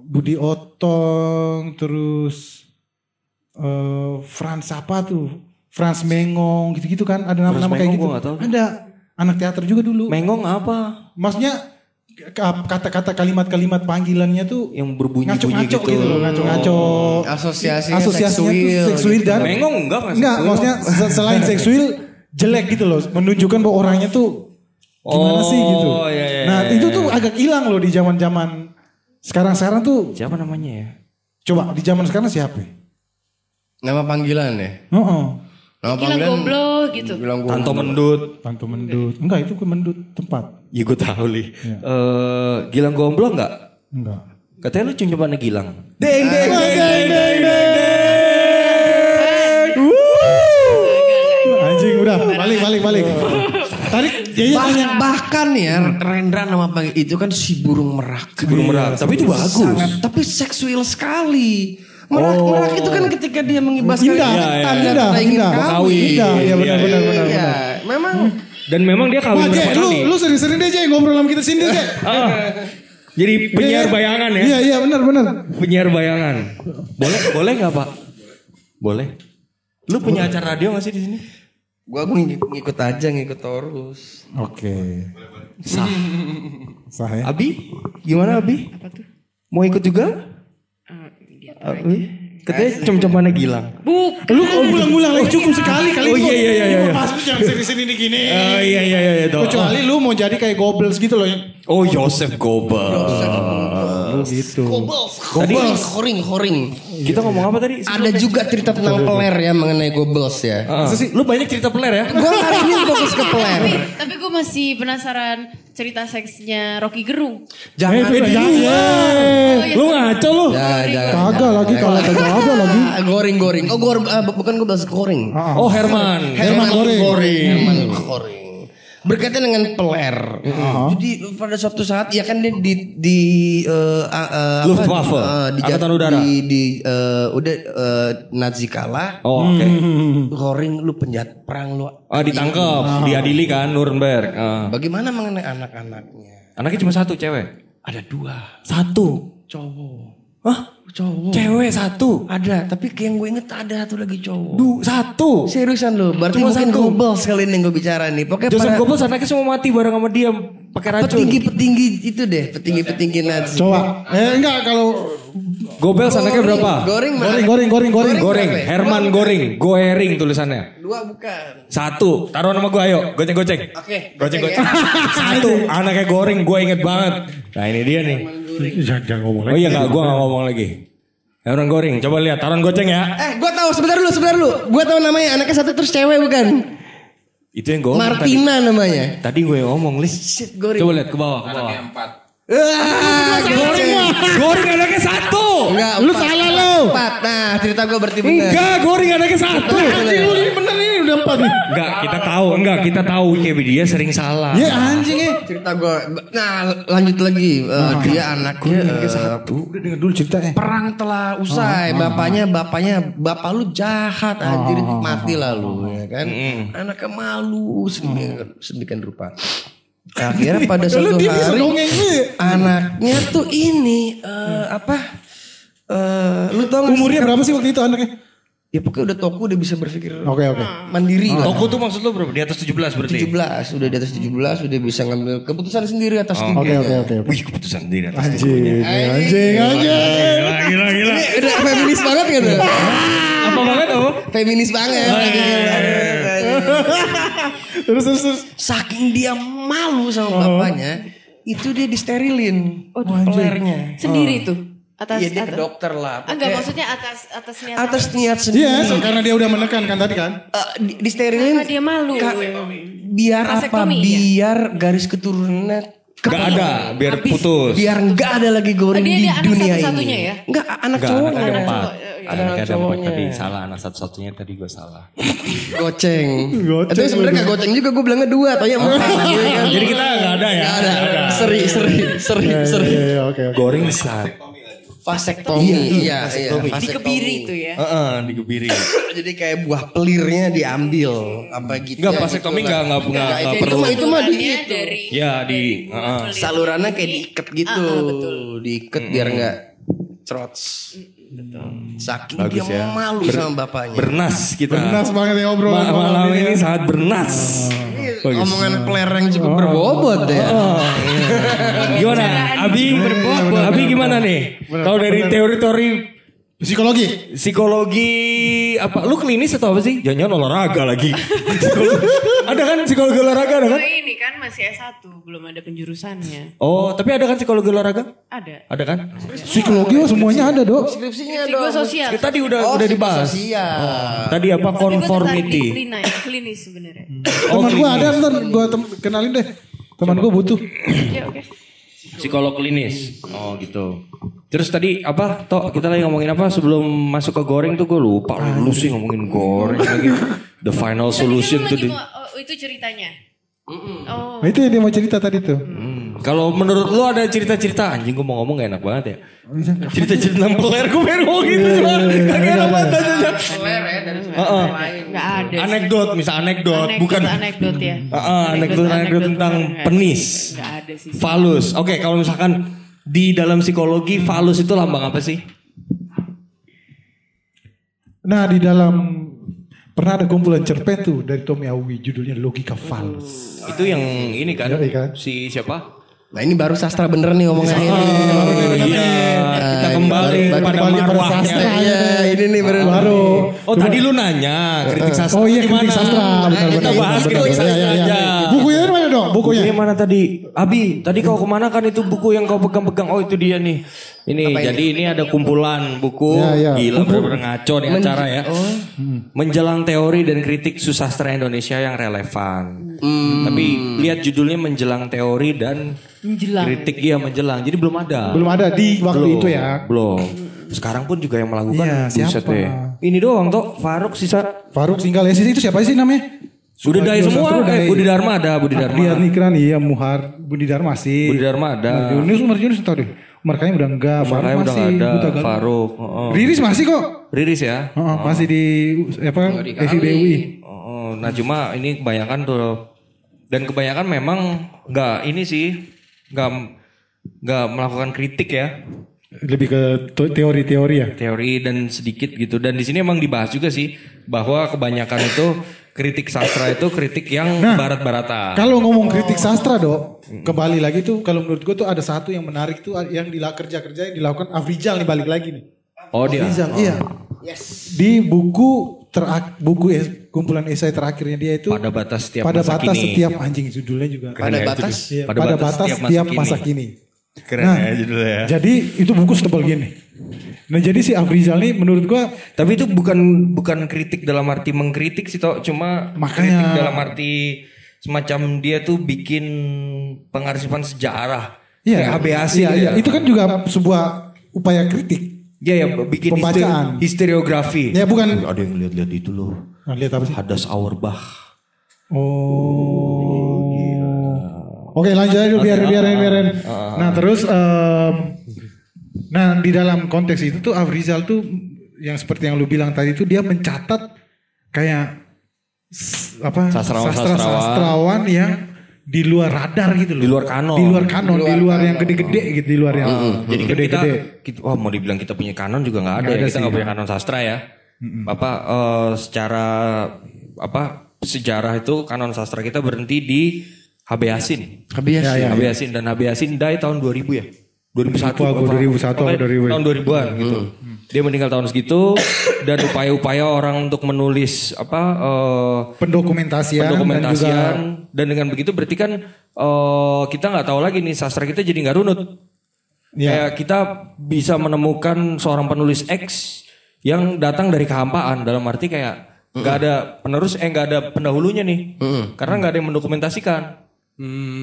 Budi Otong terus eh Frans apa tuh? Frans Mengong gitu-gitu kan ada nama-nama kayak gitu. Ada anak teater juga dulu. Mengong apa? Maksudnya kata-kata kalimat-kalimat panggilannya tuh Yang berbunyi-bunyi ngaco-ngaco gitu. gitu loh, ngaco-ngaco. Asosiasinya Asosiasinya tuh seksual seksual gitu. dan Mengong enggak nggak Enggak, maksudnya se- selain seksual jelek gitu loh, menunjukkan bahwa orangnya tuh gimana Oh, sih gitu. iya, iya, nah, iya, itu iya. tuh agak hilang loh di zaman-zaman sekarang-sekarang tuh Siapa namanya ya? Coba di zaman sekarang siapa? Nama panggilan ya? Heeh. Nama Gilang gomblo gitu. Bilang Tanto Mendut. Tanto Mendut. Enggak itu ke Mendut tempat. Ya gue tahu li. Eh, Gilang Gomblo enggak? Enggak. Katanya lu cuma Gilang. Deng deng deng deng deng Anjing udah balik balik balik. Tarik Yaya Bah- tanya. bahkan ya Rendra nama panggil itu kan si burung merak. Burung merak, tapi itu bagus. Sangat, tapi seksual sekali. Merak, merak itu kan ketika dia mengibaskan Indah, tanda indah, tanda indah, ingin indah. kawin. Indah, iya benar benar benar. Iya, benar. memang Dan memang dia kawin berapa lu kali? lu sering-sering deh Jay ngobrol sama kita sini Jay. Ah, jadi penyiar Iya, bayangan ya? Iya iya benar benar. Penyiar bayangan. Boleh boleh nggak pak? Boleh. Lu punya acara radio gak sih di sini? gua ngikut, ngikut aja ngikut terus. Oke. Sah. Sah ya. Abi, gimana Abi? Mau ikut juga? Abi? Katanya cem-cemannya Gilang. Buk. Lu kok ulang-ulang lagi cukup sekali kali Oh, itu. iya, iya, iya, iya. Pas lu jangan sini-sini nih gini. Oh iya iya iya. iya. Kecuali lu mau jadi kayak gobles gitu loh. Oh Yosef Goba. Lu gitu. Horing, horing, horing. Kita ngomong apa tadi? Ada juga cerita tentang peler ya mengenai gobels ya. Ah, Lu banyak cerita peler ya? Gua hari ini fokus ke peler. Tapi, tapi gue masih penasaran cerita seksnya Rocky Gerung. Jangan Eh, jangan. iya. Lu ngaco lu. Ya, jangan. Kagak lagi kalau kagak ada lagi. Ah, goring goring. Oh gor, ah, bukan gue bahas goring. Oh Herman. Herman Goring. goring. Herman goring. Berkaitan dengan peler. Jadi pada suatu saat ya kan dia di di eh, apa, Luftwaffe, eh, di, Angkatan Udara. Di, di eh, udah eh, Nazi kalah. Oh oke. Goring lu penjahat perang lu. Ah ditangkap, diadili kan Nuremberg. Ah. Bagaimana mengenai anak-anaknya? Anaknya cuma satu cewek. Ada dua Satu. cowok. Hah? Cowok. Cewek satu. Ada, tapi kayak yang gue inget ada satu lagi cowok. Du, satu. Seriusan lu, berarti Cuma mungkin gobel sekali ini yang gue bicara nih. Pokoknya Joseph para Goebbels anaknya semua mati bareng sama dia pakai racun. petinggi-petinggi itu deh, petinggi-petinggi Nazi. Coba. Eh enggak kalau Goebbels anaknya berapa? Goring, goring goring goring goring. Goring, ya? Herman Goring, Goering tulisannya. Dua bukan. Satu, taruh nama gue ayo, goceng-goceng. Oke, Goceng goceng goceng. Satu, anaknya Goring, gue inget banget. Nah ini dia nih. Jangan, jangan ngomong Oh iya nggak, gue nggak ngomong lagi. Herman Goring, coba lihat, taruhan goceng ya. Eh, gue tahu sebentar dulu, sebentar dulu. Gue tahu namanya, anaknya satu terus cewek bukan? Itu yang gue Martina namanya. tadi. Tadi gue yang ngomong, Lis. Shit, Goring. Coba lihat ke bawah, ke bawah. Ah, Goring, Goring anaknya satu. Enggak, Lu empat, salah lu. Empat. Nah, cerita gue berarti benar. Enggak, Goring anaknya satu. Anjing lu ini bener ini udah empat nih. Enggak, kita tahu, enggak, kita tahu Wikipedia sering salah. Ya anjing eh. Cerita gue. Nah, lanjut lagi. Eh, dia anaknya eh, Udah dengar dulu ceritanya. perang telah usai. Bapaknya, bapaknya, bapak lu jahat anjir mati lah lu ya kan. Anaknya malu sedemikian rupa. Akhirnya pada suatu hari ya? anaknya tuh ini eh, apa? Eh, lu tau? Umurnya berapa sih waktu itu anaknya? Ya pokoknya udah toko udah bisa berpikir Oke oke. mandiri lah. Toko tuh maksud lu berapa? Di atas 17 berarti? 17 udah di atas 17 udah bisa ngambil keputusan sendiri atas Oke dirinya. oke oke. oke. Wih, keputusan sendiri atas Anjing anjing anjing. Gila, gila, gila. Ini udah feminis banget kan tuh? Apa banget apa? Feminis banget. Terus terus terus. Saking dia malu sama bapaknya, itu dia disterilin. Oh, pelernya. Sendiri tuh. Atas, Iya dia ke dokter lah. Ah, Enggak maksudnya atas atas niat Atas niat Iya, sendiri. so, karena dia udah menekan kan tadi kan. Eh, di, disterilin Karena dia malu. Ka- biar apa? Vasektomi, ya? Biar garis keturunannya Gak ada, biar habis. putus. Biar nggak ada lagi goreng Oh, dia- di dia anak dunia satu-satunya ini. ya? Enggak, anak Enggak, cowoknya. anak ada empat. Ada Anak anak cowoknya. tadi salah, anak satu-satunya tadi gue salah. Goceng. Goceng Itu sebenarnya gak goceng juga gue bilangnya dua ya gitu kan. Jadi kita gak ada ya? Nggak ada. Seri, seri, seri, seri. Iya iya oke oke. Goreng saat. Vasektomi. Iya, iya. di vasektomi. kebiri itu ya. Heeh, dikebiri. Jadi kayak buah pelirnya diambil apa gitu. Enggak, vasektomi enggak enggak enggak Nggak, enggak itu perlu. mah itu mah di itu. dari Ya di heeh. Salurannya kayak diikat gitu. Diikat biar enggak trots. Saking Bagus dia ya. malu Ber- sama bapaknya. Bernas kita. Bernas banget ya obrolan Ma- malam malam ini ini. sangat bernas. Bagus. Omongan pelereng cukup berbobot ya. Oh, iya. Gimana? Abi, Abi gimana nih? Kalau dari teori-teori Psikologi. Psikologi apa? Lu klinis atau apa sih? Jangan olahraga lagi. Psikologi- ada kan psikologi olahraga ada kan? ini kan masih S1, belum ada penjurusannya. Oh, tapi ada kan psikologi olahraga? Ada. Ada kan? Psikologi oh, semuanya ada dok. Skripsinya Psiko sosial. Kita tadi udah Oh, udah dibahas. psikososial. Tadi apa gua conformity? klina, klinis sebenarnya. Oh, Teman gue klinis. ada ntar gue kenalin deh. Teman gue butuh. Ya oke. Psikolog klinis. Oh gitu. Terus tadi apa? Tok kita lagi ngomongin apa sebelum masuk ke goreng tuh gue lupa. Lu sih ngomongin goreng lagi. The final solution tuh. oh, itu ceritanya. Oh. Nah, itu yang dia mau cerita tadi tuh. Hmm. Kalau menurut lu ada cerita-cerita anjing gue mau ngomong gak enak banget ya. Cerita-cerita tentang peler gue pengen ngomong gitu cuma gak enak banget aja. Heeh. Nggak ada. sih. Anekdot, misal anekdot, Anekdot, bukan anekdot ya. Heeh, anekdot anekdot tentang penis. Nggak ada sih. Falus. Oke, kalau misalkan di dalam psikologi falus itu lambang apa sih? Nah di dalam pernah ada kumpulan cerpen tuh dari Tommy Awi judulnya Logika Falus. Itu yang ini kan? Yoi kan. Si siapa? Nah ini baru sastra bener nih ngomongnya ini. Iya, kita ini kembali baru- pada kembali pada marwahnya. sastra. Iya ini nih baru. Baru. Oh tadi lu nanya kritik sastra Oh iya kritik sastra benar Kita bahas kritik sastra Iya, iya, aja. Bukunya. Bukunya mana tadi? Abi, tadi kau ke mana kan itu buku yang kau pegang-pegang? Oh itu dia nih. Ini jadi ini ada kumpulan buku Ya, ya. gila Kumpul- bener-bener ngaco nih acara ya. Menjelang teori dan kritik susastra Indonesia yang relevan. Tapi lihat judulnya menjelang teori dan Menjelang. kritik iya menjelang. Jadi belum ada. Belum ada di waktu Belum, itu ya. Belum. Sekarang pun juga yang melakukan buset siapa? deh. Ini doang toh Faruk sisa. Faruk Singgal Esis itu siapa sih namanya? Udah dari Suka- semua. Eh. Budi Dharma ada, Budi Dharma. Dia Nikran iya Muhar Budi Dharma sih. Budi Dharma ada. Umar Yunus Umar Yunus tahu deh. Umar Kayam udah enggak, udah masih. nggak ada. Faruk. oh. Riris masih kok. Riris ya. Heeh, masih di apa? FIBUI. Oh, nah cuma ini kebanyakan tuh dan kebanyakan memang nggak ini sih nggak nggak melakukan kritik ya Lebih ke teori-teori ya. teori dan sedikit gitu dan di sini emang dibahas juga sih bahwa kebanyakan itu kritik sastra itu kritik yang Nah, barat-baratan. Kalau ngomong kritik sastra dok, kembali lagi tuh kalau menurut gue tuh ada satu yang menarik tuh yang dilakukan kerja-kerja yang dilakukan Afrizal nih balik lagi nih. Oh dia. Afrizal, iya. Di buku terak buku es- kumpulan esai terakhirnya dia itu Pada batas setiap pada masa batas kini. setiap anjing judulnya juga. Keren ya itu batas? Iya, pada, batas, setiap masa kini. Keren Nah, ya judulnya ya. Jadi itu buku setebal gini. Nah jadi si Afrizal nih menurut gua Tapi itu bukan bukan kritik dalam arti mengkritik sih toh, cuma Makanya- kritik dalam arti semacam dia tuh bikin pengarsipan sejarah. HBAC iya, gitu iya. ya. Itu kan juga sebuah upaya kritik. Iya ya bikin Pembacaan. historiografi. Ya bukan. Ada yang lihat-lihat itu loh. Nah, lihat apa sih? Hadas Auerbach. Oh. Oke lanjut aja dulu, biarin biarin biarin. Nah terus em, nah di dalam konteks itu tuh Afrizal tuh yang seperti yang lu bilang tadi tuh dia mencatat kayak apa Sastrawan-sastrawan. sastrawan yang di luar radar gitu loh. Di luar kanon. Di luar kanon, di luar yang gede-gede gitu, di luar yang Jadi kan kita, gede-gede. kita, wah mau dibilang kita punya kanon juga nggak ada, Nggak ya. ada Kita sih. nggak punya kanon sastra ya. Apa eh, secara apa sejarah itu kanon sastra kita berhenti di HB Yasin. HB Yasin. Ya, ya, HB Yasin dan HB Yasin die tahun 2000 ya. 2001 Lupa apa? 2001 atau Pokoknya 2000. tahun 2000-an gitu. Dia meninggal tahun segitu dan upaya-upaya orang untuk menulis apa eh, pendokumentasian, pendokumentasian dan dan, juga dengan begitu berarti kan eh, kita nggak tahu lagi nih sastra kita jadi nggak runut. Ya. Kayak kita bisa menemukan seorang penulis X yang datang dari kehampaan dalam arti kayak nggak ada penerus eh nggak ada pendahulunya nih karena nggak ada yang mendokumentasikan.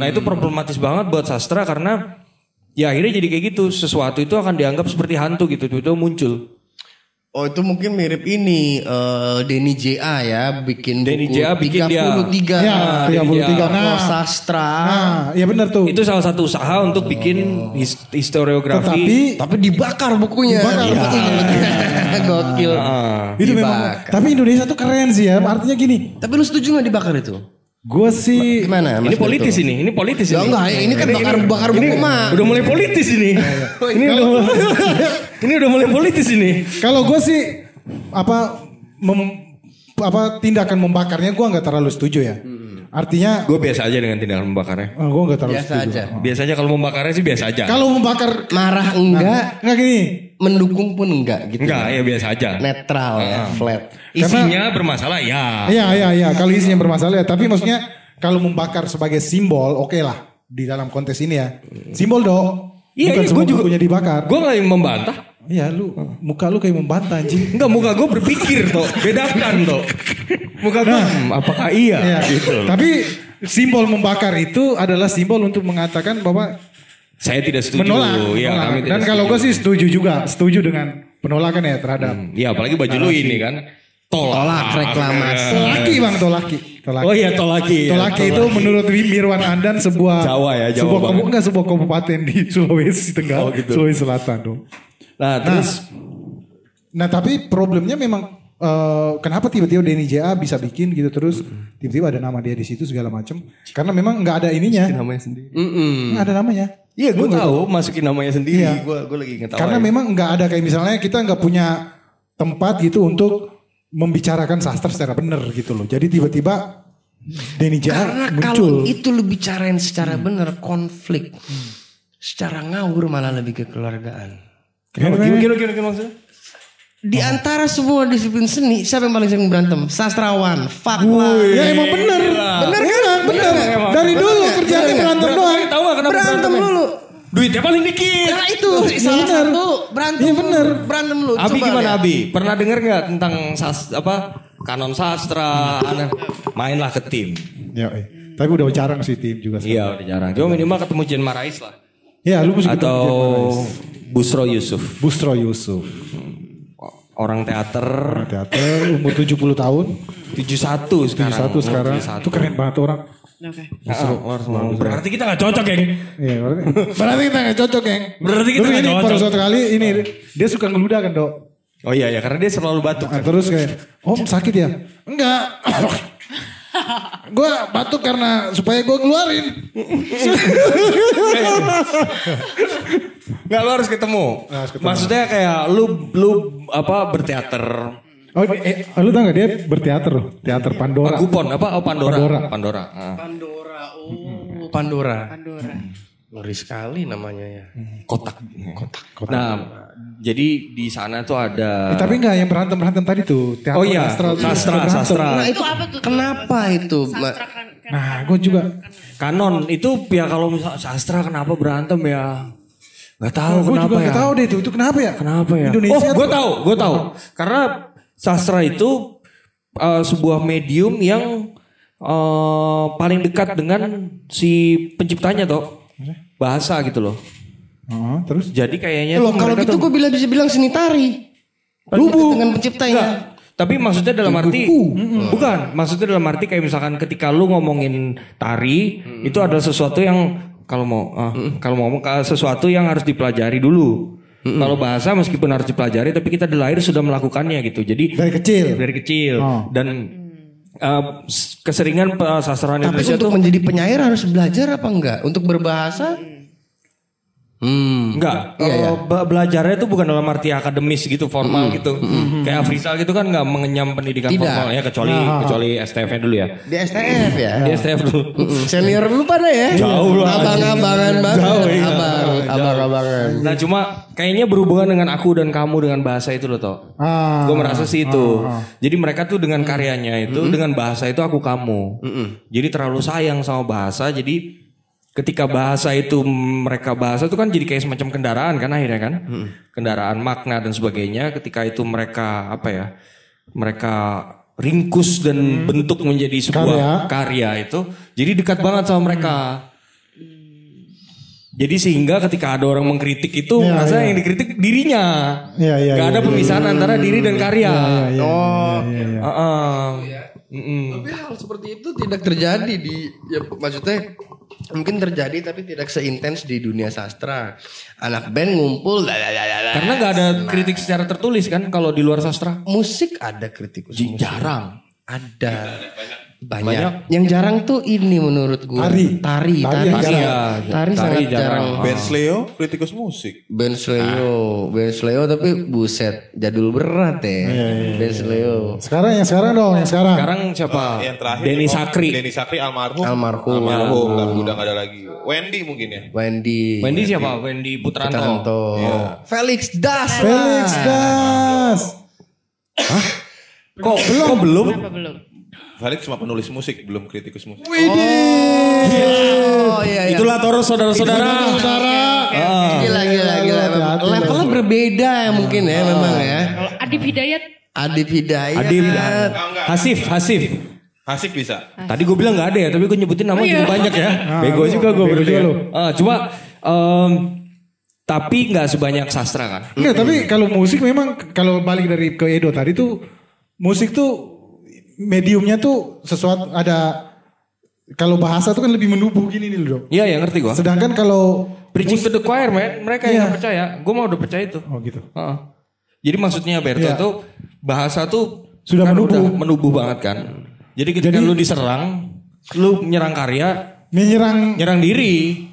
Nah itu problematis banget buat sastra karena ya akhirnya jadi kayak gitu sesuatu itu akan dianggap seperti hantu gitu itu muncul. Oh itu mungkin mirip ini eh, Denny JA ya bikin Denny buku JA bikin dia. 33 Ya, Denny 33. JA. Nah, sastra. nah, ya benar tuh. Itu salah satu usaha untuk bikin his- Tetapi historiografi. Tapi dibakar bukunya. Dibakar Iya. bukunya. Gokil. Ah. itu memang Dibakar. tapi Indonesia tuh keren sih ya. Artinya gini, Tapi lu setuju gak dibakar itu? Gue sih Gimana? Ini Mas politis Berto? ini, ini politis Ya ini. enggak, ini kan bakar bakar buku mah. Udah mulai politis ini. ini udah ini udah mulai politis ini. Kalau gue sih apa mem- apa tindakan membakarnya gue nggak terlalu setuju ya. Artinya Gue biasa aja dengan tindakan membakarnya. oh, gue nggak terlalu Biasa setuju. aja. Biasanya kalau membakarnya sih biasa aja. Kalau membakar Marah enggak, nggak gini. mendukung pun enggak gitu. Enggak, ya biasa aja. Netral ya, flat. Isinya bermasalah ya. Iya iya iya. Kalau isinya bermasalah ya. Tapi maksudnya kalau membakar sebagai simbol, oke lah di dalam kontes ini ya. Simbol dong. Iya, Bukan iya, semua gua juga- bukunya dibakar. Gue gak yang membantah. Iya lu muka lu kayak membantah anjing. Enggak, muka gue berpikir toh. Bedakan toh. Muka gue, hmm, apakah iya? Iya. Gitu. Tapi simbol membakar itu adalah simbol untuk mengatakan bahwa Saya tidak setuju. menolak. Iya, menolak. kami tidak Dan kalau gue sih setuju juga, setuju dengan penolakan ya terhadap Iya, apalagi baju lu ini kan. Tolak. Tolak reklamasi. Tolaki bang, tolaki. Tolaki. Oh iya, tolaki. ya, Tolaki itu menurut Mirwan Andan sebuah Jawa ya, Jawa sebuah enggak sebuah kabupaten di Sulawesi Tenggara, Oh, gitu. Sulawesi Selatan dong. Nah, terus Nah tapi problemnya memang eh, kenapa tiba-tiba Denny JA bisa bikin gitu terus tiba-tiba ada nama dia di situ segala macam karena memang nggak ada ininya namanya sendiri. nggak ada namanya Iya, gue tahu masukin namanya sendiri. Iya. Gue gue lagi ngetawain. karena memang nggak ada kayak misalnya kita nggak punya tempat gitu untuk membicarakan sastra secara benar gitu loh jadi tiba-tiba Denny JA Karena muncul kalau itu lu bicarain secara benar konflik. Secara ngawur malah lebih ke keluargaan. Kenapa? Gimana, gimana, gimana, gimana maksudnya? Di antara semua disiplin seni, siapa yang paling sering berantem? Sastrawan, fuck lah. ya emang bener Bener kan? Bener dari dulu kerjanya berantem doang Tahu gak kenapa Berantem dulu. Duitnya paling dikit. Nah itu salah bener. satu berantem. Iya, bener. Berantem lu. Abi Coba gimana. Abi? Pernah dengar nggak tentang sas, apa kanon sastra? aneh? Mainlah ke tim. ya eh. tapi udah jarang sih tim juga sekarang. Iya udah jarang. Cuma minimal ketemu Jen Marais lah. ya lu mesti ketemu Atau Jen Marais. Busro Yusuf. Bustro Yusuf Orang teater. teater umur 70 tahun 71 sekarang. 71 sekarang 71. itu keren banget orang Oke. Ah, Berarti kita gak cocok, geng. Iya, berarti, berarti kita gak cocok, geng. Berarti kita ini cocok. Pada suatu kali ini dia suka ngeludah kan, Dok. Oh iya ya, karena dia selalu batuk. Nah, terus kayak, "Om sakit ya?" Enggak. Gue batuk karena supaya gue ngeluarin. Nggak lu harus ketemu. Maksudnya kayak lu lu apa berteater. Oh, eh, lu tau gak dia berteater loh, teater Pandora. Pagupon apa? Oh Pandora. Pandora. Pandora. Ah. Pandora. Oh, Pandora. Pandora. Ngeri sekali namanya ya. Kotak. Kotak. Nah, jadi di sana tuh ada Eh, tapi enggak yang berantem berantem tadi tuh. Teater Oh iya, sastra, sastra, sastra. Nah itu apa tuh? Kenapa itu? Ma- Nah, gue juga. Kanon itu ya kalau misal sastra kenapa berantem ya? Gak tahu gue kenapa juga ya. nggak tahu deh itu. Itu kenapa ya? Kenapa ya? Indonesia oh, gue tahu, gue tahu. Karena sastra itu uh, sebuah medium yang uh, paling dekat dengan si penciptanya toh. Bahasa gitu loh. Oh, terus Jadi kayaknya Loh kalau gitu tuh- gue bila bisa bilang seni tari. Lubu. Dengan penciptanya. Enggak. Tapi maksudnya dalam arti bukan, maksudnya dalam arti kayak misalkan ketika lu ngomongin tari itu adalah sesuatu yang kalau mau ah, kalau mau ngomong ke- sesuatu yang harus dipelajari dulu. Kalau bahasa meskipun harus dipelajari tapi kita dari lahir sudah melakukannya gitu. Jadi dari kecil. dari kecil Oh. dan uh, keseringan uh, sastrawan Tapi Indonesia untuk tuh menjadi penyair harus belajar apa enggak? Untuk berbahasa? Hmm. Enggak, Iya, iya. Eh, be- belajarnya itu bukan dalam arti akademis gitu, formal gitu. Kayak Afrizal gitu kan nggak mengenyam pendidikan Tidak. formal ya kecuali kecuali STF-nya dulu ya. Di STF ya? Di STF dulu. Senior lu pada ya? Jauh lah. Abang-abangan banget. Jauh, iya. Abang, abang-abangan. Nah cuma kayaknya berhubungan dengan aku dan kamu dengan bahasa itu loh toh. Ah. Gue merasa sih itu. Jadi mereka tuh dengan karyanya itu, dengan bahasa itu aku kamu. Jadi terlalu sayang sama bahasa. Jadi ketika bahasa itu mereka bahasa itu kan jadi kayak semacam kendaraan kan akhirnya kan. Kendaraan makna dan sebagainya. Ketika itu mereka apa ya? Mereka ringkus dan bentuk menjadi sebuah karya. itu. Jadi dekat banget sama mereka. Jadi sehingga ketika ada orang mengkritik itu Iya, merasa iya. yang dikritik dirinya. Iya, iya, Gak iya, ada iya, pemisahan antara diri dan karya. Iya, iya, oh. iya, iya. Heeh. Mm-mm. Tapi hal seperti itu tidak terjadi di ya maksudnya mungkin terjadi tapi tidak seintens di dunia sastra. Anak band ngumpul lalalala. Karena nggak ada kritik secara tertulis kan kalau di luar sastra. musik ada kritikus musik. Jarang. Ada. Banyak. Yang jarang tuh ini menurut gue. Tari. Tari. Tari Tari. Tari, jarang. tari sangat jarang. Ben Sleo, kritikus musik. Ben Sleo, Ben Sleo tapi buset jadul berat ya. Ben Sleo. Sekarang yang sekarang dong, yang sekarang. Sekarang siapa? Yang terakhir Denny oh, Sakri. Denny Sakri almarhum. Almarhum. Almarhum. Nggak, udah gak ada lagi. Wendy mungkin ya. Wendy. Wendy siapa? Wendy Putranto. Putranto. Felix Das. Felix Das. Kok belum? Kok belum? Apa belum? Felix cuma penulis musik, belum kritikus musik. Oh iya iya. Itulah Toro saudara-saudara. Saudara. Gila gila gila. Loh. Levelnya berbeda ya mungkin ya memang ya. Kalau Adib Hidayat Adib Hidayat. Adib. Hasif, Hasif. Hasif bisa. Tadi gue bilang gak ada ya, tapi gue nyebutin nama iya. juga banyak ya. Bego juga gue berarti ya. lu. Ah, cuma em, tapi nggak sebanyak sastra kan. Enggak, tapi kalau musik memang kalau balik dari ke Edo tadi tuh musik tuh mediumnya tuh sesuatu ada kalau bahasa tuh kan lebih menubuh gini nih loh. Iya ya ngerti gue. Sedangkan kalau Preaching to the choir, man. Mereka Iya. yang gak percaya. Gue mau udah percaya itu. oh gitu. Heeh. Jadi maksudnya Berto Iya. tuh bahasa tuh Sudah kan menubuh. udah menubuh banget kan. Jadi ketika Jadi- lu diserang, lu menyerang karya, Menyerang nyerang diri.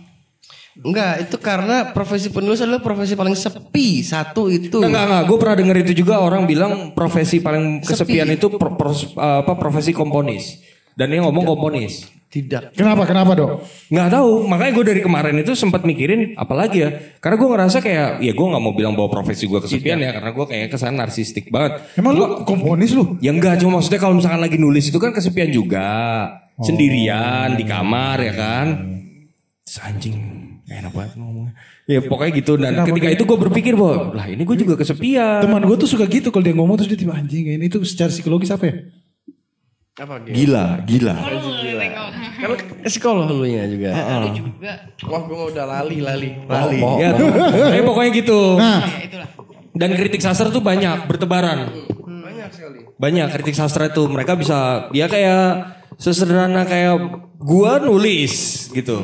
Enggak, itu karena profesi penulis adalah profesi paling sepi. Satu itu. Enggak, enggak. Gue pernah denger itu juga orang bilang profesi paling kesepian itu pro- pros- apa profesi komponis. Dan dia ngomong komponis. Tidak. Kenapa? Kenapa dok? Nggak tahu, makanya gue dari kemarin itu sempat mikirin apalagi ya. Karena gue ngerasa kayak, ya gue nggak mau bilang bahwa profesi gue kesepian ya, karena gue kayak kesan narsistik banget. Emang lu komponis lu? Ya enggak, cuma maksudnya kalau misalkan lagi nulis itu kan kesepian juga. Sendirian di kamar ya kan. Terus Anjing, gak enak banget ngomongnya. Ya pokoknya gitu. Dan ketika itu gue berpikir bahwa, lah ini gue juga kesepian. Teman gue tuh suka gitu kalau dia ngomong terus dia tiba anjing ini tuh secara psikologis apa ya? Apa dia? Gila, gila. Kalau psikolog lu nya juga. juga. Wah, gue udah lali lali. Lali. Ya, tapi pokoknya gitu. Nah, Ya itulah. Dan kritik sastra tuh banyak, bertebaran. Banyak sekali. Banyak kritik sastra itu mereka bisa dia kayak sesederhana kayak gua nulis gitu.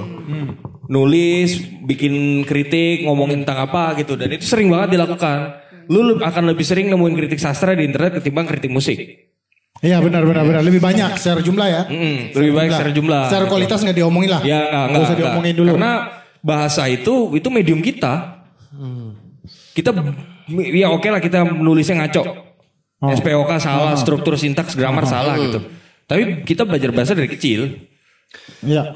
Nulis, bikin kritik, ngomongin tentang apa gitu dan itu sering banget dilakukan. Lu akan lebih sering nemuin kritik sastra di internet ketimbang kritik musik. iya benar benar benar lebih banyak secara jumlah ya. Mm, lebih baik secara jumlah. Secara kualitas nggak diomongin lah. Ya enggak, enggak, usah enggak. diomongin dulu. Karena bahasa itu itu medium kita. Kita ya oke lah kita nulisnya ngaco. Oh. SPOK salah, struktur sintaks, grammar salah gitu. Tapi kita belajar bahasa dari kecil. Iya.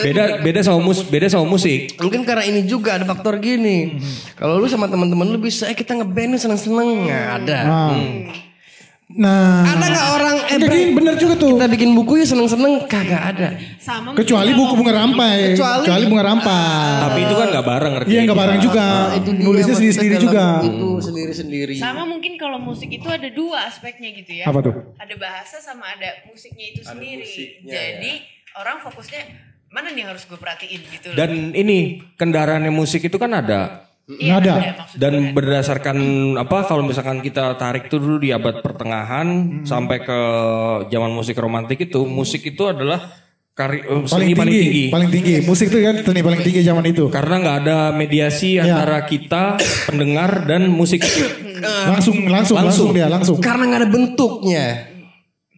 Beda beda sama mus beda sama musik. Mungkin karena ini juga ada faktor gini. Kalau lu sama teman-teman lu bisa eh kita ngeband nih seneng-seneng. Nggak ada. Nah. Nah, Ada nggak orang eh gini, bener juga tuh. kita bikin buku ya seneng-seneng kagak ada. Sama Kecuali buku bunga rampai. Kecuali- Kecuali bunga rampai. Tapi itu kan nggak bareng ngerti. Iya nggak bareng juga. Itu dia Nulisnya sendiri-sendiri juga. Itu sendiri-sendiri. Sama mungkin kalau musik itu ada dua aspeknya gitu ya. Apa tuh? Ada bahasa sama ada musiknya itu sendiri. Jadi orang fokusnya mana nih harus gue perhatiin gitu loh. Dan ini kendaraannya musik itu kan ada. Iya, ada. Dan berdasarkan apa kalau misalkan kita tarik tuh dulu di abad pertengahan sampai ke zaman musik romantik itu, musik itu adalah kari, eh, Paling seni tinggi, paling tinggi. paling tinggi. Musik tuh kan seni paling tinggi zaman itu. Karena nggak ada mediasi Ya. antara kita pendengar dan musik. Langsung, langsung, langsung dia, langsung. Karena nggak ada bentuknya.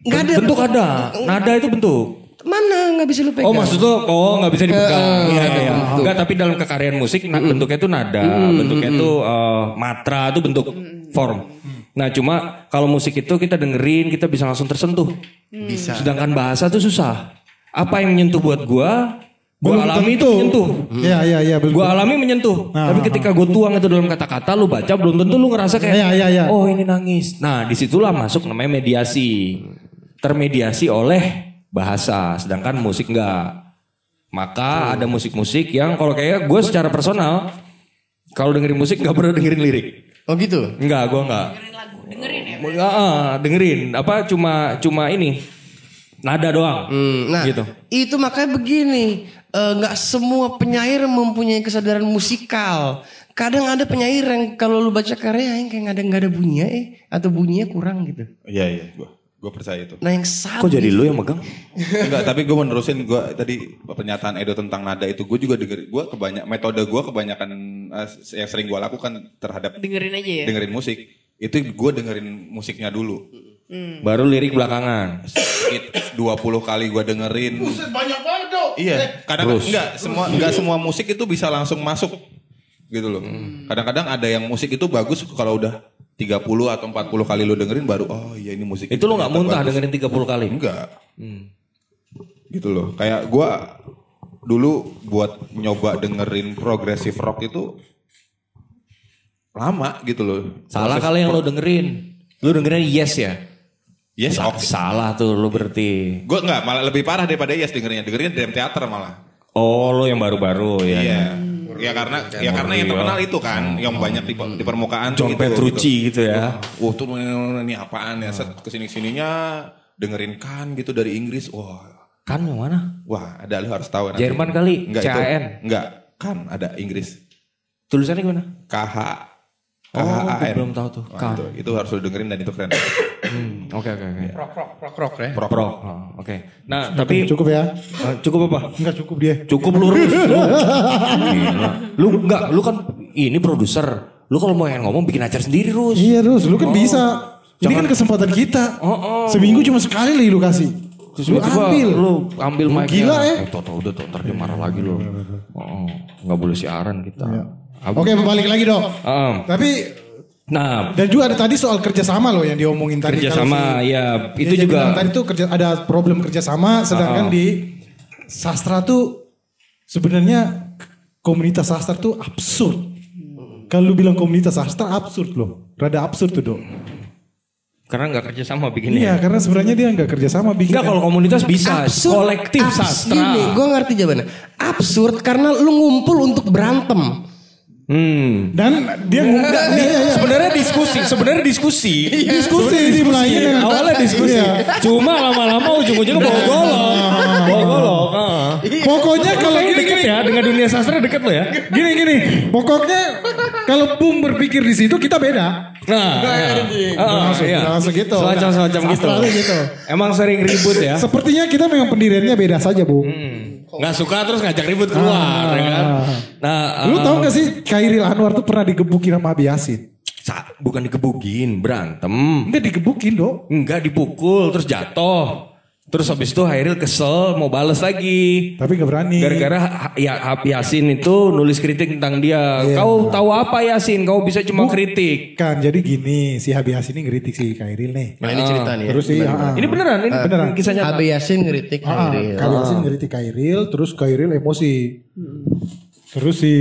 Nggak ada bentuk ada, nada itu bentuk. Mana nggak bisa lu pegang? Oh maksud tuh, oh nggak bisa dipegang. Eh, Iya, iya. bentuk. Enggak, tapi dalam kekaryaan musik, na- bentuknya itu nada, bentuknya itu eh, matra, itu bentuk form. Nah cuma kalau musik itu kita dengerin, kita bisa langsung tersentuh. Bisa. Sedangkan bahasa tuh susah. Apa yang menyentuh buat gua, gua Belum alami itu tentu. menyentuh. Iya, iya, iya. belum Gua alami menyentuh. Nah, Tapi ketika gue tuang itu dalam kata-kata, lu baca belum tentu lu ngerasa kayak, Iya, iya, iya. oh ini nangis. Nah di situlah masuk namanya mediasi. Termediasi oleh bahasa, sedangkan musik enggak. Maka ada musik-musik yang kalau kayak gue secara personal, kalau dengerin musik nggak pernah dengerin lirik. Oh gitu. Enggak, gue enggak. dengerin ya. Enggak, ah, dengerin. Apa cuma cuma ini nada doang. Hmm, nah, Gitu. itu makanya begini, eh, nggak semua penyair mempunyai kesadaran musikal. Kadang ada penyair yang kalau lu baca karya yang kayak nggak ada nggak ada bunyinya eh atau bunyinya kurang gitu. Iya iya gue gue percaya itu. Nah yang sabi, Kok jadi lu yang megang? Enggak, tapi gue menerusin gue tadi pernyataan Edo tentang nada itu gue juga denger gue kebanyak metode gue kebanyakan eh, yang sering gue lakukan terhadap Dengerin aja ya. dengerin musik itu gue dengerin musiknya dulu Baru lirik belakangan. It 20 kali gue dengerin. banyak banget dong. Iya, kadang Terus. enggak semua enggak semua musik itu bisa langsung masuk gitu loh. Kadang-kadang ada yang musik itu bagus kalau udah 30 atau 40 kali lu dengerin baru oh iya ini musik. Itu lo nggak muntah bagus. dengerin 30 kali? Enggak. Gitu loh. Kayak gua dulu buat nyoba dengerin progressive rock itu lama gitu loh. Salah Proses kali yang lo dengerin. Lo dengerin yes ya? Yes, Sa- oke. Salah tuh lo berarti. Gue enggak, malah lebih parah daripada Yes dengerinnya. Dengerinnya Dream Theater malah. Oh lo yang baru-baru ya. Iya. Ya karena ya karena yang terkenal itu kan, yang banyak di, di permukaan John tuh itu, Petrucci gitu ya. Wah tuh ini apaan ya? Set ke sini sininya dengerin kan gitu dari Inggris. Wah, Kan yang mana? wah ada lu harus tahu. nanti. Jerman kali, Enggak itu. CAN. Enggak, kan ada Inggris. Tulisannya gimana? KH. Oh, belum tahu tuh. Wah, itu, itu harus dengerin dan itu keren. Hmm, Oke oke oke. Rock rock rock ya. Pro, Pro. Oh, Oke. Nah tapi Cukup ya. Eh, cukup apa? Enggak cukup dia. Cukup lu Rus. Lu. Gila. Lu enggak, lu kan ini produser. Lu kalau mau yang ngomong bikin acara sendiri, Rus. Iya terus lu kan bisa. Ini kan kesempatan kita. Seminggu cuma sekali lagi lu kasih. Terus lu ambil. Lu ambil mic gila ya. Tuh, tuh, udah tuh, ntar dia marah lagi lu. Oh, enggak boleh siaran kita. Ab- Oke balik lagi dong. Em, Tapi nah, dan juga ada tadi soal kerjasama loh yang diomongin tadi. kerjasama Kalau si- ya itu juga tadi tuh kerja ada problem kerjasama, sedangkan Ah. di sastra tuh sebenarnya komunitas sastra tuh absurd. Kalau lu bilang komunitas sastra absurd loh, rada absurd tuh dong. karena nggak kerjasama Iya, bikinnya. karena sebenarnya dia nggak kerjasama bikin. Enggak kalau komunitas bisa, Absurd, kolektif abs- sastra. Gini, gue ngerti jawabannya. Absurd karena lu ngumpul untuk berantem. Hmm. Dan dia nggak Nih, sebenarnya diskusi, sebenarnya diskusi. diskusi dimulainya dengan Awalnya diskusi. Iya. Cuma lama-lama ujung-ujungnya bawa golok. Bawa golok. ah. Pokoknya kalau gini deket gini, ya dengan dunia sastra deket lo ya. gini gini, pokoknya kalau Bung berpikir di situ kita beda. Nah, iya. Ah, langsung, iya. langsung gitu. Semacam semacam gitu. Tuh gitu. Emang sering ribut ya. Sepertinya kita memang pendiriannya beda saja, Bung. Nggak suka terus ngajak ribut keluar, ya kan? Nah, Lu ah, tahu gak sih Kairil Anwar tuh pernah digebukin sama Abi Yasin? sa- bukan digebukin, berantem. Enggak digebukin dong. Enggak dipukul terus jatuh. Terus habis itu Hairil kesel mau bales lagi. Tapi gak berani. Gara-gara ya Yasin itu nulis kritik tentang dia. Iya. Kau tahu apa Yasin? Kau bisa cuma kritik. Kan jadi gini, si Abi Yasin ini ngeritik si Kairil nih. Nah ini cerita nih ya. Terus si ah, Ini beneran, ini beneran. kisah nyata. HB Yasin ngeritik ah, Hairil. Abi Yasin ngeritik Kairil, terus Kairil emosi. Terus si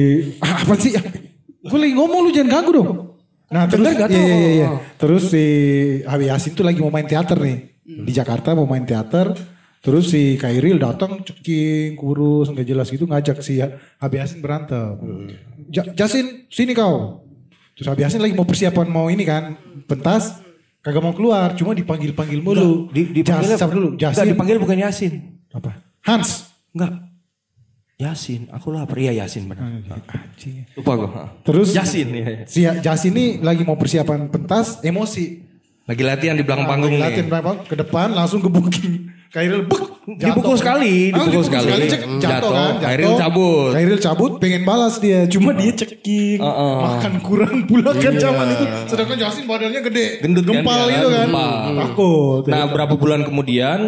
ah, apa sih? Gue lagi ngomong lu jangan ganggu dong. Nah terus Bener gak iya, tuh? iya, iya. Terus si Abi Yasin tuh lagi mau main teater nih. Di Jakarta mau main teater. Terus si Kairil datang ceking, kurus, nggak jelas gitu ngajak si Abi Yasin berantem. Ja- Jasin sini kau. Terus Abi Yasin lagi mau persiapan mau ini kan pentas. Kagak mau keluar, cuma dipanggil-panggil mulu. Di, dipanggil Jas- sabar dulu, Enggak, Jasin. dipanggil bukan Yasin. Apa? Hans. Enggak. Yasin, aku lapar. Iya Yasin benar. Anjing. Lupa gue. Terus Yasin ya. ya. si Jasin ini lagi mau persiapan pentas, emosi. Lagi latihan di belakang panggung Lagi latihan nih. belakang ke depan langsung gebukin. Kairil bek. Dipukul sekali, Ah, dipukul sekali. cek, Hmm, jatuh, jatuh. kan, jatuh. Kairil cabut. Kairil cabut, pengen balas dia. Cuma dia ceking. Uh-uh. Makan kurang pula kan zaman itu. Sedangkan Jasin badannya gede. Gendut kan Gempal dia, itu kan. gempal. Takut. Nah berapa bulan kemudian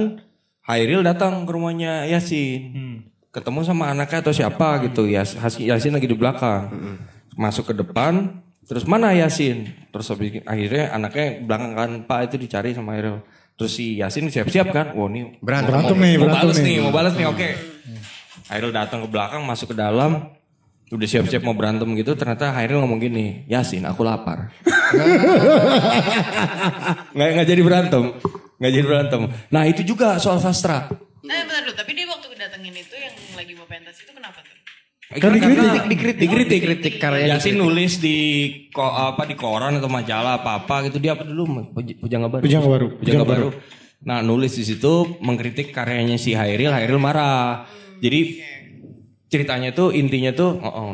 Hairil datang ke rumahnya Yasin. Ketemu sama anaknya atau siapa gitu. Yas, Yasin lagi di belakang. Masuk ke depan. Terus mana Yasin? Terus habis- akhirnya anaknya belakang kan Pak itu dicari sama Hairil. Terus si Yasin siap-siap kan. Wah ini Berantem. Berantem nih, mau berantem balas nih. Mau balas nih oke. Hairil datang ke belakang masuk ke dalam. Udah siap-siap mau berantem gitu. Ternyata Hairil ngomong gini. Yasin aku lapar. nggak nggak jadi berantem nggak jadi berantem nah itu juga soal sastra Eh bentar dulu, tapi dia waktu datengin itu yang lagi mau pentas itu kenapa tuh? Kan dikritik. Karena- dikritik. Dikritik. Kritik karya Yasin nulis di ko, apa di koran atau majalah apa apa gitu dia apa dulu? Puj- pujangga baru. Pujangga Baru. pujangga baru. Nah nulis di situ mengkritik karyanya si Hairil Hairil marah. Jadi ceritanya tuh intinya tuh oh, oh,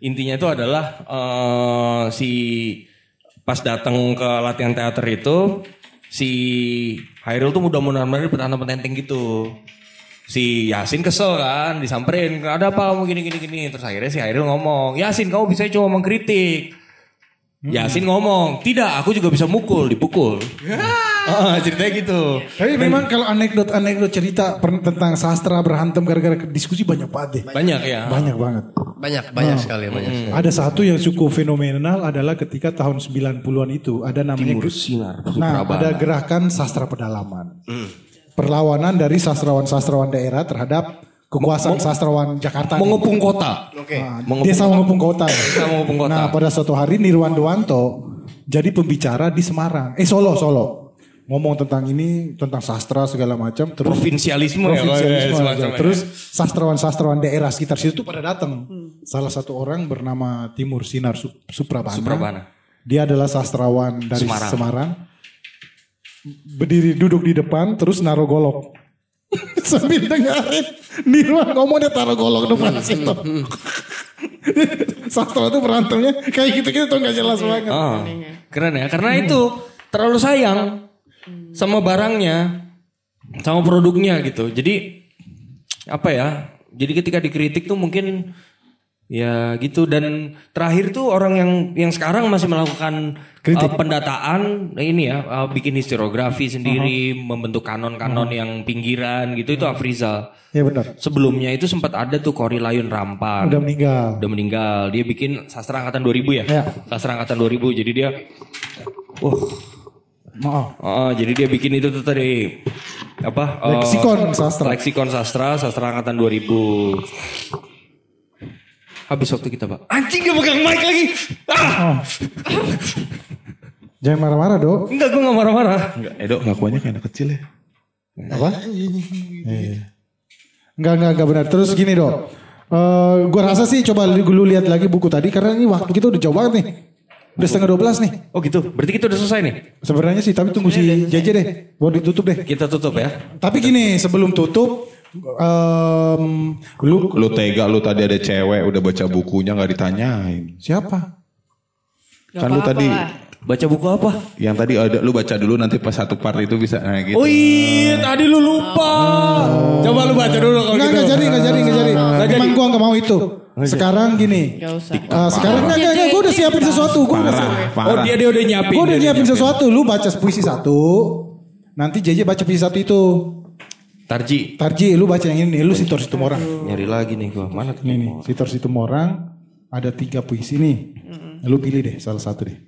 intinya tuh adalah eh, si pas datang ke latihan teater itu si Hairil tuh udah benar-benar petantang petenteng gitu si Yasin kesel kan disamperin ada apa kamu gini gini gini terus akhirnya si Hairil ngomong Yasin kamu bisa cuma mengkritik Yasin ngomong tidak aku juga bisa mukul dipukul Ah, ceritanya gitu. Tapi memang kalau anekdot-anekdot cerita per- tentang sastra berantem gara-gara diskusi banyak banget deh. Banyak ya. Banyak banget. Banyak, banyak Nah, sekali, banyak sekali. Ada satu yang cukup fenomenal adalah ketika tahun 90-an itu ada namanya Timur Sinar, Nah, ada gerakan sastra pedalaman. Perlawanan dari sastrawan-sastrawan daerah terhadap kekuasaan sastrawan Jakarta. nih. Mengepung kota. Nah, Mengepung desa mengepung kota. Desa mengepung kota. Nah, pada suatu hari Nirwan Dewanto jadi pembicara di Semarang. Eh Solo, Solo. Ngomong tentang ini, tentang sastra segala macam. Terus Provinsialisme ya, Provinsialisme semacam ya. Terus sastrawan-sastrawan daerah sekitar situ tuh pada datang. Salah satu orang bernama Timur Sinar Sup- Suprabana. Suprabana. Dia adalah sastrawan dari Semarang. Semarang. Berdiri duduk di depan terus naruh golok. Sambil dengerin Nirwan ngomong dia taruh golok depan situ. Sastra itu berantemnya kayak gitu-gitu tuh gak jelas banget. Ah, keren ya. Karena itu terlalu sayang sama barangnya, sama produknya gitu. Jadi apa ya? Jadi ketika dikritik tuh mungkin ya gitu dan terakhir tuh orang yang yang sekarang masih melakukan uh, pendataan nah ini ya uh, bikin historiografi sendiri membentuk kanon-kanon yang pinggiran gitu itu Afrizal. Ya benar. Sebelumnya itu sempat ada tuh Kori Layun Rampan. Udah meninggal. Udah meninggal. Dia bikin sastra angkatan 2000 ya? Ya. Sastra angkatan 2000. Jadi dia Wah. Maaf. Oh, jadi dia bikin itu tuh tadi apa? Leksikon sastra. Leksikon sastra, sastra angkatan 2000. Habis waktu kita, Pak. Anjing dia pegang mic lagi. Ah! Jangan marah-marah dok. Enggak, gue gak marah-marah. Enggak, Edo ngakuannya kayak anak kecil ya. Apa? Iya. Enggak, enggak, enggak benar. Terus gini dok. Eh gua rasa sih coba lu, lu lihat lagi buku tadi karena ini waktu kita udah jauh banget nih. Udah setengah 12 nih. Oh gitu. Berarti kita udah selesai nih. Sebenarnya sih tapi tunggu si JJ deh. Buat ditutup deh. Kita tutup ya. Tapi gini sebelum tutup. Em, lu Lu tega lu tadi ada cewek udah baca bukunya nggak ditanyain. siapa? Kan lu tadi Baca buku apa? yang tadi ada lu baca dulu nanti pas satu part itu bisa nah gitu. Oh iya, tadi lu lupa. Coba lu baca dulu kalau Enggak, gitu. enggak jadi, enggak jadi, enggak jadi. Nggak jadi. Emang gua enggak mau itu. Sekarang gini. Gak usah. eh, sekarang enggak, enggak, enggak, gua udah siapin sesuatu. Gua udah siapin. parah. Oh dia dia udah nyiapin. Gue udah nyiapin sesuatu. Lu baca puisi satu. Nanti JJ baca puisi satu itu. Tarji. Tarji, lu baca yang ini. Lu Sitor Situmorang. Nyari lagi nih gua. Mana tuh? Ini nih, Sitor Situmorang. Ada tiga puisi nih. Lu pilih deh salah satu deh.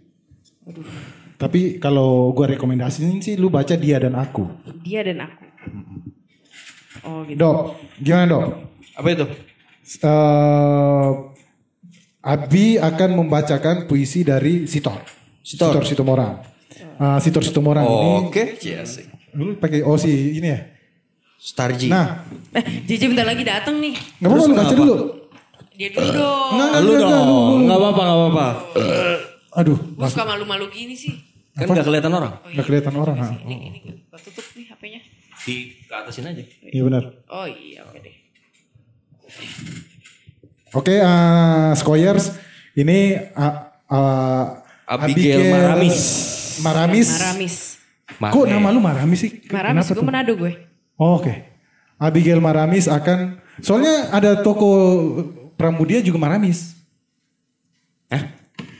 Tapi kalau gue rekomendasiin sih lu baca Dia dan Aku. Dia dan aku. Oh gitu. Dok, gimana dok? Apa itu? Eh, Abi akan membacakan puisi dari Sitor. Sitor. Situmorang. Eh, Sitor Situmorang ini. Oke. Iya sih. Lu pakai oh si ini ya. Starji. Nah, Eh, JJ bentar lagi datang nih. nggak apa-apa lu baca dulu. Dia dulu dong. Enggak, enggak, lu dong. lu. Enggak apa-apa, enggak apa-apa. Aduh, Gue suka malu-malu gini sih. Kan enggak kelihatan orang. nggak kelihatan orang. ha. Ini, ini gue tutup nih HP-nya. Di ke atasin aja. Iya benar. Oh iya oke deh. Oke, eh Skoyers, ini uh, uh, Abigail Maramis. Maramis. Maramis. Kok nama lu Maramis sih? Maramis gue tuh? Manado gue. Oh, Oke. Abigail Maramis akan soalnya ada toko Pramudia juga Maramis. Hah?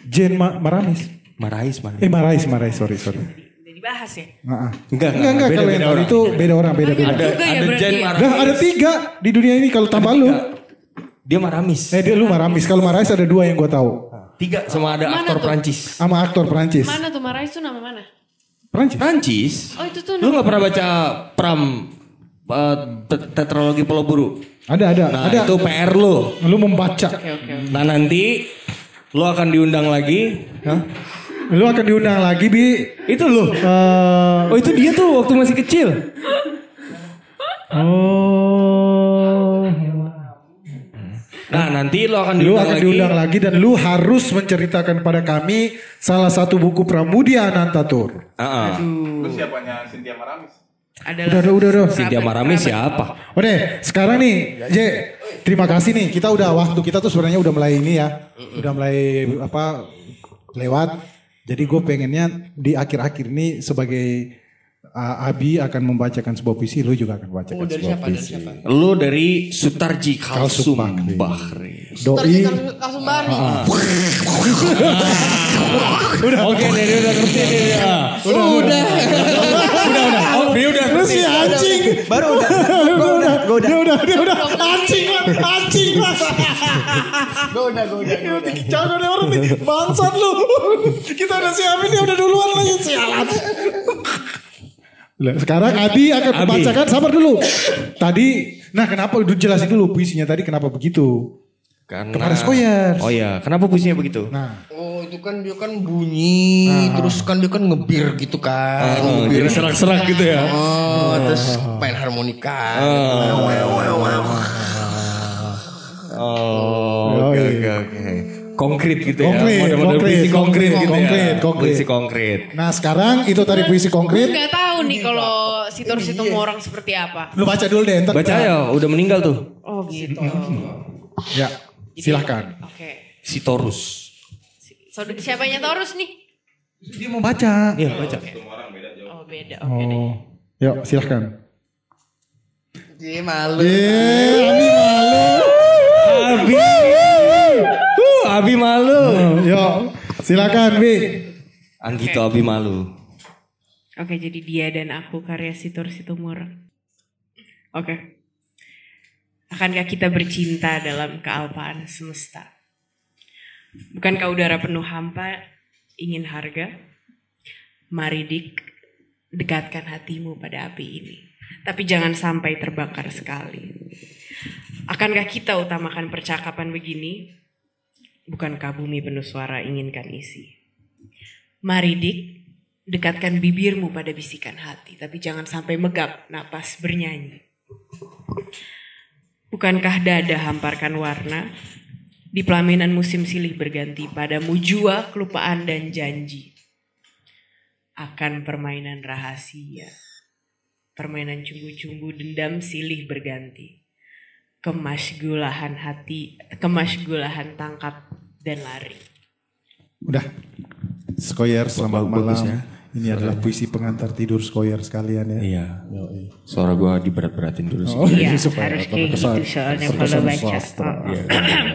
Jane Ma- Maramis. Marais mana? Eh Marais, Marais, sorry, sorry. Udah dibahas ya. Nah, Enggak, enggak, enggak, beda, kalau beda orang. itu beda orang, beda beda. Ada juga ya ada berarti Jen ya? Maramis. Nah, ada tiga di dunia ini kalau tambah lu. Dia Maramis. Eh dia lu Maramis, kalau Marais ada dua yang gue tahu. Tiga sama ada Mana aktor tuh? Prancis. Sama aktor Perancis. Mana tuh Marais tuh nama mana? Perancis. Prancis? Oh itu tuh Lu nama. nggak pernah baca Pram uh, te- tetralogi Pulau Buru? Ada, ada, Nah ada. itu PR lu. Lu membaca. Oke. oke. Nah nanti lu akan diundang lagi. Hah? Lu akan diundang lagi bi. Itu lu. Eh, Oh itu dia tuh waktu masih kecil. oh. Nah nanti lu akan Lu diundang akan lagi. diundang lagi dan lu harus menceritakan pada kami salah satu buku Pramudia Anantatur. Ah, ah. Lu siapanya Cynthia Maramis? Adalah. Udah, udah, udah. Cynthia Maramis siapa? Oke, sekarang nih, J, terima kasih nih. Kita udah waktu kita tuh sebenarnya udah mulai ini ya, udah mulai apa lewat. Jadi gue pengennya di akhir-akhir ini sebagai uh, Abi akan membacakan sebuah puisi, lu juga akan membacakan Oh, dari sebuah siapa? Dari puisi. siapa? Lu dari Sutarji Kalsum Kalsum Bahri. Doi, Langsung bari. Oke, dari udah ngerti nih. ah. Udah. si anjing. Baru udah. Gue udah, gue udah, dia udah, dia udah, anjing lah, anjing lah. Gue udah, gue udah. udah. Jangan ada orang nih, bangsat lu. Kita udah siapin dia udah duluan lagi sialan. Sekarang Abi akan Abi. membacakan, sabar dulu. Tadi, nah kenapa, Udah jelasin dulu puisinya tadi kenapa begitu. Karena Kepada Skoyers. Oh iya, kenapa puisinya begitu? Nah, Oh itu kan dia kan bunyi, terus kan dia kan ngebir gitu kan. Oh, ngebir. jadi serak-serak gitu ya. Oh, terus main harmonika. Oh, oke iya. oke oke. Konkret gitu ya. Konkret, Model-model konkret, puisi konkret konkret, gitu konkret, ya. konkret. Puisi konkret. nah sekarang itu tadi puisi Gue konkret. nggak tahu nih kalau sitor sitor orang seperti apa. Lu baca dulu deh, ntar. Baca ya, udah meninggal tuh. Oh gitu. Ya, silahkan. Oke. Si Torus. So, siapanya Taurus nih? Dia mau baca. Iya, baca. Oh beda. Oke deh. Oh, yuk silahkan. Dia malu. Eh, Abi malu. Abi. Abi malu. Yuk, silakan Bi. Anggito Abi malu. Oke, jadi dia dan aku karya Sitor Situmorang. Oke. Akankah kita bercinta dalam kealpaan semesta? Bukankah udara penuh hampa ingin harga? Mari dik, dekatkan hatimu pada api ini. Tapi jangan sampai terbakar sekali. Akankah kita utamakan percakapan begini? Bukankah bumi penuh suara inginkan isi? Mari dik, dekatkan bibirmu pada bisikan hati, tapi jangan sampai megap napas bernyanyi. Bukankah dada hamparkan warna? Di pelaminan musim silih berganti padamu jua, kelupaan dan janji. Akan permainan rahasia. Permainan cumbu-cumbu dendam silih berganti. Kemasgulahan hati, kemasgulahan tangkap dan lari. Udah. Skoyer selamat malam. ya. Ini adalah puisi pengantar tidur Skoyer sekalian ya. Iya. Suara gua diberat-beratin dulu sih. Oh, Iya, supaya harus kayak kesan- gitu soalnya kalau baca. Oh. Ya,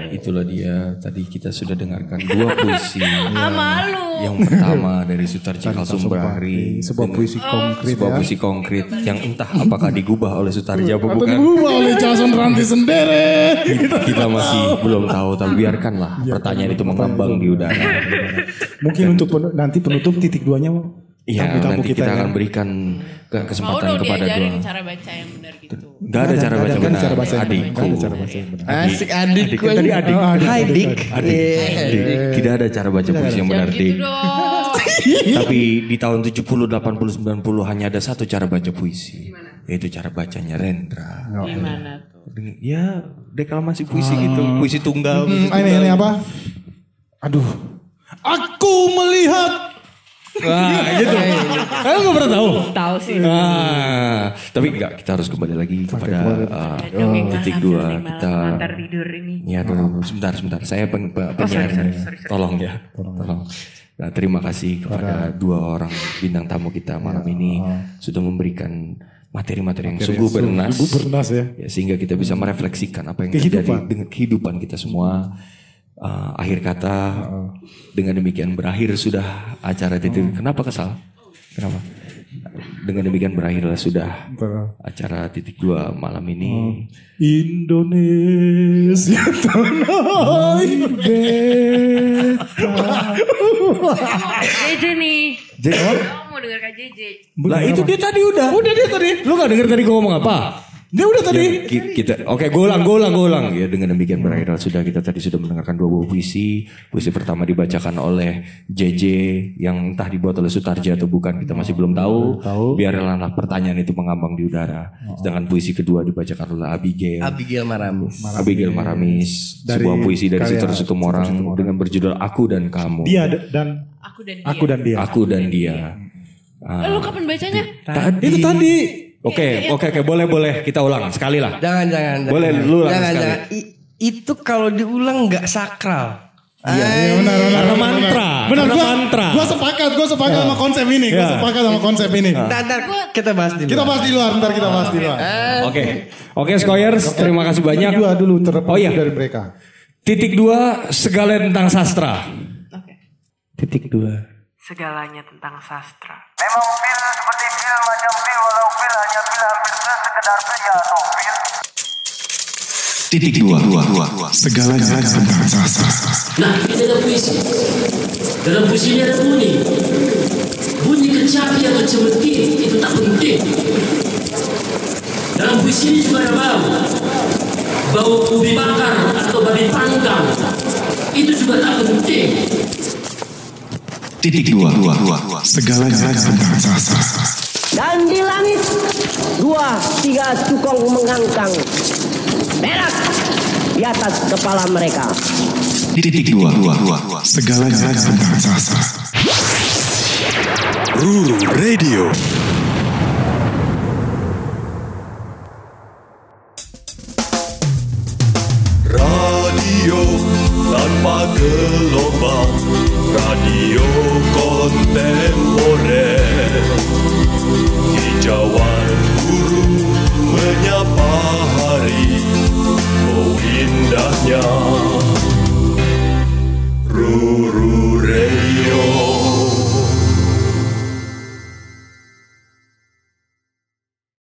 itulah dia. Tadi kita sudah dengarkan dua puisi. Ah, malu. Yang pertama dari Sutarji Kalsum Bahri. Sebuah puisi konkret Sebuah ya. puisi konkret yang entah apakah digubah oleh Sutarji apa Atau bukan. diubah oleh Jason Ranti sendiri. Kita masih belum tahu tapi biarkanlah pertanyaan itu mengambang di udara. Mungkin untuk nanti penutup titik duanya Iya, nanti kita ya. akan berikan ke- Mau kesempatan dong kepada dua. cara baca yang benar gitu. Gak ada cara baca benar. cara baca yang benar. Adikku. Cara baca yang benar. Asik adikku. Adik, tadi adik. Oh, adik, Hai adik, dik. adik. Iya. Adik, Tidak ada cara baca puisi yang benar, Dik. gitu dong. Tapi di tahun 70, 80, 90 hanya ada satu cara baca puisi. Yaitu cara bacanya Rendra. Gimana tuh? Ya, deklamasi puisi gitu. Puisi tunggal. puisi ini ini apa? Aduh. Aku melihat Wah, gitu. Kamu gak pernah tahu? Tahu sih. Ah, tapi enggak, kita harus kembali lagi kepada uh, Dongeng titik dua. Kita tidur ini. Ya dulu, sebentar, sebentar. Saya pen, pe- penyiar. Tolong ya, tolong. Nah, terima kasih kepada dua orang bintang tamu kita malam ini sudah memberikan materi-materi yang sungguh bernas, Sungguh bernas ya. Ya, sehingga kita bisa merefleksikan apa yang Kehidupan. terjadi dengan kehidupan kita semua. Uh, akhir kata dengan demikian berakhir sudah acara titik. Kenapa kesal? Kenapa? Dengan demikian berakhirlah sudah acara titik dua malam ini. Indonesia tanah JJ nih. Kamu denger Kak JJ? lah itu dia tadi udah. Udah dia tadi. Lu gak denger tadi gue ngomong apa? Dia udah tadi. Ya, ki- kita oke gue ulang gue ulang gue ulang. Ya dengan demikian berakhir sudah kita tadi sudah mendengarkan dua buah puisi. Puisi pertama dibacakan oleh JJ yang entah dibuat oleh Sutarja atau bukan kita masih belum tahu, biarlah pertanyaan itu mengambang di udara. Sedangkan puisi kedua dibacakan oleh Abigail. Abigail Maramis. Abigail Maramis. Dari sebuah puisi dari Sitor Situmorang dengan berjudul Aku dan Kamu. Dia d- dan Aku dan dia. aku dan dia. Aku dan dia. Ah, Eh, Lu kapan bacanya? tadi. Itu tadi. Oke, oke, oke, boleh, boleh. Kita ulang sekali lah. Jangan jangan. Boleh, jangan. lu ulang Jangan sekali. jangan. I- itu kalau diulang nggak sakral. Iya, iya, benar, benar, Karena benar, mantra, Benar, karena gua, mantra. Gua sepakat, gua sepakat sama konsep ini. Gua Ya. sepakat sama konsep ini. Ntar, ntar kita bahas di Kita bahas di luar, ntar kita bahas di luar. Oke, oke, Skoyers, terima kasih banyak. Dua dulu terlepas Oh iya. dari mereka. Titik dua, segala tentang sastra. Oke. Titik dua. Segalanya tentang sastra. Memang Titik dua, dua, dua, segalanya tentang rasa. Nah, ini ada puisi. Dalam puisi ini ada bunyi. Bunyi kecapi atau cemeti itu tak penting. Dalam puisi ini juga ada bau. Bau ubi bakar atau babi panggang. Itu juga tak penting. Titik dua, dua, dua, segalanya tentang rasa. Dan di langit dua tiga cukong mengangkang berak di atas kepala mereka. Titik dua, dua, dua, segalanya tentang rasa. Ruru Radio. Radio tanpa gelombang, radio kontemporer. Hijauan burung menyapa hari, oh indahnya